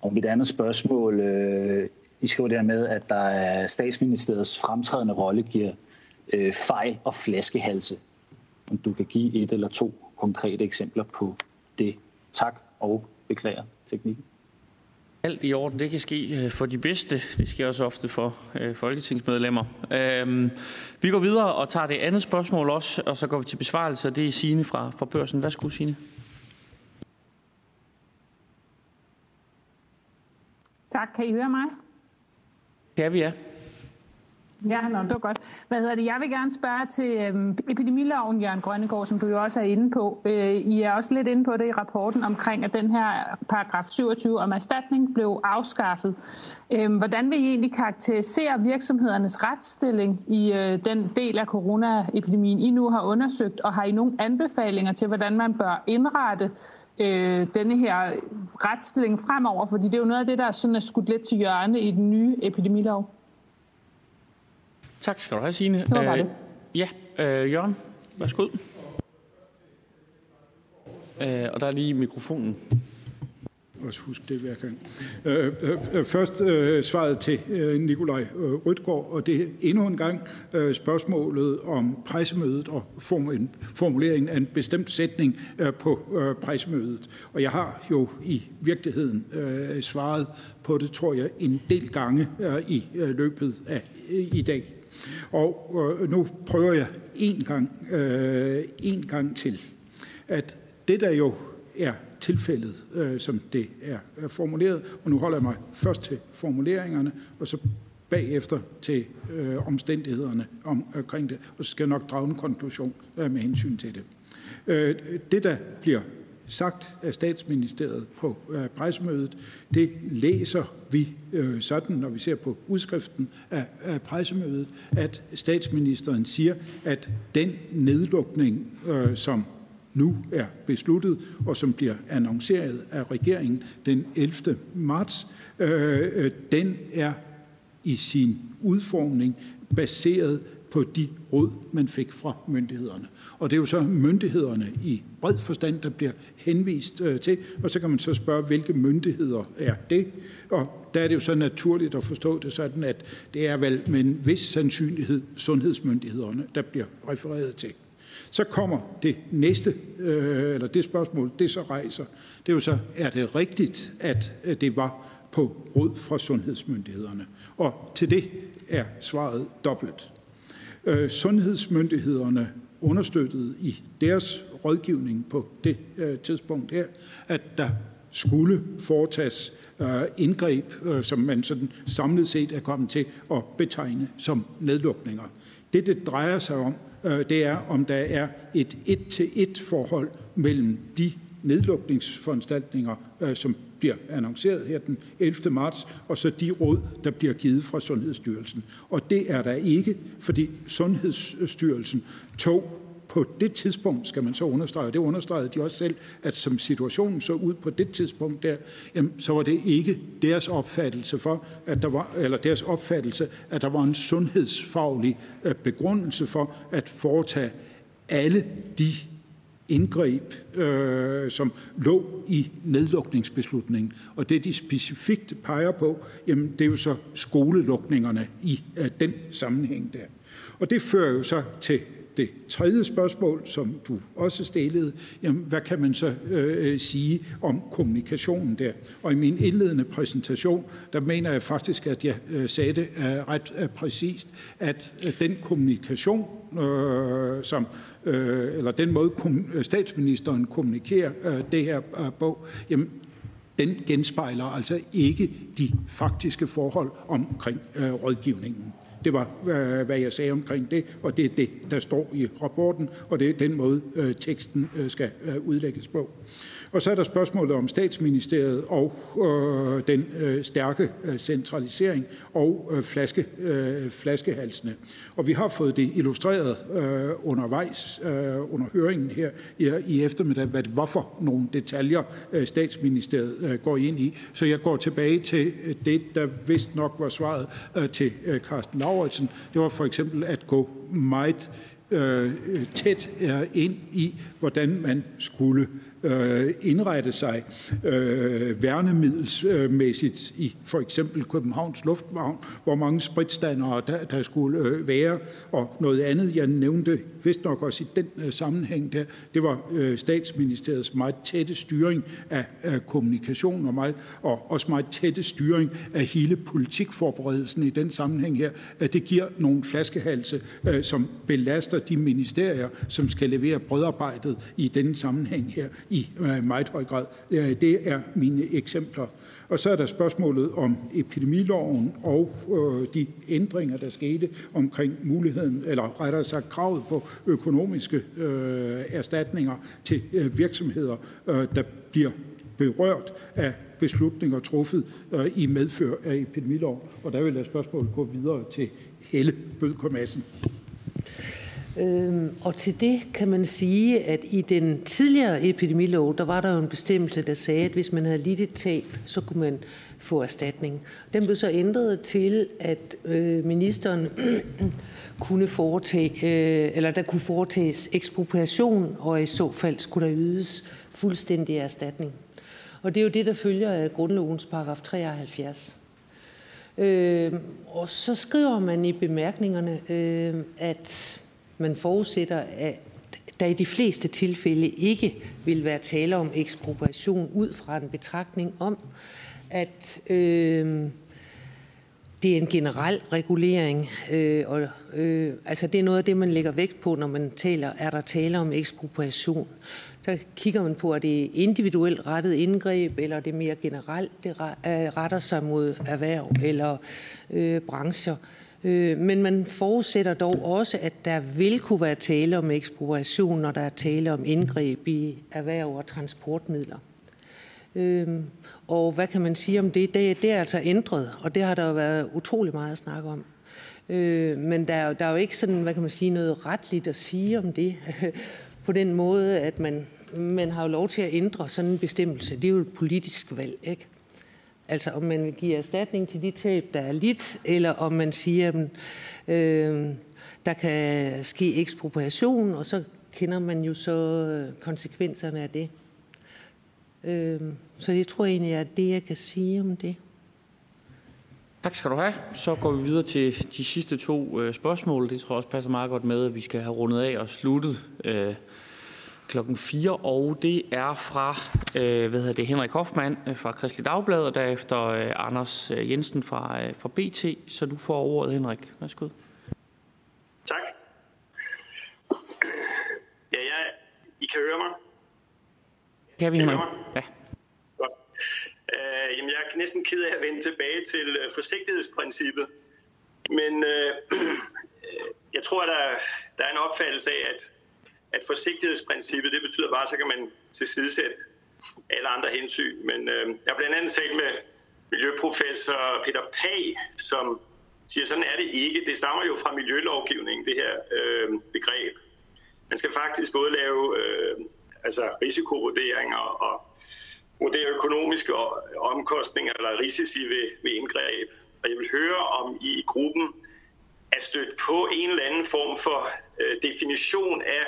Og mit andet spørgsmål, øh, I skriver der med, at der er statsministeriets fremtrædende rolle giver øh, fejl og flaskehalse. Om du kan give et eller to konkrete eksempler på det. Tak og beklager teknikken. Alt i orden. Det kan ske øh, for de bedste. Det sker også ofte for øh, folketingsmedlemmer. Øhm, vi går videre og tager det andet spørgsmål også, og så går vi til besvarelse, og det er Signe fra, fra Børsen. Værsgo, Signe. Tak. Kan I høre mig? Kan vi, ja. Ja, nå, det var godt. Hvad hedder det? Jeg vil gerne spørge til øhm, epidemiloven, Jørgen Grønnegård, som du jo også er inde på. Øh, I er også lidt inde på det i rapporten omkring, at den her paragraf 27 om erstatning blev afskaffet. Øh, hvordan vil I egentlig karakterisere virksomhedernes retsstilling i øh, den del af coronaepidemien, I nu har undersøgt, og har I nogle anbefalinger til, hvordan man bør indrette øh, denne her retsstilling fremover? Fordi det er jo noget af det, der sådan er skudt lidt til hjørne i den nye epidemilov. Tak skal du have, Signe. Det var bare Øh, det. Ja, øh, Jørgen, værsgo. Øh, og der er lige mikrofonen. også huske det hver gang. Øh, øh, øh, først øh, svaret til øh, Nikolaj øh, Rødgaard, og det er endnu en gang øh, spørgsmålet om pressemødet og form, formuleringen af en bestemt sætning øh, på øh, pressemødet. Og jeg har jo i virkeligheden øh, svaret på det, tror jeg, en del gange øh, i øh, løbet af øh, i dag. Og øh, nu prøver jeg en gang, øh, en gang til, at det der jo er tilfældet, øh, som det er, er formuleret, og nu holder jeg mig først til formuleringerne, og så bagefter til øh, omstændighederne om, omkring det, og så skal jeg nok drage en konklusion øh, med hensyn til det. Øh, det, der bliver sagt af statsministeriet på øh, pressemødet, det læser vi øh, sådan, når vi ser på udskriften af, af pressemødet, at statsministeren siger, at den nedlukning, øh, som nu er besluttet, og som bliver annonceret af regeringen den 11. marts, øh, øh, den er i sin udformning baseret på de råd, man fik fra myndighederne. Og det er jo så myndighederne i bred forstand, der bliver henvist øh, til, og så kan man så spørge, hvilke myndigheder er det? Og der er det jo så naturligt at forstå det sådan, at det er vel med en vis sandsynlighed sundhedsmyndighederne, der bliver refereret til. Så kommer det næste, øh, eller det spørgsmål, det så rejser, det er jo så, er det rigtigt, at øh, det var på råd fra sundhedsmyndighederne? Og til det er svaret dobbelt. Øh, sundhedsmyndighederne understøttede i deres rådgivning på det øh, tidspunkt her, at der skulle foretages øh, indgreb, øh, som man sådan samlet set er kommet til at betegne som nedlukninger. Det, det drejer sig om, øh, det er, om der er et et-til-et forhold mellem de nedlukningsforanstaltninger, øh, som bliver annonceret her den 11. marts, og så de råd, der bliver givet fra Sundhedsstyrelsen. Og det er der ikke, fordi Sundhedsstyrelsen tog på det tidspunkt, skal man så understrege, det understregede de også selv, at som situationen så ud på det tidspunkt der, jamen, så var det ikke deres opfattelse for, at der var, eller deres opfattelse, at der var en sundhedsfaglig øh, begrundelse for at foretage alle de indgreb, øh, som lå i nedlukningsbeslutningen. Og det, de specifikt peger på, jamen, det er jo så skolelukningerne i øh, den sammenhæng der. Og det fører jo så til det tredje spørgsmål, som du også stillede, jamen, hvad kan man så øh, sige om kommunikationen der? Og i min indledende præsentation, der mener jeg faktisk, at jeg øh, sagde det øh, ret øh, præcist, at øh, den kommunikation, øh, som øh, eller den måde øh, statsministeren kommunikerer øh, det her øh, på, jamen, den genspejler altså ikke de faktiske forhold omkring øh, rådgivningen. Det var, øh, hvad jeg sagde omkring det, og det er det, der står i rapporten, og det er den måde, øh, teksten øh, skal øh, udlægges på. Og så er der spørgsmålet om statsministeriet og øh, den øh, stærke øh, centralisering og øh, flaske, øh, flaskehalsene. Og vi har fået det illustreret øh, undervejs øh, under høringen her i, i eftermiddag, hvad, hvorfor nogle detaljer øh, statsministeriet øh, går ind i. Så jeg går tilbage til det, der vist nok var svaret øh, til øh, Carsten Lauritsen. Det var for eksempel at gå meget øh, tæt øh, ind i, hvordan man skulle øh, Øh, indrette sig øh, værnemiddelsmæssigt i for eksempel Københavns Lufthavn, hvor mange spritstandere der, der skulle øh, være, og noget andet, jeg nævnte vist nok også i den øh, sammenhæng der, det var øh, statsministeriets meget tætte styring af, af kommunikation og, meget, og også meget tætte styring af hele politikforberedelsen i den sammenhæng her, at det giver nogle flaskehalse, øh, som belaster de ministerier, som skal levere brødarbejdet i den sammenhæng her i øh, meget høj grad. Øh, det er mine eksempler. Og så er der spørgsmålet om epidemiloven og øh, de ændringer, der skete omkring muligheden, eller rettere sagt kravet på økonomiske øh, erstatninger til øh, virksomheder, øh, der bliver berørt af beslutninger truffet øh, i medfør af epidemiloven. Og der vil jeg spørgsmålet gå videre til Helle Bødker Madsen. Øhm, og til det kan man sige, at i den tidligere epidemilov, der var der jo en bestemmelse, der sagde, at hvis man havde lidt et tab, så kunne man få erstatning. Den blev så ændret til, at øh, ministeren kunne foretage, øh, eller der kunne foretages ekspropriation, og i så fald skulle der ydes fuldstændig erstatning. Og det er jo det, der følger af grundlovens paragraf 73. Øh, og så skriver man i bemærkningerne, øh, at man forudsætter, at der i de fleste tilfælde ikke vil være tale om ekspropriation ud fra en betragtning om, at øh, det er en generel regulering, øh, og øh, altså det er noget af det, man lægger vægt på, når man taler, er der tale om ekspropriation. Der kigger man på, at det er individuelt rettet indgreb, eller det er mere generelt, det øh, retter sig mod erhverv eller øh, brancher. Øh, men man forudsætter dog også, at der vil kunne være tale om ekspropriation, når der er tale om indgreb i erhverv og transportmidler. Øh, og hvad kan man sige om det? Det, det er altså ændret, og det har der jo været utrolig meget at snakke om. Øh, men der er, der er jo ikke sådan, hvad kan man sige, noget retligt at sige om det, på den måde, at man, man har jo lov til at ændre sådan en bestemmelse. Det er jo et politisk valg, ikke? Altså om man vil give erstatning til de tab, der er lidt, eller om man siger, at øh, der kan ske ekspropriation, og så kender man jo så øh, konsekvenserne af det. Øh, så jeg tror egentlig, at det, jeg kan sige om det. Tak skal du have. Så går vi videre til de sidste to øh, spørgsmål. Det tror jeg også passer meget godt med, at vi skal have rundet af og sluttet øh, klokken 4. Og det er fra øh, hvad hedder det, Henrik Hoffmann øh, fra Kristelig Dagblad, og derefter øh, Anders øh, Jensen fra, øh, fra BT. Så du får ordet, Henrik. Værsgo. Tak. Ja, ja, I kan høre mig? Kan vi, Henrik? Ja. Godt. Øh, jamen, jeg er næsten ked af at vende tilbage til øh, forsigtighedsprincippet. Men øh, jeg tror, der, der er en opfattelse af, at, at forsigtighedsprincippet, det betyder bare, så kan man tilsidesætte alle andre hensyn. Men øh, jeg har blandt andet talt med miljøprofessor Peter Pag, som siger, sådan er det ikke. Det stammer jo fra miljølovgivningen, det her øh, begreb. Man skal faktisk både lave øh, altså risikovurderinger og vurdere økonomiske omkostninger eller risici ved, ved indgreb. Og jeg vil høre, om I i gruppen er stødt på en eller anden form for øh, definition af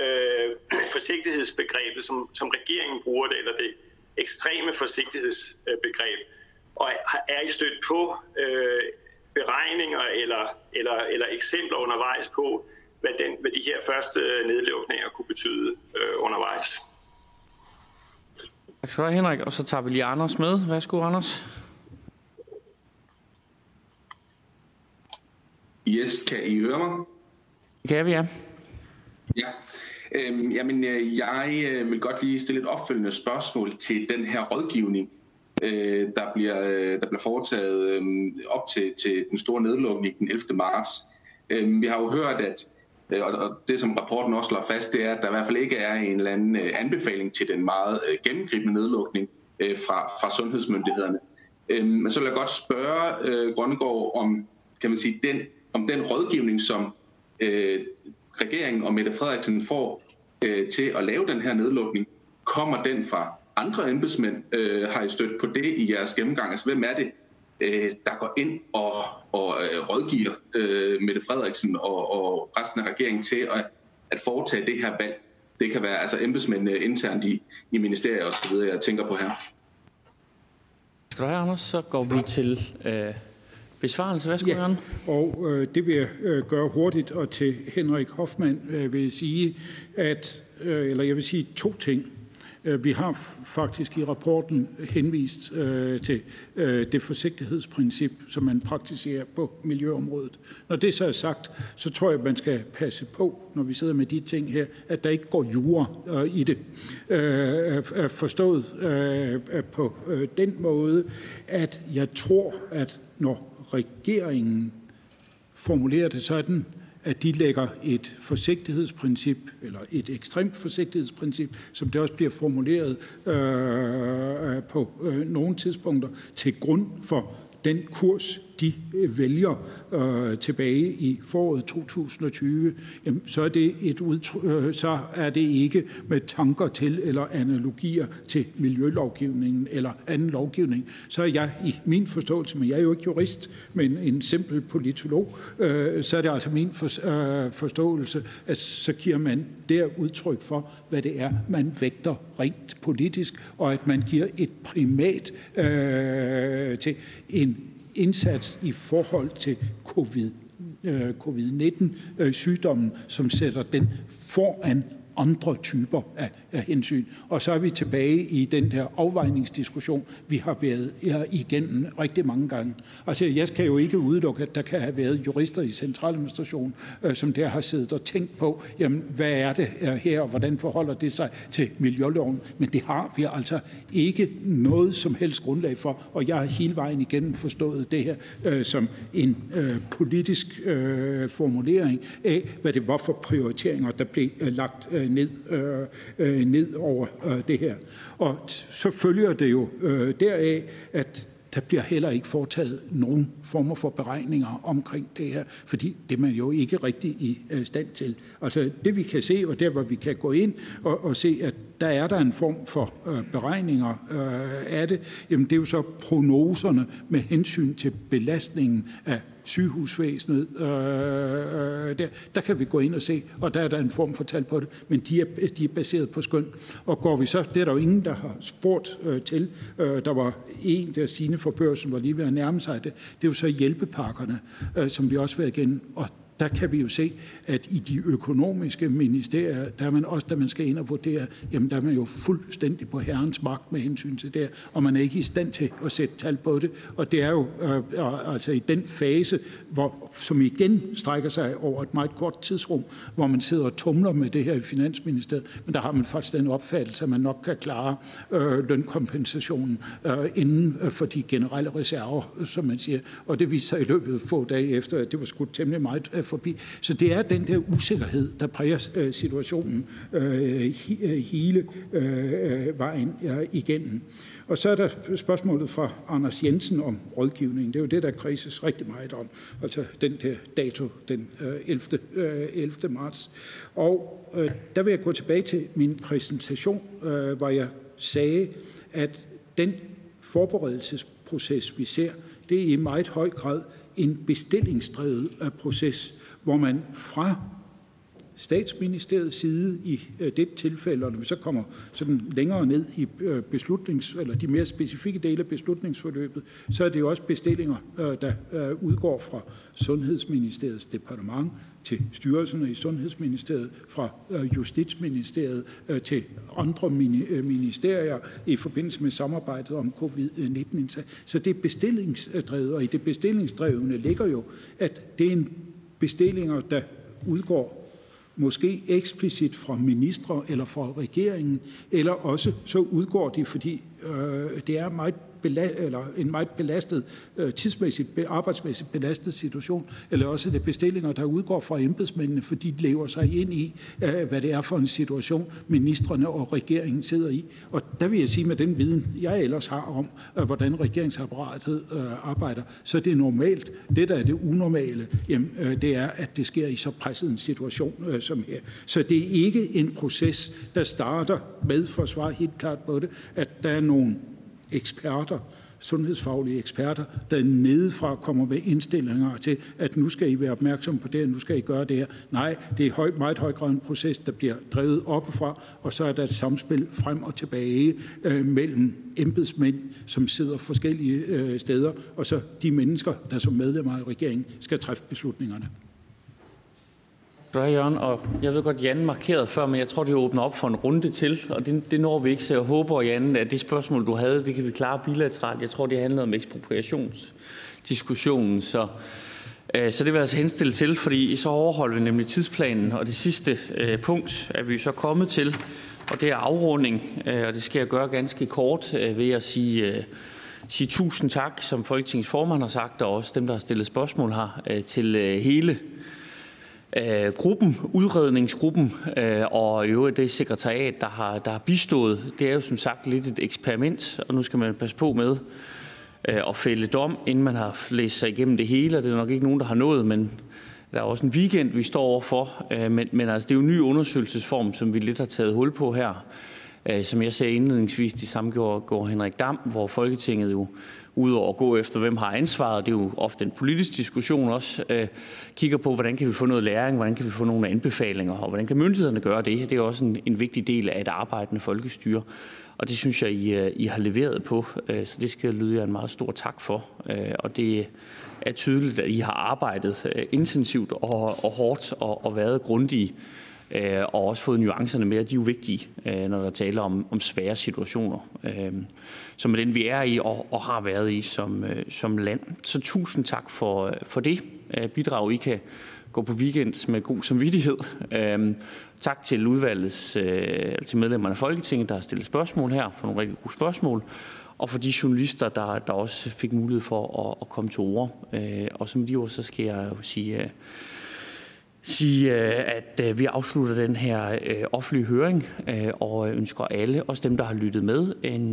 øh, forsigtighedsbegrebet, som, som regeringen bruger det, eller det ekstreme forsigtighedsbegreb. Og er I stødt på øh, beregninger eller, eller, eller eksempler undervejs på, hvad, den, hvad de her første nedlukninger kunne betyde øh, undervejs? Tak skal du have, Henrik. Og så tager vi lige Anders med. Værsgo, Anders. Yes, kan I høre mig? Det kan vi, ja. Ja. Øhm, jamen, øh, jeg øh, vil godt lige stille et opfølgende spørgsmål til den her rådgivning, øh, der, bliver, øh, der bliver foretaget øh, op til, til den store nedlukning den 11. marts. Øh, vi har jo hørt, at øh, og det, som rapporten også slår fast, det er, at der i hvert fald ikke er en eller anden øh, anbefaling til den meget gennemgribende nedlukning fra, fra sundhedsmyndighederne. Øhm, men så vil jeg godt spørge Grønnegård om, kan man sige, den, om den rådgivning, som øh, regeringen og Mette Frederiksen får øh, til at lave den her nedlukning, kommer den fra andre embedsmænd? Øh, har I stødt på det i jeres gennemgang? Altså, hvem er det, øh, der går ind og, og øh, rådgiver øh, Mette Frederiksen og, og resten af regeringen til at, at foretage det her valg. Det kan være altså embedsmænd internt i, i ministeriet osv., videre, jeg tænker på her. Skal du have, Anders? Så går vi til øh, besvarelse. Værsgo, ja. Jørgen. Og øh, det vil jeg øh, gøre hurtigt, og til Henrik Hoffmann øh, vil jeg sige, at, øh, eller jeg vil sige to ting. Øh, vi har faktisk i rapporten henvist øh, til øh, det forsigtighedsprincip, som man praktiserer på miljøområdet. Når det så er sagt, så tror jeg, at man skal passe på, når vi sidder med de ting her, at der ikke går jure i det. Forstået på den måde, at jeg tror, at når regeringen formulerer det sådan, at de lægger et forsigtighedsprincip, eller et ekstremt forsigtighedsprincip, som det også bliver formuleret øh, øh på øh, nogle tidspunkter, til grund for den kurs, de øh, vælger øh, tilbage i foråret 2020, jamen, så, er det et øh, så er det ikke med tanker til eller analogier til miljølovgivningen eller anden lovgivning. Så er jeg i min forståelse, men jeg er jo ikke jurist, men en simpel politolog, øh, så er det altså min for, øh, forståelse, at så giver man der udtryk for, hvad det er, man vægter rent politisk, og at man giver et primat øh, til en indsats i forhold til covid øh, covid-19 øh, sygdommen som sætter den foran andre typer af, af hensyn. Og så er vi tilbage i den der afvejningsdiskussion, vi har været igennem rigtig mange gange. Altså, jeg kan jo ikke udelukke, at der kan have været jurister i centraladministration, øh, som der har siddet og tænkt på, jamen, hvad er det øh, her, og hvordan forholder det sig til miljøloven? Men det har vi altså ikke noget som helst grundlag for, og jeg har hele vejen igennem forstået det her øh, som en øh, politisk øh, formulering af, hvad det var for prioriteringer, der blev øh, lagt øh, Øh, ned, øh, øh, ned over øh, det her. Og så følger det jo øh, deraf, at der bliver heller ikke foretaget nogen former for beregninger omkring det her, fordi det er man jo ikke rigtig i øh, stand til. Altså det vi kan se, og der hvor vi kan gå ind og, og se, at der er der en form for øh, beregninger øh, af det, jamen det er jo så prognoserne med hensyn til belastningen af sygehusvæsenet. Øh, øh, øh, der, der kan vi gå ind og se, og der er der en form for tal på det, men de er, de er baseret på skøn. Og går vi så, det er der jo ingen, der har spurgt øh, til. Øh, der var en der sine for børsen, var lige ved at nærme sig det. Det er jo så hjælpepakkerne, øh, som vi også vil igen, og der kan vi jo se, at i de økonomiske ministerier, der er man også, da man skal ind og vurdere, jamen der er man jo fuldstændig på herrens magt med hensyn til det, og man er ikke i stand til at sætte tal på det. Og det er jo øh, øh, altså i den fase, hvor, som igen strækker sig over et meget kort tidsrum, hvor man sidder og tumler med det her i Finansministeriet, men der har man faktisk den opfattelse, at man nok kan klare øh, lønkompensationen øh, inden øh, for de generelle reserver, som man siger. Og det viste sig i løbet af få dage efter, at det var skudt temmelig meget øh, forbi. Så det er den der usikkerhed, der præger øh, situationen øh, øh hele øh, øh vejen igennem. Og så er der spørgsmålet fra Anders Jensen om rådgivning. Det er jo det, der kredses rigtig meget om. Altså den der dato, den øh, 11. 11. marts. Og der vil jeg gå tilbage til min præsentation, hvor jeg sagde, at den forberedelsesproces, vi ser, det er i meget høj grad en bestillingsdrevet øh, proces, hvor man fra statsministeriets side i øh, det tilfælde, og når vi så kommer sådan længere ned i øh, beslutnings, eller de mere specifikke dele af beslutningsforløbet, så er det jo også bestillinger, øh, der udgår fra Sundhedsministeriets departement til styrelserne i Sundhedsministeriet, fra Justitsministeriet til andre ministerier i forbindelse med samarbejdet om covid-19. Så det er bestillingsdrevet, og i det bestillingsdrevne ligger jo, at det er en bestillinger, der udgår måske eksplicit fra ministre eller fra regeringen, eller også så udgår de, fordi øh, det er meget eller en meget belastet, øh, tidsmæssigt, arbejdsmæssigt belastet situation, eller også det bestillinger, der udgår fra embedsmændene, fordi de lever sig ind i, øh, hvad det er for en situation, ministerne og regeringen sidder i. Og der vil jeg sige, med den viden, jeg ellers har om, øh, hvordan regeringsapparatet øh, arbejder, så det er normalt. Det, der er det unormale, jamen, øh, det er, at det sker i så presset en situation øh, som her. Så det er ikke en proces, der starter med, for at svare helt klart på det, at der er nogle eksperter, sundhedsfaglige eksperter, der nedefra kommer med indstillinger til, at nu skal I være opmærksom på det, nu skal I gøre det her. Nej, det er høj, meget høj grad en proces, der bliver drevet oppefra, og så er der et samspil frem og tilbage øh, mellem embedsmænd, som sidder forskellige øh, steder, og så de mennesker, der som medlemmer af regeringen skal træffe beslutningerne du Jørgen. Og jeg ved godt, Jan markerede før, men jeg tror, det åbner op for en runde til, og det, det når vi ikke. Så jeg håber, Jan, at det spørgsmål, du havde, det kan vi klare bilateralt. Jeg tror, det handlede om ekspropriationsdiskussionen, så, øh, så det vil jeg altså henstille til, fordi så overholder vi nemlig tidsplanen. Og det sidste øh, punkt er vi så kommet til, og det er afrunding, øh, og det skal jeg gøre ganske kort øh, ved at sige... Øh, sige tusind tak, som Folketingets formand har sagt, og også dem, der har stillet spørgsmål her, øh, til øh, hele Øh, gruppen, udredningsgruppen øh, og i øvrigt det sekretariat, der har, der har bistået. Det er jo som sagt lidt et eksperiment, og nu skal man passe på med øh, at fælde dom, inden man har læst sig igennem det hele, og det er nok ikke nogen, der har nået, men der er også en weekend, vi står overfor. Øh, men, men altså, det er jo en ny undersøgelsesform, som vi lidt har taget hul på her. Øh, som jeg sagde indledningsvis, de samme gjorde, gjorde Henrik Dam, hvor Folketinget jo udover at gå efter, hvem har ansvaret, det er jo ofte en politisk diskussion også, øh, kigger på, hvordan kan vi få noget læring, hvordan kan vi få nogle anbefalinger, og hvordan kan myndighederne gøre det. Det er også en, en vigtig del af et arbejdende folkestyre, og det synes jeg, I, øh, I har leveret på, øh, så det skal lyde jer en meget stor tak for. Øh, og det er tydeligt, at I har arbejdet øh, intensivt og, og hårdt og, og været grundige øh, og også fået nuancerne med, og de er jo vigtige, øh, når der taler om, om svære situationer, øh, som er den, vi er i og, og har været i som, øh, som land. Så tusind tak for, øh, for det øh, bidrag, I kan gå på weekend med god samvittighed. Øh, tak til udvalgets, øh, altså til medlemmerne af Folketinget, der har stillet spørgsmål her, for nogle rigtig gode spørgsmål, og for de journalister, der, der også fik mulighed for at, at komme til ord. Øh, og som de ord, så skal jeg jo sige... Øh, sige, øh, at øh, vi afslutter den her øh, offentlige høring øh, og ønsker alle, også dem, der har lyttet med, en